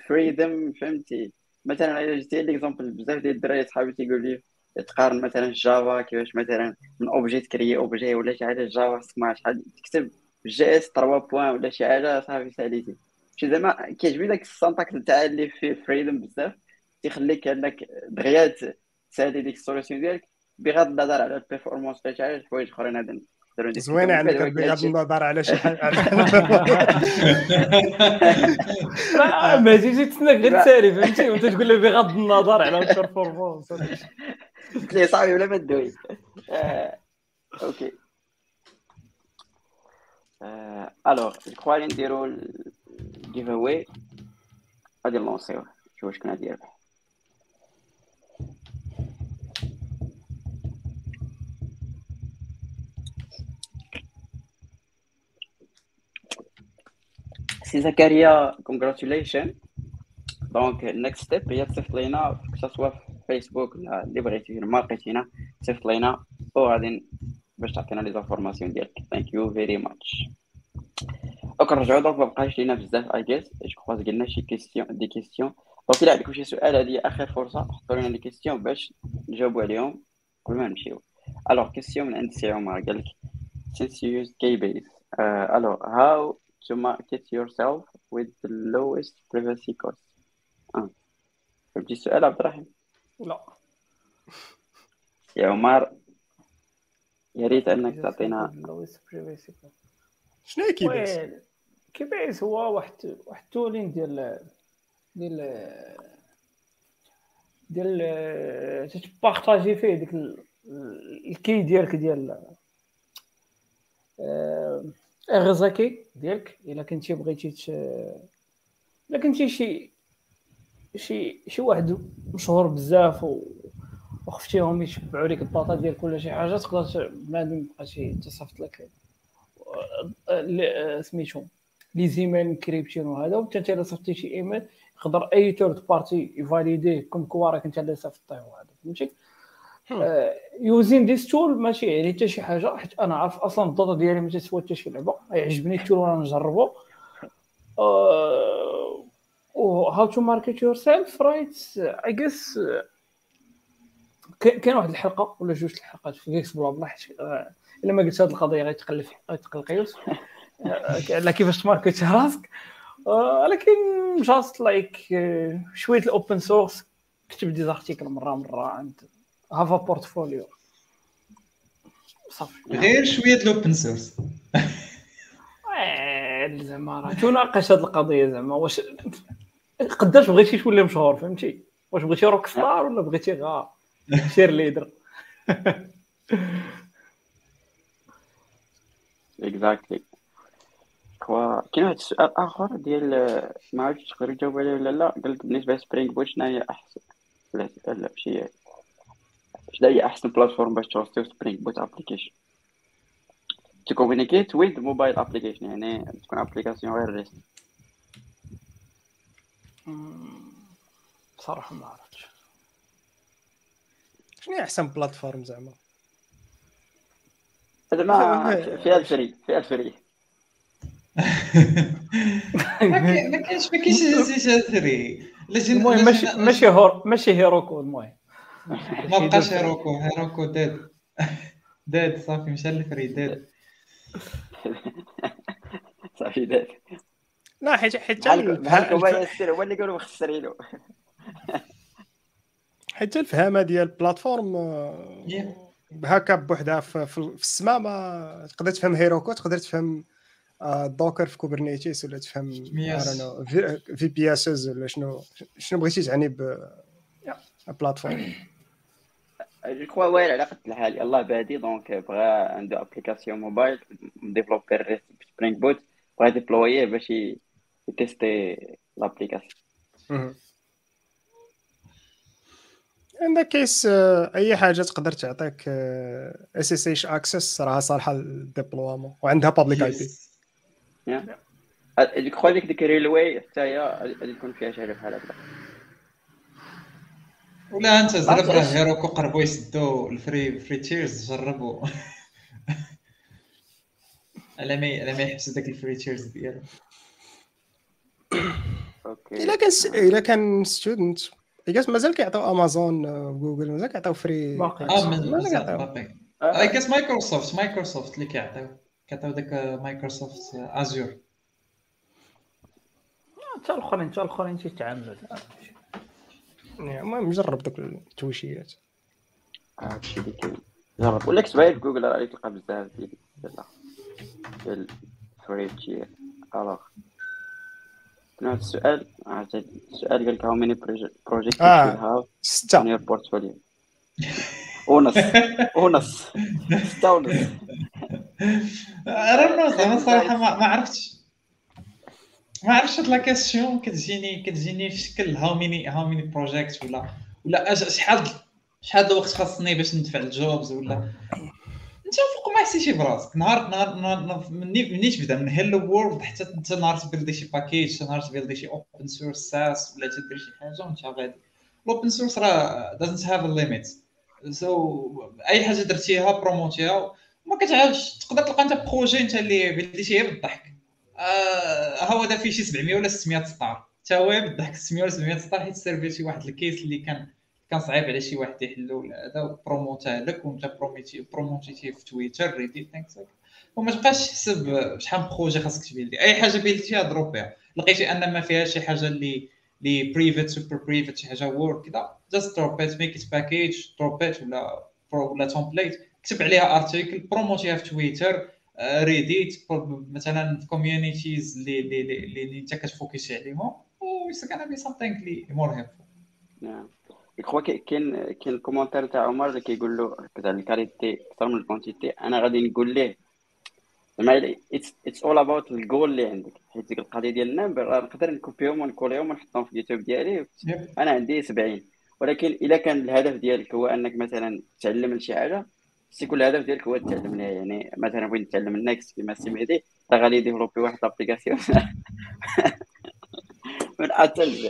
freedom فهمتي. مثلا الا جبتي l'exemple بزاف ديال الدراري صحابي تيقول لي تقارن مثلا Java كيفاش مثلا من objet تكري objet ولا شي حاجة Java سمع شحال تكتب JS 3 points ولا شي حاجة صافي ساليتي شي زعما كيعجبني داك ال syntaxe نتاع اللي فيه freedom بزاف. تيخليك انك دغيا تسالي ديك ال solution ديالك بغض النظر على ال performance ولا شي حاجة الحوايج اخرين هذا زوينه. عندك ولكن بغض النظر على شي حاجة. لا، ما تجي تسناك غير تسالي فهمتي؟ وأنت تقول له بغض النظر على ال performance قلت لي صاحبي ولا ما تدوي. آه، okay. آه، alors je غادي نديرو ال giveaway غادي نلونسيوه شوف شكون غادي يربح سي زكريا congratulation donc ال next step هي تصيفط لينا soit في فيسبوك ولا اللي بغيتي ما لقيتينا صيفط لينا وغادي باش تعطينا les informations ديالك thank you very much donc نرجعو donc ما بقاش لينا بزاف I guess je crois قلنا شي question des questions donc الا عندكم شي سؤال هذه اخر فرصه حطوا لنا les questions باش نجاوبوا عليهم قبل ما نمشيو alors question من عند سي عمر قال لك since you use Keybase uh, alors how to market yourself with the lowest privacy cost. آه. فهمتي السؤال عبد الرحيم. لا. يا عمر يا ريت إنك تعطينا شنو هي كيباس ويل كيبايس هو واحد واحد التولين ديال ديال ديال تتبارطاجي فيه ديك ال- الكي ديالك ديال اغزاكي ديالك الا كنتي بغيتي ت... الا كنتي شي شي شي واحد مشهور بزاف و وخفتيهم يتبعوا لك الداتا ديالك ولا شي حاجة تقدر يبقى شي تصيفط لك سميتو les emails مكريبتين وهذا وانت انت الا صيفطتي شي ايميل يقدر a third party يفاليديه comme quoi راك انت اللي صيفطيه وهذا فهمتي؟ using this tool ماشي يعني حتى شي حاجة حيت أنا عارف أصلا الداتا ديالي ما تسوى حتى شي لعبة. يعجبني ال tool وأنا نجربو. و how to market yourself right I guess كاين واحد الحلقة ولا جوج الحلقات في GeeksBlaBla حيت آه، إلا ما قلت هذه القضية غيتقلب غيتقلق يوسف. على كيفاش تماركت راسك. آه، ولكن just like شوية ال open source كتب des articles مرة مرة عند have a portfolio صافي. غير شوية ال open source آه، زعما راه تناقش هذه القضية زعما. واش قداش بغيتي تولي مشهور فهمتي؟ واش بغيتي rock star ولا بغيتي غا شير leader. exactly quoi كاين واحد السؤال آخر ديال ما عرفتش تقدر تجاوب عليه ولا لا. قلت بالنسبة ل Spring Boot شنو هي أحسن. لا لا شي شنو هي احسن plateforme باش توستيو Spring Boot application communicate with mobile application يعني تكون application غير REST بصراحه ما عرفتش شنو هي احسن plateforme زعما زعما فيها ال free فيها ال free ما كاين- ما كاينش ما كاينش شي free المهم ماشي ماشي هور ماشي Heroku المهم ما بقاش Heroku. Heroku dead dead صافي مشى ال free dead صافي داك لا حيت حيت بحال هو ياسر هو اللي كانوا مخسرينه حيت الفهامة ديال ال platform آه،. هكا بوحدها في, في في السماء. ما تقدر تفهم Heroku تقدر تفهم آه، Docker في Kubernetes ولا تفهم. في, VPS ولا شنو شنو بغيتي تعني ب platform. je crois واعر على قد الحال يلاه بادي donc بغا عنده application mobile développée REST Spring Boot بغا يديبلويه باش يتيستي l'application عندك case أي حاجة تقدر تعطيك SSH access راها صالحة لل déploiement وعندها public IP je crois ديك ديك Railway حتى هي غادي تكون فيها شي حاجة بحال هكا ولا أنت زرب راه؟ Heroku قربوا يسدوا ال free free tiers جربوا على ما على ما يحبس داك الفري تيرز ديالو. okay. إلا كان. إلا كان student يقاس مازال كيعطيو امازون آه، جوجل مازال كيعطيو free باقي. آه مازال كيعطيو. اي كاس Microsoft Microsoft اللي كيعطيو. كيعطيو داك مايكروسوفت ازور حتى الاخرين حتى الأخرين تيتعاملوا المهم جرب دوك التويشيات هادشي اللي كاين. جرب. ولا كتبها في جوجل راه تلقى بزاف ديال ديال ديال فري تشير الوغ هذا السؤال. هاد السؤال قال لك هاو ماني بروجيكت آه. هاو ستة. portfolio. ونص ونص ستة ونص راه زعما صراحة ما ما عرفتش. ما عرفتش هاد la question كتجيني كتجيني في شكل how many how many project ولا ولا شحال شحال الوقت خاصني باش ندفع ال jobs ولا؟ انت فوق ما حسيتي براسك. نهار نهار مني مني تبدا من Hello World حتى انت نهار تبيلدي شي package نهار تبيلدي شي open source SaaS ولا تدير شي حاجة وانت غادي. ال open source راه have a limit. so أي حاجة درتيها بروموتيها ما كتعاودش. تقدر تلقى أنت projet أنت اللي بلديتي غير بالضحك. هو دا فيه شي 700 ولا 600 star حتى هو بالضحك 600 ولا 700 star حيت سيرفي شي واحد ال case اللي كان كان صعيب على شي واحد يحلو ولا هذا بروموتاه لك وانت بروميتي بروموتيتيه في Twitter Reddit thanks وما تبقاش تحسب شحال من projet خاصك تبيلدي. أي حاجة بيلديتيها ضرب بها. لقيتي أن ما فيها شي حاجة اللي اللي private super private شي حاجة word كذا. just drop it make package drop it ولا ولا template كتب عليها article بروموتيها في Twitter. Reddit مثلا في communities اللي اللي اللي, انت كتفوكسي عليهم و it's can be something اللي مور هيلفول نعم كخوا كاين كاين ال commentaire تاع عمر اللي كيقول له زعما ال qualité أكثر من ال quantité أنا غادي نقول ليه زعما it's all about ال goal اللي عندك حيت ديك القضية ديال ال number راه نقدر نكوبيهم ونكوليهم ونحطهم في اليوتيوب ديالي. أنا عندي 70 ولكن الا كان الهدف ديالك هو انك مثلا تعلم شي حاجة سيكون الهدف ديالك هو تعلم ليها يعني مثلا بغيت نتعلم النكس كيما سي مهدي راه غادي يديفلوبي واحد l'application من A حتى ل Z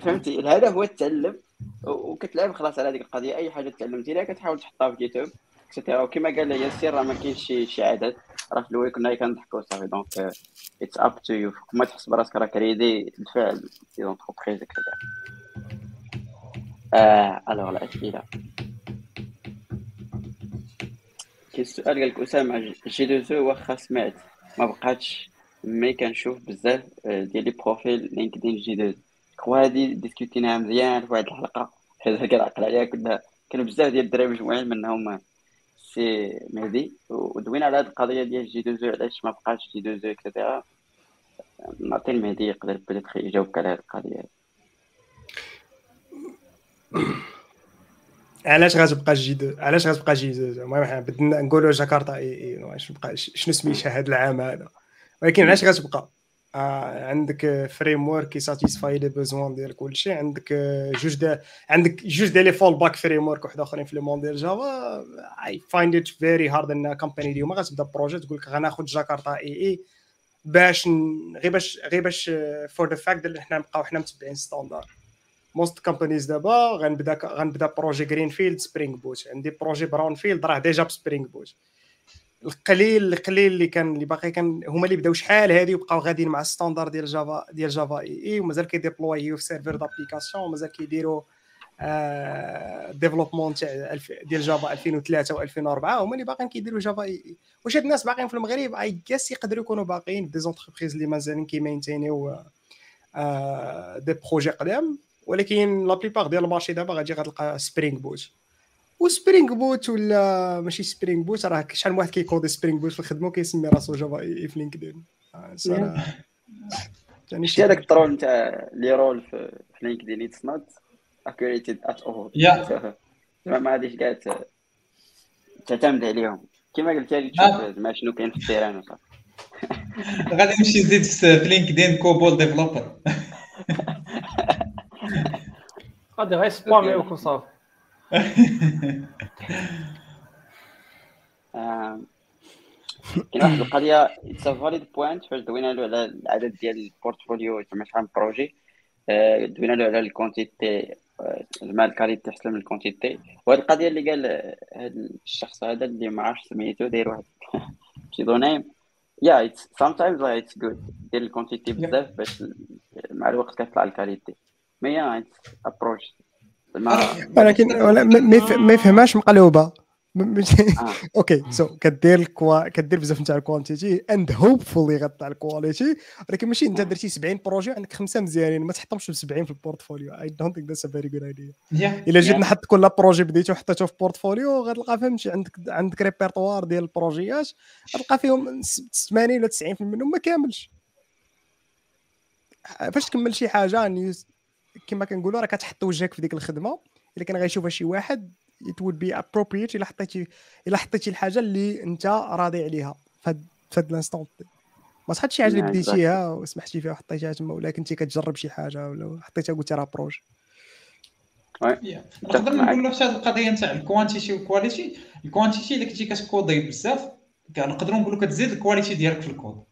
فهمتي؟ الهدف هو التعلم وكتلعب خلاص على هذيك القضية. أي حاجة تعلمتي لها كتحاول تحطها في YouTube et cetera وكما قال ياسر راه ما كاينش شي شي عدد راه في الأول كنا كنضحكوا صافي. donc it's up to you ما تحس براسك راك ready بالفعل des entreprises آه alors الاسئله كاين سؤال قال لك أسامة J2EE واخا سمعت ما بقاتش mais كنشوف بزاف آه، ديال les profils LinkedIn J2. quoi هادي ديسكوتيناها مزيان في واحد الحلقة هذا كنعقل عليها كنا كانوا بزاف ديال الدراري مجموعين منهم سي مهدي ودوينا على هاد القضية ديال J2EE علاش ما بقاش J2EE et cetera نعطي المهدي يقدر يجاوبك على هاد القضية. علاش غتبقى J2 علاش غتبقى J2 المهم حنا بدنا نقولوا Jakarta EE no، شنو سميتها هذا العام هذا؟ ولكن علاش غتبقى؟ آه عندك framework كي satisfy les besoins ديال كلشي عندك جوج ديال عندك جوج ديال les full back framework واحد أخرين في le monde ديال Java. I find it very hard in company اليوم غتبدأ projet تقول لك غناخذ Jakarta EE. باش غير باش غير باش for the fact اللي حنا نبقاو حنا متبعين standard most companies دابا غنبدا غنبدا projet greenfield Spring Boot عندي projet brownfield راه déjà ب Spring Boot القليل القليل اللي كان اللي باقي كان هما اللي بداو شحال هادي وبقاو غاديين مع ال standard ديال Java ديال Java EE ومازال كيديبلويو في serveur d'application ومازال كيديروا développement تاع ديال Java 2003 و2004 هما اللي باقيين كيديروا Java EE واش هاد الناس باقيين في المغرب I guess يقدروا يكونوا باقيين des entreprises اللي مازالين كيمينتينيو des projets قدام ولكن la plupart ديال ال marché دابا غادي غتلقى Spring Boot و Spring Boot ولا ماشي Spring Boot راه شحال من واحد كيكودي Spring Boot في الخدمة وكيسمي راسو Java في LinkedIn آه، يعني شتي هذاك ال troll نتاع les rôles في LinkedIn it's not accurate at all يا ما ما غاديش كاع تعتمد عليهم. كما قلت لك. تشوف زعما شنو كاين في ال terrain وصافي. غادي نمشي نزيد في في LinkedIn COBOL developer. غادي غير سباميوك وصافي آم، كاين واحد القضية it's valid point فاش دوينا له على العدد ديال ال portfolio زعما شحال من projet آه، دوينا له على ال quantité آه، زعما ال qualité احسن من ال quantité وهاد القضية اللي قال آه، هاد الشخص هذا اللي ما عرفتش سميتو داير واحد pseudonyme yeah it's sometimes it's good دير ال quantité بزاف باش مع الوقت كتطلع ال qualité it's approach ولكن ولا ما- ما يف- ما يفهمهاش مقلوبة. آه. okay so كدير ال quoi كدير بزاف نتاع ال quantity and hopefully غطلع ال quality. ولكن ماشي أنت درتي 70 projet عندك خمسة مزيانين ما تحطهمش ب 70 في ال portfolio I don't think that's a very good idea yeah إلا جيت. نحط كل projet بديتو حطيته في portfolio غتلقى فهمتي عندك عندك ريبرتوار ديال ال projets غتلقى فيهم س- 80 ولا 90% منهم ما كاملش. فاش تكمل شي حاجة كما كنقولوا راه كتحط وجهك في ديك الخدمة. إلا كان غيشوفها شي واحد it would be appropriate إلا حطيتي إلا حطيتي الحاجة اللي أنت راضي عليها فهاد فهاد ال instant ما تحط شي حاجة اللي Yeah, بديتيها وسمحتي فيها وحطيتيها تما ولا كنتي كتجرب شي حاجة ولا حطيتها قلتي راه projet yeah. نقدر نقول في هذه القضية نتاع ال quantity وال quality ال quantity إلا كنتي كتكودي بزاف كنقدروا نقولوا كتزيد ال quality ديالك في الكود.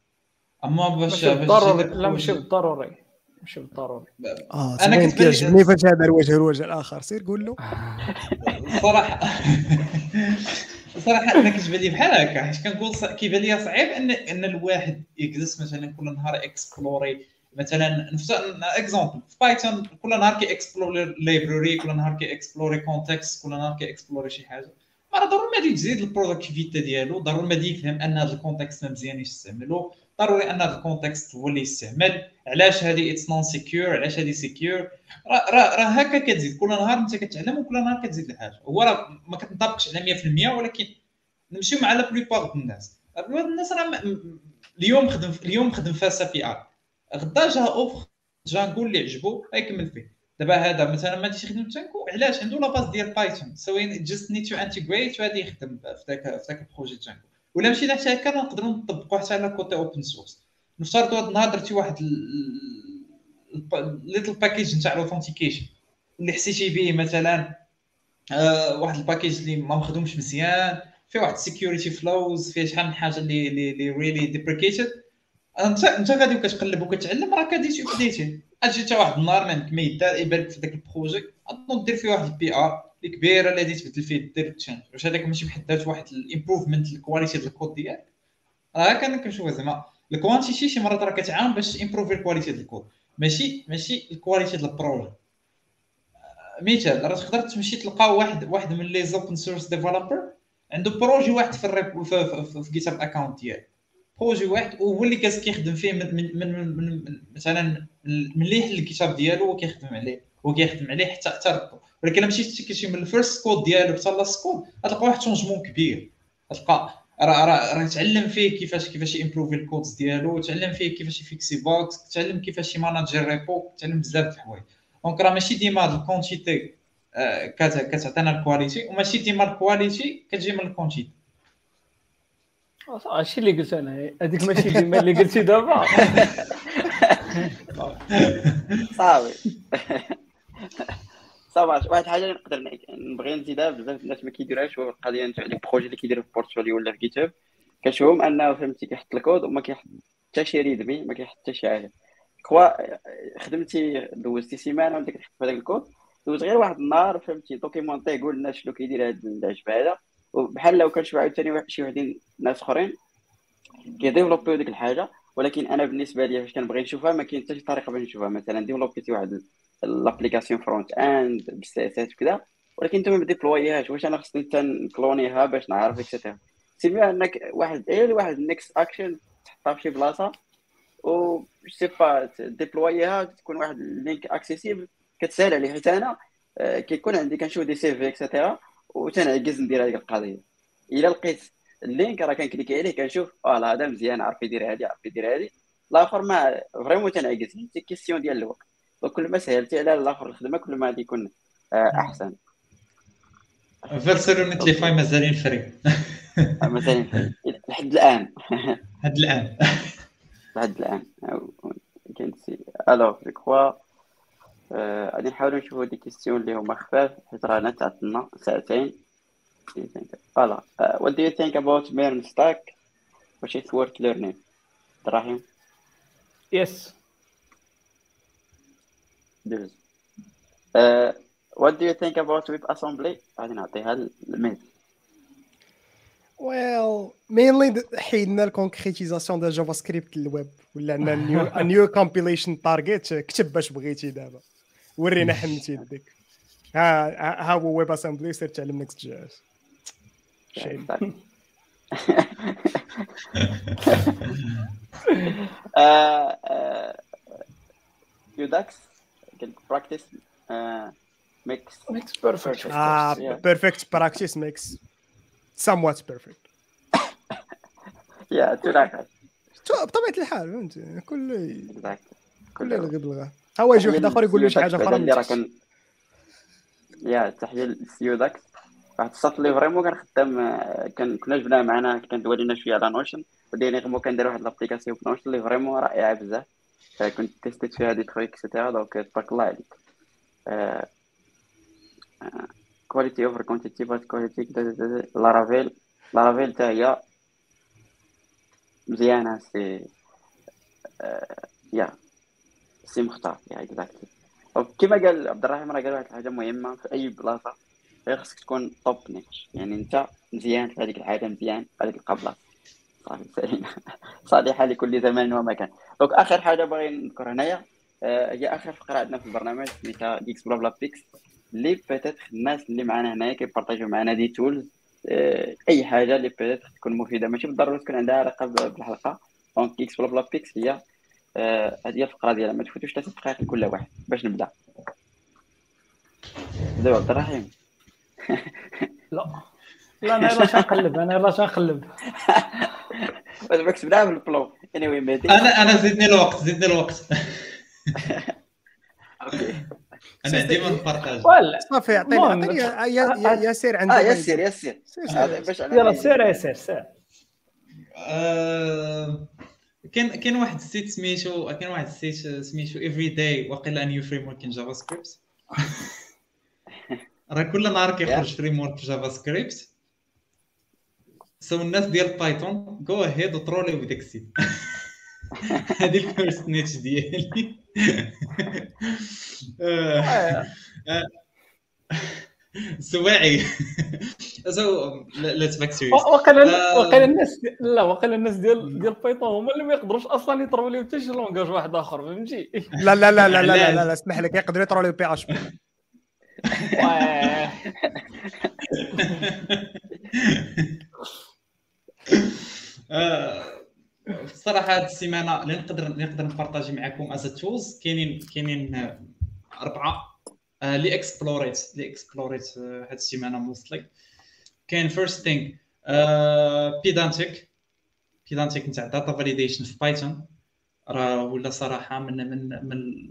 أما باش ماشي باش بالضروري لا ماشي بالضروري ماشي بالضروري آه أنا أنا كنت كيعجبني فاش هذا الوجه الوجه الآخر. سير قول له. صراحة. صراحة أنا كتبان لي بحال هكا. حيت كنقول كيبان لي صعيب ان إن الواحد يجلس مثلا كل نهار explorer مثلا نفس exemple في Python كل نهار كي explorer library كل نهار كي explorer context كل نهار كي explorer شي حاجة. راه ضروري ما تزيد ال productivity ديالو. ضروري ما يفهم أن هذا ال context ما مزيانش يستعملو. ضروري أن هذا ال context هو اللي يستعمل. علاش هذه it's non secure علاش هذه secure راه راه هكا كتزيد. كل نهار أنت كتعلم وكل نهار كتزيد الحاجة. هو راه ما كتنطبقش على 100% ولكن نمشيو مع la plupart الناس. بعض الناس راه اليوم خدم اليوم خدم فاست API غدا جا أوفر Django اللي عجبو غيكمل فيه. دابا هذا مثلا ما غاديش يخدم Django علاش؟ عنده la base ديال Python so he just need to integrate وغادي يخدم في ذاك في ذاك ال projet Django ولا مشينا حتى هكا نقدروا نطبقوا حتى على côté open source نفترضوا هذا النهار درتي واحد little package نتاع ال authentication اللي حسيتي به مثلا آه، واحد ال package اللي ما مخدومش مزيان فيه واحد ال security flaws فيه شحال من حاجة اللي اللي really deprecated انت انت غادي كتقلب وكتعلم راك غادي تبديتي أجي حتى واحد النهار ما يدار يبارك في ذاك ال projet غتنوض دير فيه واحد ال PR اللي كبيرة اللي غادي تبدل فيه دير change واش هذاك ماشي بحد واحد ال improvement ال quality ديال الكود ديالك. راه كان كنشوف زعما. ال quantity شي مرات راه كتعاون باش improve ال quality ديال الكود ماشي ماشي ال quality ديال ال projet مثال راه تقدر تمشي تلقى واحد واحد من les open source developers عنده projet واحد في ال repo في, في, في, في GitHub account ديالو. projet واحد وهو اللي كاس كيخدم فيه من من, من, من مثلا اللي يحل الكتاب ديالو هو كيخدم عليه. هو كيخدم عليه حتى حتى ولكن الا مشيتي كتمشي من ال first code ديالو حتى last code غتلقى واحد changement كبير. غتلقى راه راه راه تعلم فيه كيفاش كيفاش يمبروفي ال codes ديالو تعلم فيه كيفاش يفيكسي bugs تعلم كيفاش يماناجي repo تعلم بزاف د الحوايج. donc راه ماشي ديما ال quantité آه، كتعطينا ال quality وماشي ديما ال quality كتجي من ال quantité هادشي اللي قلت أنا. هذيك ماشي ديما اللي قلتي دابا. صافي. صافي واحد الحاجة اللي نقدر نبغي نزيدها بزاف الناس ما كيديروهاش هو القضية نتاع les projets اللي كيديروا في portfolio ولا في Git كتشوفهم أنه فهمتي كيحط الكود وما كيحط حتى شي README ما كيحط حتى شي حاجة. quoi خدمتي دوزتي سيمانة وانت كتحط في هذاك الكود دوّز غير واحد النهار فهمتي دوكيمونتي قول الناس شنو كيدير هذا العجب هذا وبحال لو كنشوف عاوتاني شي وحدين ناس أخرين كيديفلوبيو ديك الحاجة. ولكن أنا بالنسبة لي فاش كنبغي نشوفها ما كاين حتى شي طريقة باش نشوفها. مثلا ديفلوبيتي واحد ال application front end بال CSS وكذا ولكن انت ما ديبلويهاش واش أنا خصني حتى نكلونيها باش نعرف et cetera c'est bien إنك واحد غير واحد next action تحطها في شي بلاصة و c'est pas ديبلويها تكون واحد ال link accessible كتسهل عليه حيت أنا آه، كيكون عندي كنشوف des CV et cetera وتنعكز ندير هذيك القضية. إلا لقيت ال link راه كنكليكي عليه كنشوف آه هذا مزيان عارف يدير هذه عارف يدير هذه. الآخر ما فريمون تنعكس هي كيستيون ديال الوقت. وكل ما سهلتي على الآخر الخدمة كل ما غادي يكون آه، أحسن. فيرسال نتليفاي مازالين فري. آه، مازالين فري. لحد الآن. لحد الآن. لحد الآن. كنتي الوغ جو كخوا غادي نحاولوا نشوفوا دي كيستيون اللي هما خفاف حيت رانا تعطلنا ساعتين. فوالا what do you think about MERN stack which is worth learning دراهم يس دوز uh, what do you think about WebAssembly غادي نعطيها الميز ويل مينلي حيدنا الكونكريتيزاسيون ديال جافا سكريبت للويب ولا عندنا نيو كومبيليشن تارجت كتب باش بغيتي دابا. ورينا حملتي يدك ها ها هو ويب اسامبلي سير تعلم نكست جي اس شيم يوداكس practice makes makes perfect آه perfect practice makes somewhat perfect. يا تو بطبيعة الحال فهمتي كل كل يلغي بالغا هو يجي واحد آخر يقول له شي حاجة أخرى؟ اللي راه كان يا تحيه للسيوداكس واحد الساط اللي vraiment كنخدم آه، كان كنا جبناه معنا كندوي لنا شوية على Notion و dernièrement كندير واحد l'application في Notion اللي vraiment رائعه بزاف. كنت تيستيت فيها des trucs et cetera donc تبارك الله عليك quality over quantity but quality Laravel Laravel حتى هي مزيانه سي يا سي مختار yeah exactly كما قال عبد الرحيم راه قال واحد الحاجة مهمه في اي بلاصه غير خصك تكون top niche يعني انت مزيان في هذيك الحاجة مزيان في هذيك القبله صافي سالينا صالحة لكل زمان ومكان. donc آخر حاجة باغي نذكر هنايا آه، هي آخر فقرة عندنا في البرنامج سميتها GeeksBlaBla Picks اللي peut-être الناس اللي معنا هنايا كيبارطاجيو معنا des tools آه، أي حاجة اللي peut-être تكون مفيدة. ماشي بالضرورة تكون عندها علاقة بالحلقة. donc GeeksBlaBla Picks هي آه، هذه هي الفقرة ديالها. ما تفوتوش ثلاث دقائق لكل واحد باش نبدأ. بداو عبد الرحيم. لا. لا أنا يلا شنقلب أنا يلا شنقلب بالعكس بدا بالبلو anyway مهدي أنا أنا زدني الوقت زدني الوقت. okay. أنا ديما نبارطاج ولا صافي. عطيني يا- يا- ياسير عنده آه ما يسير يدير. يسير سير هذا سير. باش أنا- يلا سير يا سير سير. آه، كاين كاين واحد ال site سميتو كاين واحد ال site سميتو every day واقيلا new framework in JavaScript راه كل نهار كيخرج framework في JavaScript so الناس ديال Python go ahead و ترولي بداك site هذه ال first niche ديالي. سواعي. so let's back serious وقيلا وقيلا الناس لا وقيلا الناس ديال ديال Python هما اللي ما يقدروش أصلا يطروا لهم حتى شي langage واحد آخر فهمتي؟ لا لا لا لا لا لا, لا, اسمح لك يقدروا يطروا لي PHP واه. الصراحه هذه السيمانة اللي نقدر نقدر نبارطاجي معكم as tools كاينين كاينين آه، أربعة آه، اللي اكسبلوريت اللي اكسبلوريت هذه السيمانة mostly كاين first thing Pydantic Pydantic نتاع data validation في Python راه ولا صراحة من من من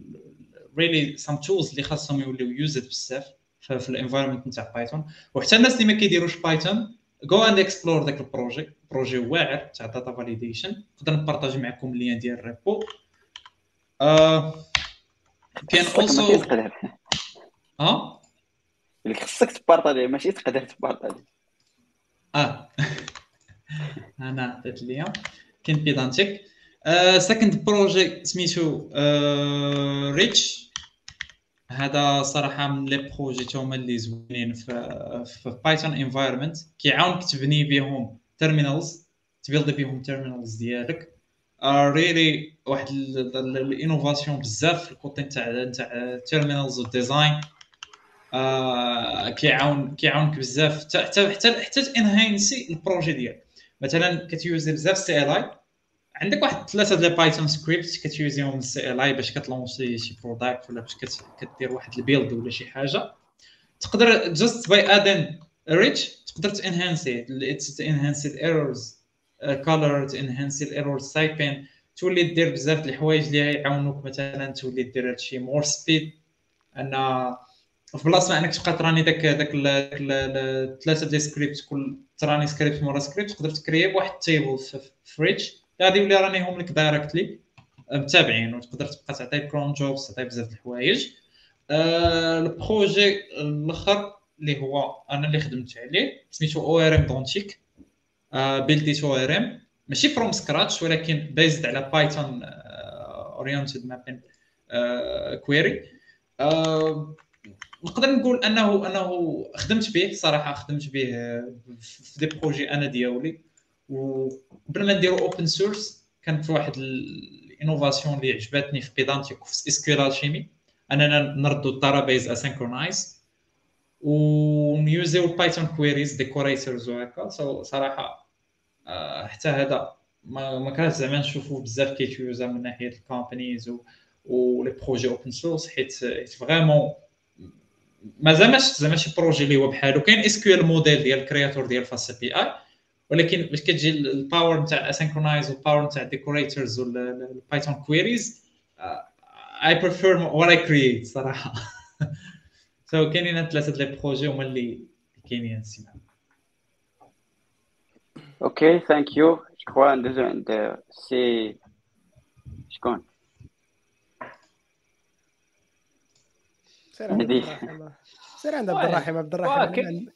really some tools اللي خاصهم يوليو used بزاف في ال environment نتاع Python وحتى الناس اللي ما كيديروش Python go and explore ذاك ال projet. projet واعر تاع data validation نقدر نبارطاجي معكم ال lien ديال ال repo آه، كاين تقدر آه اللي خصك تبارطاجي ماشي تقدر تبارطاجي آه أنا عطيت ليا كاين Pydantic second projet سميتو Rich هذا صراحة من les projets هما اللي زوينين في في Python environment كيعاونك تبني بهم terminals ت build بهم terminals ديالك. really واحد ال innovation بزاف في ال côté تاع تاع terminals و design آه، كيعاون كيعاونك بزاف. حتى حتى حتى تنهانسي ال projet ديالك. مثلا كتيوزي بزاف CLI عندك واحد ثلاثة ديال Python script كتيوزيهم ال CLI باش كتلونسي شي product ولا باش كدير واحد ال build... ولا شي حاجة. تقدر just by adding Rich تقدر تنهانسي تنهانسي ال errors color تنهانسي ال errors typing تولي دير بزاف د الحوايج اللي يعاونوك مثلا تولي دير هادشي more speed أن في بلاصة ما أنك تبقى تراني داك داك ال- داك ال- ال- الثلاثه ديال سكريبت كل تراني سكريبت مورا سكريبت تقدر تكري بواحد ال table في Rich يولي رانيهم لك directly متابعين وتقدر تبقى تعطي cron jobs تعطي بزاف د الحوايج. آه، ال projet الأخر اللي هو أنا اللي خدمت عليه سميتو أو إر إم دونتيك بيلديت أو إر إم. ماشي from scratch ولكن based على Python oriented mapping query نقدر نقول انه أنه خدمت به صراحة خدمت به آه، في des projets أنا ديالي. وقبل ما نديرو open source كانت واحد ال innovation اللي عجبتني في Pydantic وفي SQLAlchemy أننا نردو ال database asynchronized و نيوزيو ال Python queries decorators وهكا صراحة آه، حتى هذا ما ما كانش زعما نشوفو بزاف كيت use ا من ناحية ال companies و les projets open source حيت vraiment مازال ماش زعما شي projet اللي هو بحالو. كاين SQLModel ديال ال créateur ديال FastAPI ولكن باش كتجي ال power نتاع asynchronized وال power نتاع decorators وال Python queries اي بريفير وات اي كرييت صراحة. سو كاينين ثلاثة ديال البروجي هما اللي كاينين السيما أوكي ثانك يو شكرا ندوزو عند سي شكون سير عند عبد. الرحيم سير عند عبد. الرحيم عبد واه، الرحيم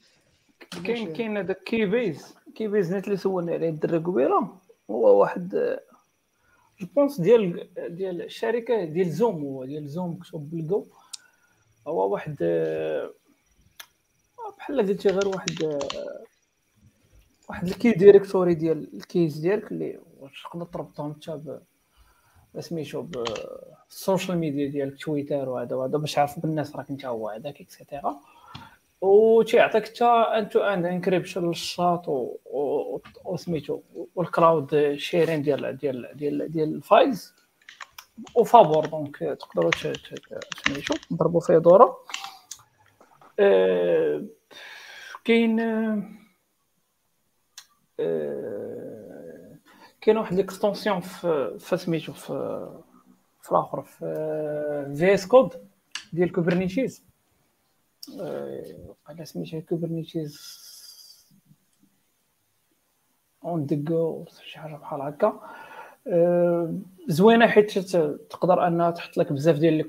كاين- كاين هذاك كي بيز كي بيز نت اللي سولني عليه الدري قبيلة. هو واحد جو بونس ديال ديال الشركة ديال زوم هو ديال زوم مكتوب بالكو هو واحد آه، بحال قلتي غير واحد آه، واحد ال key directory ديال ال keys ديالك اللي تقدر تربطهم حتى سميتو بال social media ديالك تويتر وهذا وهذا باش يعرفوا بالناس راك انت هو هذاك et cetera وتيعطيك حتى end-to-end encryption لل chat و- و- وسميتو وال cloud sharing ديال ديال ديال ديال ال files وفابور donc تقدروا ت- ت- سميتو نضربوا فيه دوره آه، كاين آه، كاين واحد l'extension في سميتو في في الآخر في VS Code ديال Kubernetes على سميتها Kubernetes اون ديغو شي حاجة بحال هكا زوينة حيت تقدر انها تحط لك بزاف ديال لي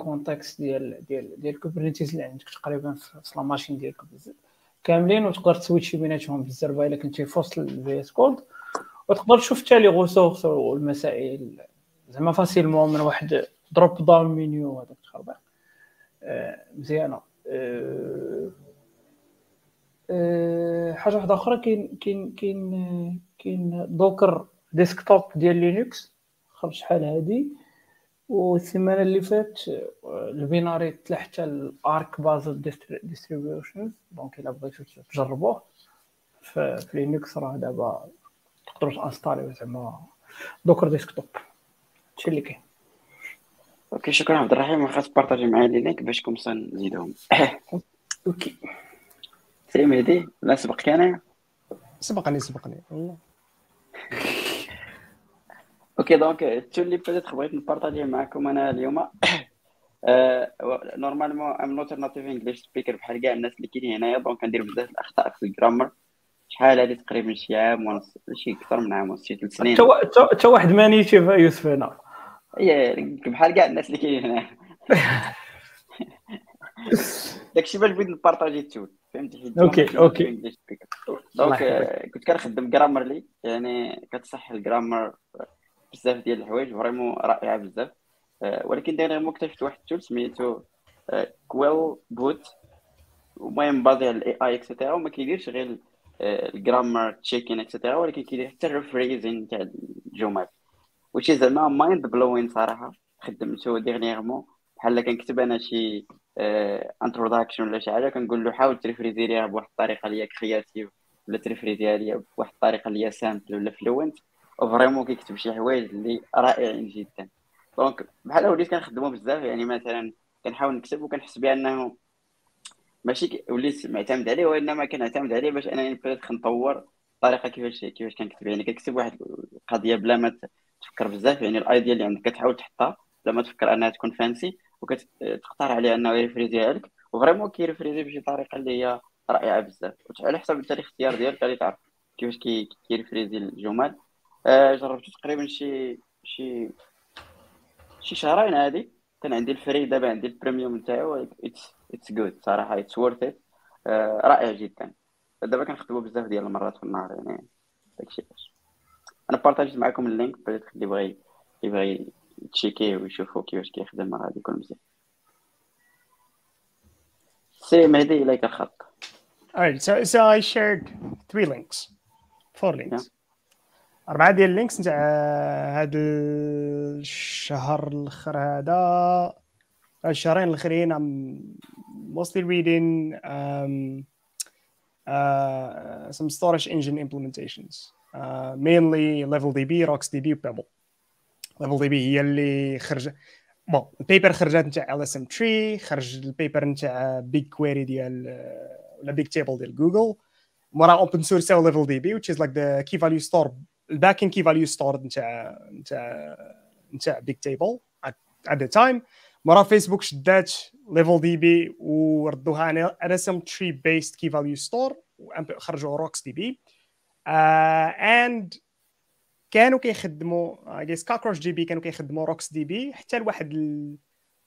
ديال ديال ديال كوبرنيتيز اللي عندك تقريبا في في لا ماشين ديالك كاملين وتقدر تسويتشي بيناتهم بالزربه إلا كنتي في وسط الفي اس كود وتقدر تشوف حتى لي غوسورس والمسائل زعما فاسيلمون من واحد دروب داون مينيو هذاك الخربيق. آه، مزيانة. آه، آه، حاجة واحدة أخرى كاين كاين كاين كاين Docker Desktop ديال Linux خرج شحال هادي. والسيمانة اللي فات ال binary طلع حتى ال Arch based distributions donc إلا بغيتو تجربوه في Linux راه دابا تقدروا ت installer يو زعما Docker Desktop. هادشي اللي كاين. okay شكرا عبد الرحيم. واخا ت partager معايا les liens باش comme ça نزيدهم. okay سي مهدي لا سبق أنا سبقني سبقني. والله okay donc ال tool اللي بدات بغيت ن partager معكم أنا اليوم normalement I'm not native English speaker بحال كاع الناس اللي كاينين هنايا donc كندير بزاف الأخطاء في ال grammar شحال هادي تقريبا شي عام ونص شي أكثر من عام ونص شي ثلاث سنين. حتى واحد ما native يوسف هنا. بحال كاع الناس اللي كاينين هنا داكشي باش بغيت ن partager ال tool فهمتي؟ حيت okay، okay. donc آه، كنت كنخدم Grammarly يعني كتصح ال grammar بزاف ديال الحوايج vraiment رائعة بزاف. آه، ولكن dernièrement اكتشفت واحد ال tool سميتو QuillBot المهم basé على ال AI et cetera وما كيديرش غير ال grammar checking et cetera ولكن كيدير حتى ال rephrasing تاع الجمل وشي زعما mind blowing صراحة. خدمته dernièrement بحال كنكتب أنا شي introduction ولا شي حاجة كنقول له حاول ت rephrase ي ليها بواحد الطريقة اللي هي creative ولا ت rephrase ي ليها بواحد الطريقة اللي هي simple ولا fluent و vraiment كيكتب شي حوايج اللي رائعين جدا. donc بحال وليت كنخدمو بزاف يعني مثلا كنحاول نكتب وكنحس بأنه ماشي وليت معتمد عليه وإنما كنعتمد عليه باش أنني بديت نطور الطريقة كيفاش كيفاش كنكتب. يعني كنكتب واحد القضية بلا ما تفكر بزاف يعني ال idea اللي عندك كتحاول تحطها بلا ما تفكر أنها تكون fancy وكتختار عليه أنه ي rephrase يها لك و vraiment كي rephrase ي بشي طريقة اللي هي رائعة بزاف. وعلى حسب انت الاختيار ديالك غادي تعرف كيفاش كي- كي rephrase ي الجمل. آه، جربت تقريبا شي شي شي شهرين هادي. كان عندي ال free دابا عندي ال premium نتاعو. it's it's good صراحة. it's worth it رائع جدا. دابا كنخدمو بزاف ديال المرات في النهار يعني داكشي باش أنا partagé ت معكم ال link بدات اللي بغى اللي بغى ي check يه ويشوفو كيفاش كيخدم. غادي يكون مزيان سي مهدي إليك الخط. Alright, so, so I shared three links, four links. أربعة ديال ال links نتاع هاد الشهر الأخر هذا. هاد الشهرين الأخرين I'm mostly reading um, uh, some storage engine implementations. uh, mainly LevelDB, RocksDB Pebble. LevelDB هي اللي خرج بون ال paper خرجت نتاع LSM3 خرج ال paper نتاع BigQuery ديال ولا Bigtable ديال جوجل مورا open source LevelDB which is like the key value store ال backend key value store نتاع نتاع نتاع Bigtable at the time. مورا فيسبوك شدات LevelDB وردوها على LSM tree based key value store وخرجوا RocksDB and كانوا كيخدموا guess CockroachDB كانوا كيخدموا RocksDB حتى لواحد ال...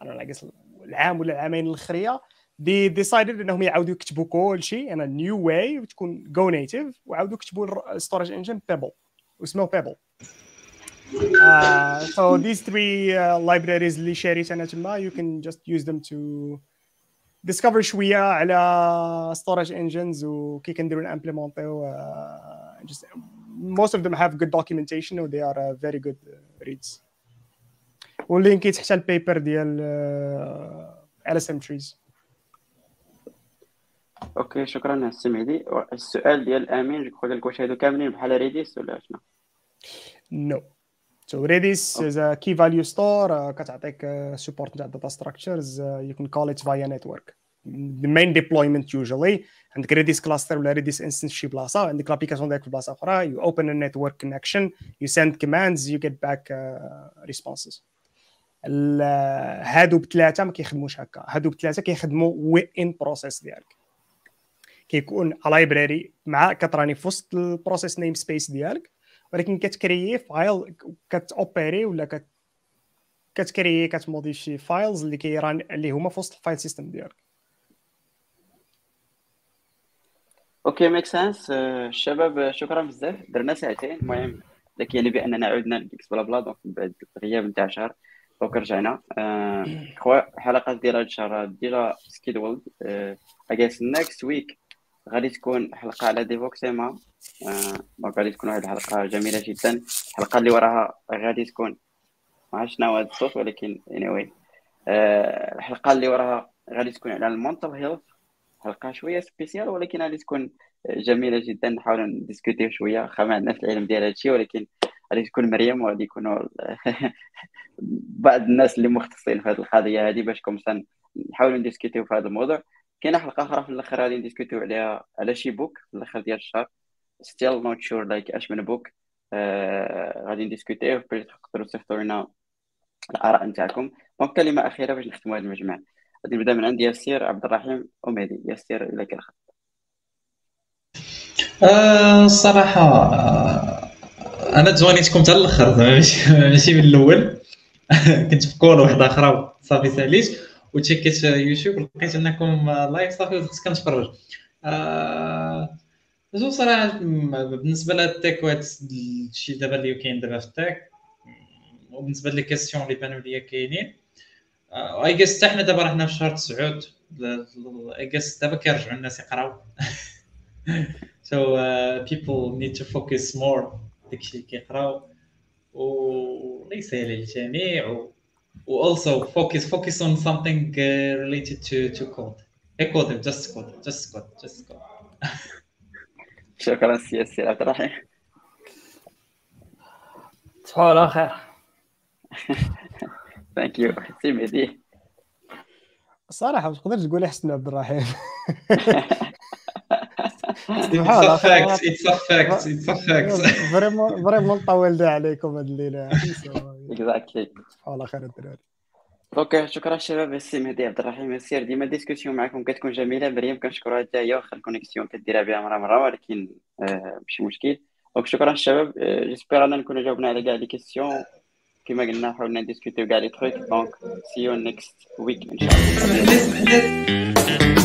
I guess العام ولا العامين الاخريه they decided إنهم يعاودوا يكتبوا كل شيء in a new way وتكون Go native وعاودوا يكتبوا ال storage engine Pebble واسمه بيبل Uh, so these three uh, libraries اللي شاريت انا تما you can just use them to discover شويه على storage engines وكي كنديروا نامبليمونتيو uh, just most of them have good documentation و they are uh, very good uh, reads ولينكيت حتى البيبر ديال uh, LSM trees أوكي شكرا على السمعتي السؤال ديال أمين جو قال لك واش هادو كاملين بحال Redis ولا شنو؟ No so Redis is a key value store كتعطيك support تاع data structures you can call it via network the main deployment usually عندك Redis cluster ولا Redis instance شي بلاصة عندك l'application ديالك في بلاصة أخرى you open a network connection you send commands you get back responses هادو بثلاثه ما كيخدموش هكا. هادو بثلاثه كيخدموا within process ديالك. كيكون library مع كت run ي في وسط ال process namespace ديالك ولكن كتكريي file كتوبيري ولا كت كتكريي كتموديفي files اللي كيران اللي هما في وسط ال file system ديالك. OK make sense الشباب شكرا بزاف. درنا ساعتين. المهم ذاك يعني بأننا عدنا ل GeeksBlaBla donc بعد غياب نتاع شهر. donc رجعنا. آه، خوا الحلقات ديال هاد الشهر déjà scheduled I guess next week غادي تكون حلقة على DevoxxMA donc غادي تكون واحد الحلقة جميلة جدا. الحلقة اللي وراها غادي تكون ما عرفتش شنو هذا الصوت ولكن anyway. آه، الحلقة اللي وراها غادي تكون على ال mental health حلقة شوية spéciale ولكن غادي تكون جميلة جدا. نحاول نديسكوتيو شوية. واخا ما عندناش العلم ديال هادشي ولكن غادي تكون مريم وغادي يكونوا بعض الناس اللي مختصين في هذه القضية هذه باش comme ça نحاولوا نديسكوتيو في هذا الموضوع. كاينة حلقه أخرى في الآخر غادي نديسكوتيو عليها على شي book في الآخر ديال الشهر. Still not sure like اش من book. آه غادي نديسكوتيو باش تقدروا تصيفطوا لنا الآراء نتاعكم. Donc كلمة أخيرة باش نختموا هذا المجمع غادي نبدأ من عند ياسير عبد الرحيم ومهدي ياسير إلى الخط آه، الصراحة آه، أنا تجوانيتكم حتى الآخر زعما ماشي من الأول. كنت في call واحدة أخرى صافي ساليت. و check يت YouTube لقيت أنكم live صافي ودخلت كنتفرج. آه، جو صراحة بالنسبة لل tech وهاد الشيء دابا اللي كاين دابا في ال tech وبالنسبة les questions اللي بانوا ليا كاينين I guess حتى حنا دابا راحنا في شهر تسعود I guess دابا كيرجعوا الناس يقراو. Uh, people need to focus more داكشي اللي كيقراو وليس و و also focus focus on something uh, related to to code hey code just code just code just code شكرا سي سي عبد الرحيم تصبحوا على خير Thank you سي مهدي الصراحه ما تقدرش تقول احسن عبد الرحيم fact it's a fact it's a fact. vraiment vraiment طول عليكم هاد الليلة exactly على خير الدراري OK شكرا الشباب السي مهدي عبد الرحيم ياسير ديما ال discussion معكم كتكون جميلة. مريم كنشكرها حتى هي واخا ال connexion كديرها بها مرة مرة ولكن آه، ماشي مشكل. Donc شكرا الشباب j'espère أنا نكون جاوبنا على كاع les questions كما قلنا حاولنا نديسكوتيو كاع les trucs donc see you next week إن شاء الله.